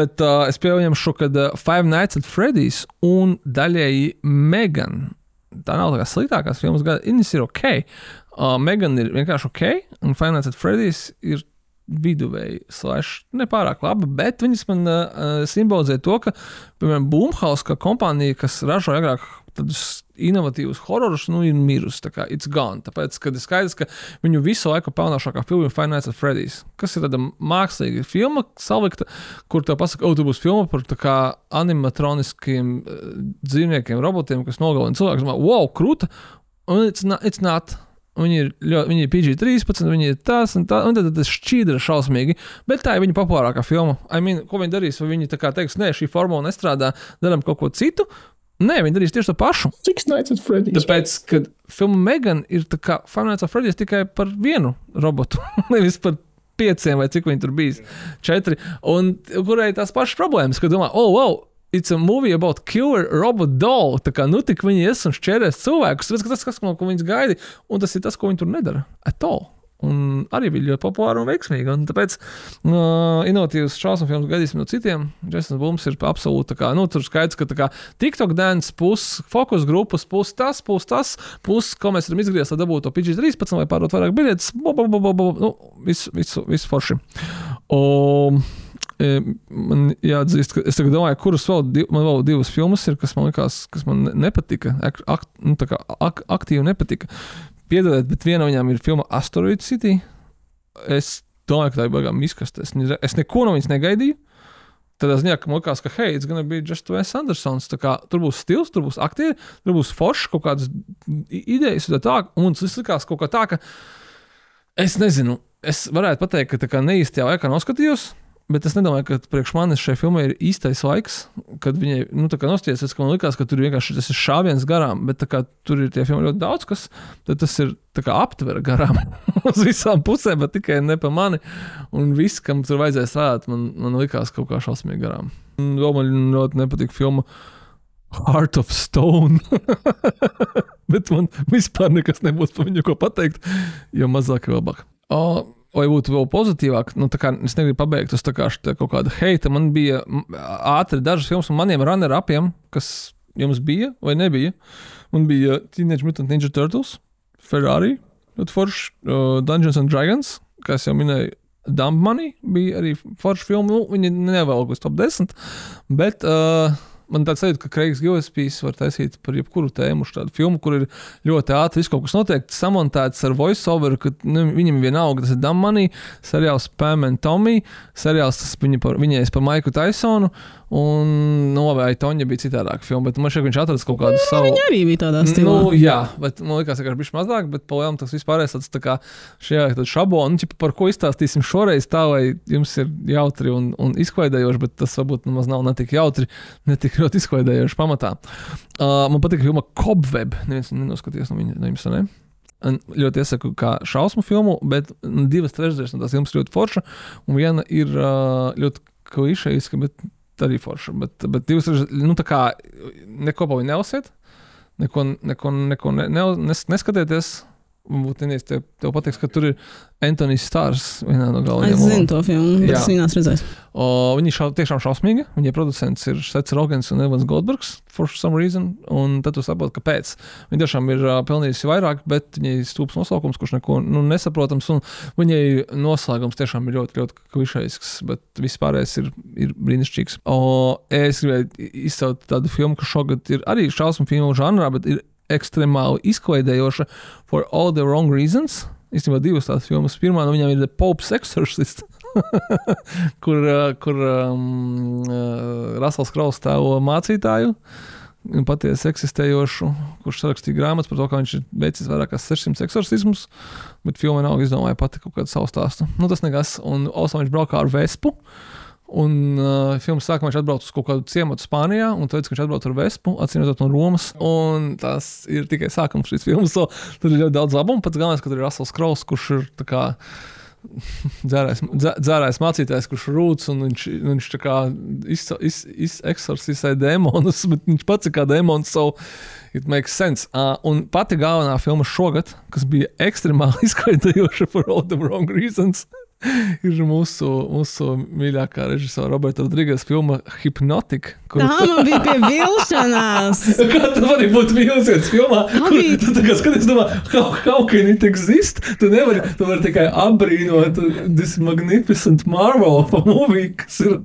Bet uh, es pieņemšu, ka uh, Five Nights at Freddy's un daļēji Megan tā nav tā kā sliktākās filmas gada. Viņas ir ok. Uh, Megan ir vienkārši ok, un Finance at Freddy's ir viduvēji, slash, nepārāk laba, bet viņas man uh, simbolizē to, ka, piemēram, Boomhouse, kā kompānija, kas ražoja agrāk tādus inovatīvus hororus, nu, ir mirusi. Tā kā it's gone. Tāpēc, kad ir skaidrs, ka viņu visu laiku pelnošākā filma ir Finance at Freddy's, kas ir tāda mākslīga filma, salikta, kur te pasaka, o, tu būs filma par tā kā animatroniskiem uh, dzīvniekiem, robotiem, kas nogalina cilvēkus. Wow, krūta! Un it's not, it's not Viņi ir, ļoti, viņi ir PG-13, viņi ir tas un tā, un tad tas šķīdra šausmīgi. Bet tā ir viņa populārākā filma. I mean, ko viņi darīs? Vai viņi tā kā teiks, nē, šī formula nestrādā, darām kaut ko citu? Nē, viņi darīs tieši to pašu. Six Nights at Freddy's. Tāpēc, kad filma Megan ir tā kā Five Nights at Freddy's tikai par vienu robotu, nevis par pieciem vai cik viņi tur bijis. Četri. Un kurai tās pašas problēmas, kad domā, oh, wow! It's a movie about killer robot doll. Tā kā nu tik viņi ies un šķērēs cilvēkus. Tas, tas, kas, ko viņas gaida, un tas ir tas, ko viņi tur nedara. At all. Un arī bija ļoti populāra un veiksmīga. Un tāpēc uh, inovatīvas šausmu filmas gaidīsim no citiem. Jasons Blūms ir absolūti kā, nu, tur skaidrs, ka tā kā TikTok dance, puses, fokus grupas, puses tas, puses tas, puses, ko mēs varam izgriezt, lai dabūtu to PG13 vai pārdot vairāk biļetes. Nu, viss, viss, viss forši. Un, man jāatzīst, ka es domāju, kuras vēl, div, man vēl divas filmas ir, kas man likās, kas man nepatika, ak, ak, nu, ak, aktīvi nepatika. Piedodiet, bet viena no viņām ir filma Asteroid City. Es domāju, ka tā ir baigām izkasta. Es, es neko no viņas negaidīju. Es domāju, ka man liekas, ka hei, it's gonna be just Wes Andersons. Kā, tur būs stils, tur būs aktieri, tur būs foršs, kaut kādas idejas. un tā, un tas likās kaut kā tā, ka es nezinu, es varētu pateikt, ka tā kā neīstajā laikā noskatījos. Bet es nedomāju, ka priekš manis šai filmai ir īstais laiks, kad viņai nu, nostieties, ka man liekas, ka tur vienkārši tas ir šāviens garām, bet kā tur ir tie filmi ļoti daudz, kas tas ir aptvera garām uz visām pusēm, bet tikai ne pa mani. Un viss, kam tur vajadzēja strādāt, man, man likās kaut kā šausmīgi garām. Vēl man ļoti nepatīk filma Heart of Stone. bet man vispār nekas nebūs par viņu ko pateikt, jo mazāk, jo labāk. O, Vai būtu vēl pozitīvāk, nu, kā es negribu pabeigt uz kā kaut kāda heita. Man bija ātri dažas filmas, un maniem runner-upiem, kas jums bija vai nebija, man bija Teenage Mutant Ninja Turtles, Ferrari, forši, uh, Dungeons and Dragons, kā es jau minēju, Dump Money bija arī forša filma. Nu, viņa nevelk uz top 10, bet uh, man tāds sajūta, ka Kreigs Gillespijs var taisīt par jebkuru tēmu šādu filmu, kur ir ļoti ātri viss kaut kas notiek, samontēts ar voiceover, ka nu, viņam vienalga tas ir Money, seriāls Pam and Tommy, seriāls tas viņa par, viņais par Maiku Tysonu, un, nu, vai Toņa bija citādāka filma, bet man šķiet, ka viņš atradis kaut kādu savu. Viņa arī bija tādā stilā. Nu, jā, bet man liekas, ka viņš bija mazāk, bet palielam tas vispārējais tāds tā kā šajā šablonā, nu, par ko izstāstīsim šoreiz, tā lai jums ir jautri un, un izklaidējoši, bet tas varbūt nemaz nav ne tik jautri, ne tik ļoti izklaidējoši pamatā. Uh, man patīk filma Cobweb, neviens nenoskatījās no, viņa, no jums, ne? Un ļoti iesaku, kā šausmu filmu, bet nu, divas trešdaļas no tās ir ļoti forša, un viena ir uh, ļoti klišejiska, bet arī forša. Bet, bet divas trešdaļas, nu tā kā neko pa viņu nelasiet, neko, neko, neko ne, ne, nes, neskatieties. Varbūt Inês, tev, patiks, ka tur ir Antonius Stars vienā no Es galvenajiem. zinu to filmu, bet es viņu neesmu redzējis. O, viņi šau, tiešām šausmīgi. Viņiem producents ir Sets Rogans un Evans Goldbergs for some reason. Un tad tu saproti, kāpēc. Viņi tiešām ir uh, pelnījusi vairāk, bet viņai stūps nosaukums, kurš neko nu, nesaprotams. Un viņai noslēgums tiešām ir ļoti, ļoti klišejisks, bet vispārējais ir, ir brīnišķīgs. O, es gribēju izcelt tādu filmu, kas šogad ir arī šausmu filmu žanrā, bet ir ekstremāli izklaidējoša for all the wrong reasons. Īstenībā divas tādas filmas. Pirmā no viņām ir The Pope's Exorcist kur, uh, kur um, uh, Rasels Kraus tēlo mācītāju. Patiesi eksistējošu, kurš rakstīja grāmatas par to, kā viņš ir veicis vairāk kā 600 eksorcismus, bet filmā nav izdomāja pati kaut kādu savu stāstu. Nu, tas nekas. Un Osam viņš braukā ar Vespu. Un uh, filmas sākumā viņš atbrauc uz kaut kādu ciematu Spānijā, un teica, ka viņš atbrauc ar Vespu, atcīmredzot no Romas. Un tas ir tikai sākums šīs filmas. So, tur ir ļoti daudz labumu. Pats galvenais, ka tur ir Rasels Kraus, kurš ir kā dzērājs, dzē- dzērājs mācītājs, kurš rūc, un viņš, viņš tā kā iz- iz- iz- demonus, bet viņš pats ir kā demons. So it makes sense. Uh, un pati galvenā filma šogad, kas bija ekstremāli izklaidējoša for all the wrong reasons. Ir mūsu, mūsu mīļākā režisora Roberta Rodrīgas filma Hypnotic. kur- Tā man bija pie vilšanās. Kā tu vari būt mīlestības filmā? Kur tu tā kā skaties, domā, how, how can it exist? Tu nevari, tu vari tikai apbrīnot this magnificent Marvel movie, kas ir.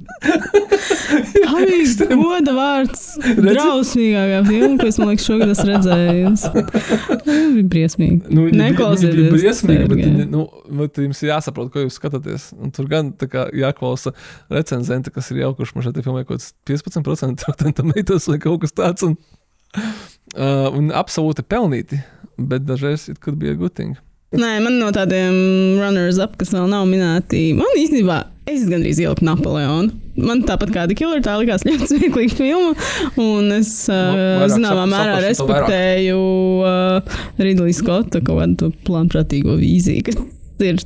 Tā bija goda vārds. Drausmīgākā filma, ko es man liekas šogad esmu redzējis. Tā bija briesmīgi. Nu, Neklausieties, briesmīgi, bet, nu, bet jums jāsaprot, ko jūs skatāties. Un tur gan kā jāklausa recenzenti, kas ir jaukuši man šeit filmē kaut kāds 15% Rotten Tomatoes vai kaut kas tāds. Un, uh, un absolūti pelnīti, bet dažreiz it could be a good thing. Nē, man no tādiem runners-up, kas vēl nav minēti, man īstenībā es gandrīz ieliku Napoleonu. Man tāpat kā Killer, tā likās ļoti smieklīga filma. Un es uh, vairāk zināmā sap- mērā respektēju uh, Ridley Scotta kaut kādu plānprātīgo vīziju, kas ir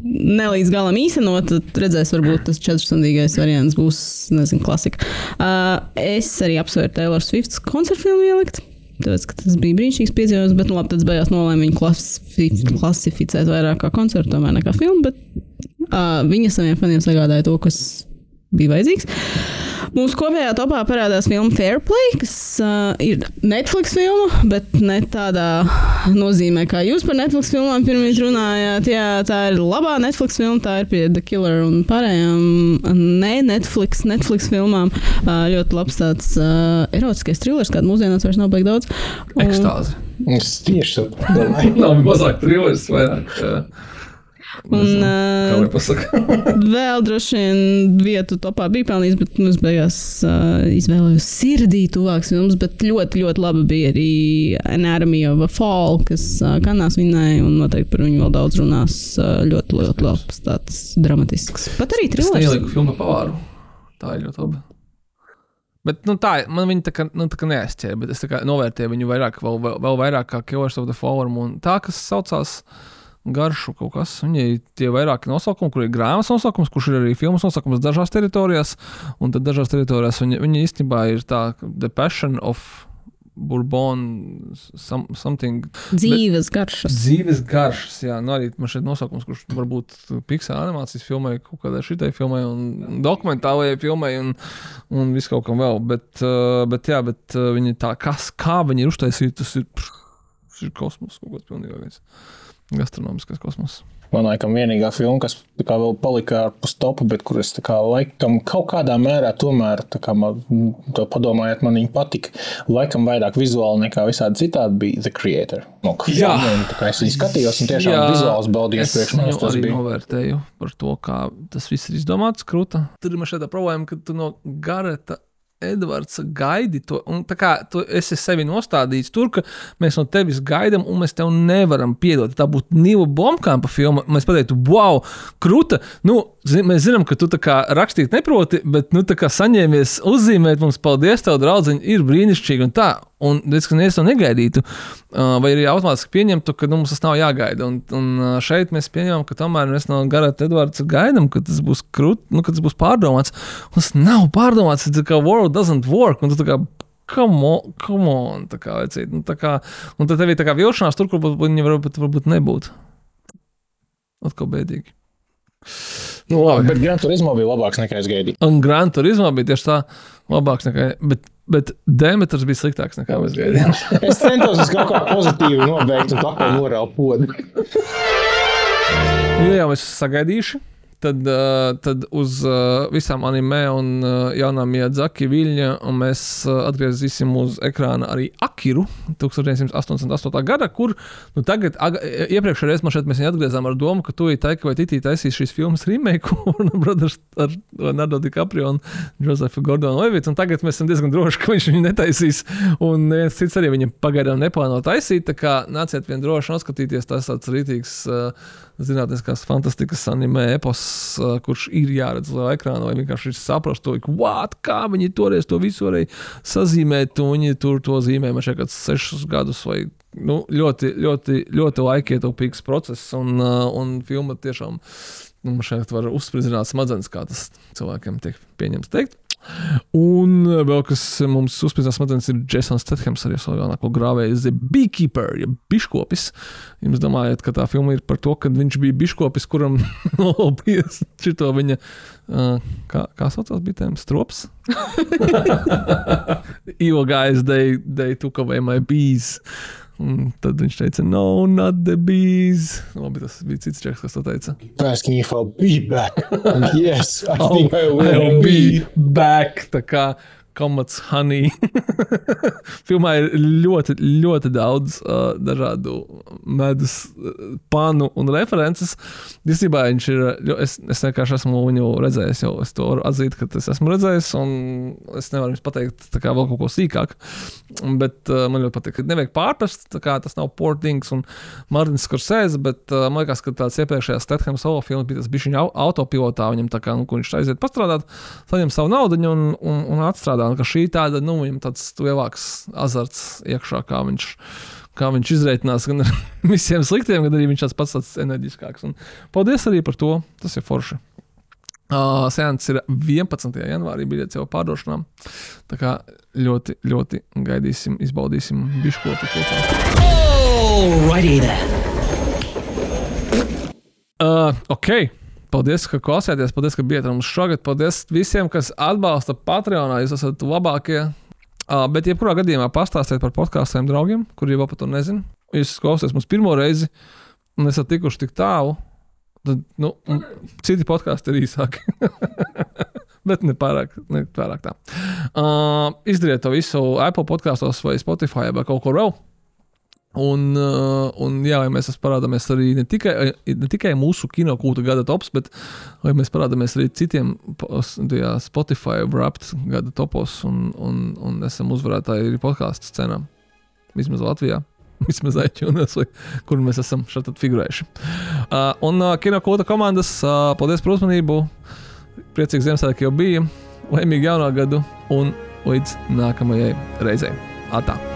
nelīdz galam īstenot. Tad redzēs, varbūt tas četrstundīgais variants būs, nezinu, klasika. Uh, es arī apsvēru Taylor Swift's koncertu filmu ielikt. Tāpēc, tas bija brīnišķīgs piedzīvojums, bet nu, labi, tad beigās nolēma viņu klasifi klasificēt vairāk kā koncertu, tomēr nekā filmu. Bet uh, viņa saviem faniem sagādāja to, kas bija vajadzīgs. Mūsu kopējā topā parādās filma Fairplay, kas uh, ir Netflix filma, bet ne tādā nozīmē, kā jūs par Netflix filmām pirmie runājāt. Jā, tā ir labā Netflix filma, tā ir pie The Killer un pārējām ne Netflix, Netflix filmām. Uh, ļoti labs tāds uh, erotiskais thrillers, kāda mūsdienās vairs nav baigi daudz. Un- Ekstāzi. Es tieši tā domāju. Nav mazāk trilers, vairāk. Uh, Un, uh, vēl droši vien vietu topā bija pelnījis, bet nu, es beigās uh, izvēlējos sirdī tuvāks filmas, bet ļoti, ļoti labi bija arī Anatomy of a Fall, kas uh, kanās vinnēja, un noteikti par viņu vēl daudz runās. Uh, ļoti, ļoti labs, tāds dramatisks. Pat arī Es trilers. neieliku filmu pavāru. Tā ir ļoti labi. Bet nu, tā, man viņa tā kā, nu, tā kā neaizķēra, bet es tā kā novērtēju viņu vairāk, vēl, vēl, vēl vairāk kā Killers of the Fallen. Tā, kas saucās garšu kaut kas. Viņai tie vairāki nosaukumi, kur ir grāmatas nosaukums, kurš ir arī filmas nosaukums dažās teritorijās, un tad dažās teritorijās viņa, viņa īstenībā ir tā The Passion of Bourbon, some, something Dzīves garšas. Dzīves garšas, jā, nu arī man šeit nosaukums, kurš varbūt Pixar animācijas filmai, kaut kādai šitai filmai, un dokumentālajai filmai, un, un visu kaut kam vēl. Bet, uh, bet jā, bet uh, viņi tā, kas, kā viņi ir uztaisīti, tas ir, ir kosmos, kaut kāds pilnīgākais. Gastronomiskais kosmos. Man laikam vienīgā filma, kas vēl palika ārpus topa, bet kuras tā kā laikam kaut kādā mērā tomēr, kā man to padomājot, man viņa patika. Laikam vairāk vizuāli nekā visādi citādi bija The Creator. No, Jā. un tā kā es viņu skatījos, un tiešām vizuāls baudījums es priekš manis tas arī bija. novērtēju par to, kā tas viss ir izdomāts. Krūta. Tur ir šāda problēma, ka tu no Gareta. Edvards gaidi to, un kā tu esi sevi nostādījis tur, ka mēs no tevis gaidām, un mēs tev nevaram piedot. Tā būtu Nīla Blomkampa filma. Mēs pateiktu, wow, krūta. Nu, zi, mēs zinām, ka tu rakstīt neproti, bet, nu, saņēmies uzzīmēt mums, paldies, tev, draudziņ, ir brīnišķīgi un tā. Un es ka neviens to negaidītu, uh, vai arī automātiski pieņemtu, ka nu, mums tas nav jāgaida. Un, un uh, šeit mēs pieņemam, ka tomēr mēs no Garata Edvards gaidām, ka tas būs krūti, nu, ka tas būs pārdomāts. Un tas nav pārdomāts, tas kā world doesn't work. Un tu kā, come on, come on tā kā vecīt. Nu, tā kā, un tad tev ir tā kā vilšanās tur, kur viņi varbūt, varbūt nebūtu. Atkal bēdīgi. Nu, labi. Bet Gran Turismo bija labāks nekā es gaidīju. Un Gran Turismo bija tieši tā labāks nekā. Bet, bet Demetrs bija sliktāks nekā mēs gaidījām. Es centos uz kaut kā pozitīvu nobeigt, un tā kā morāli podu. Ja jau mēs sagaidījuši, tad, uh, tad uz uh, visām anime un uh, jaunām Miyazaki viļņa un mēs uh, atgriezīsim uz ekrāna arī Akiru 1988. gada, kur nu, tagad, aga, iepriekšējā reizē man šeit mēs atgriezām ar domu, ka tu ir taika vai titī taisīs šīs filmas remake Warner Brothers ar Leonardo DiCaprio un Josefu Gordonu Levitu, un tagad mēs esam diezgan droši, ka viņš viņu netaisīs, un neviens cits arī viņam pagaidām neplāno taisīt, tā kā nāciet vien droši noskatīties, tas tāds rītīgs uh, zinātniskās fantastikas anime epos, kurš ir jāredz lielā ekrānā, lai vienkārši saprast to, ka, what, kā viņi toreiz to visu varēja sazīmēt, viņi tur to zīmē, man šeit kāds sešus gadus vai nu, ļoti, ļoti, ļoti laikietilpīgs process, un, un filma tiešām nu, šeit var uzspridzināt smadzenes, kā tas cilvēkiem tiek pieņemts teikt. Un uh, vēl kas mums uzspēlēja smadzenes, ir Jasons Stathams ar savu jaunāko grāvēju, The Beekeeper, ja biškopis. Jums domājat, ka tā filma ir par to, ka viņš bija biškopis, kuram nolapīja šito viņa, uh, kā, kā saucās bitēm, strops? Evil guys, they, they took away my bees. Un tad viņš teica, no, not the bees. Labi, tas bija cits čeks, kas to teica. Asking if I'll be back. yes, I think I will I'll be. be back. Tā kā komats honey. Filmā ir ļoti, ļoti daudz uh, dažādu medus panu un references. Īstenībā viņš ir, es, es vienkārši esmu viņu redzējis, jau es to varu atzīt, ka es esmu redzējis, un es nevaru jums pateikt kā vēl kaut ko sīkāk. Bet uh, man ļoti patīk, ka nevajag pārprast, kā tas nav portings un Martins Skorsēze, bet uh, man liekas, ka tāds iepriekšējais Statham solo filmas bija tas bišķiņa au- autopilotā, viņam tā kā, nu, kur viņš aiziet pastrādāt, saņem savu naudu un, un, un atstrādā. Un ka šī tāda, nu, viņam tāds lielāks azarts iekšā, kā viņš. Kā viņš izreikinās gan ar visiem sliktiem, gan arī viņš tāds pats tāds enerģiskāks. Un paldies arī par to. Tas ir forši. Uh, Sēns ir 11. janvārī, biļets jau pārdošanā. Tā kā ļoti, ļoti gaidīsim, izbaudīsim biškotu kopā. Alrighty then. Uh, ok. Paldies, ka klausāties. Paldies, ka bijāt ar mums šogad. Paldies visiem, kas atbalsta Patreonā. Jūs esat labākie. Uh, bet, jebkurā gadījumā, pastāstiet par podkāstiem draugiem, kuri vēl par to nezina. Jūs klausāties mums pirmo reizi, un esat tikuši tik tālu. Tad, nu, citi podkāsti ir īsāki. Bet ne pārāk, ne pārāk tā. Uh, izdariet to visu Apple podkāstos vai Spotify vai kaut kur vēl. Un, uh, un jā, vai mēs parādāmies arī ne tikai, ne tikai mūsu kino kūta gada tops, bet vai mēs parādāmies arī citiem tajā Spotify wrapped gada topos un, un, un esam uzvarētāji arī podkāstu scenā. Vismaz Latvijā. Vismaz vai kur mēs esam šeit figurējuši. Uh, un uh, kino kūta komandas, uh, paldies par uzmanību. Priecīgs Ziemassvētku jau bija. Laimīgu jaunā gadu un līdz nākamajai reizei. Atā!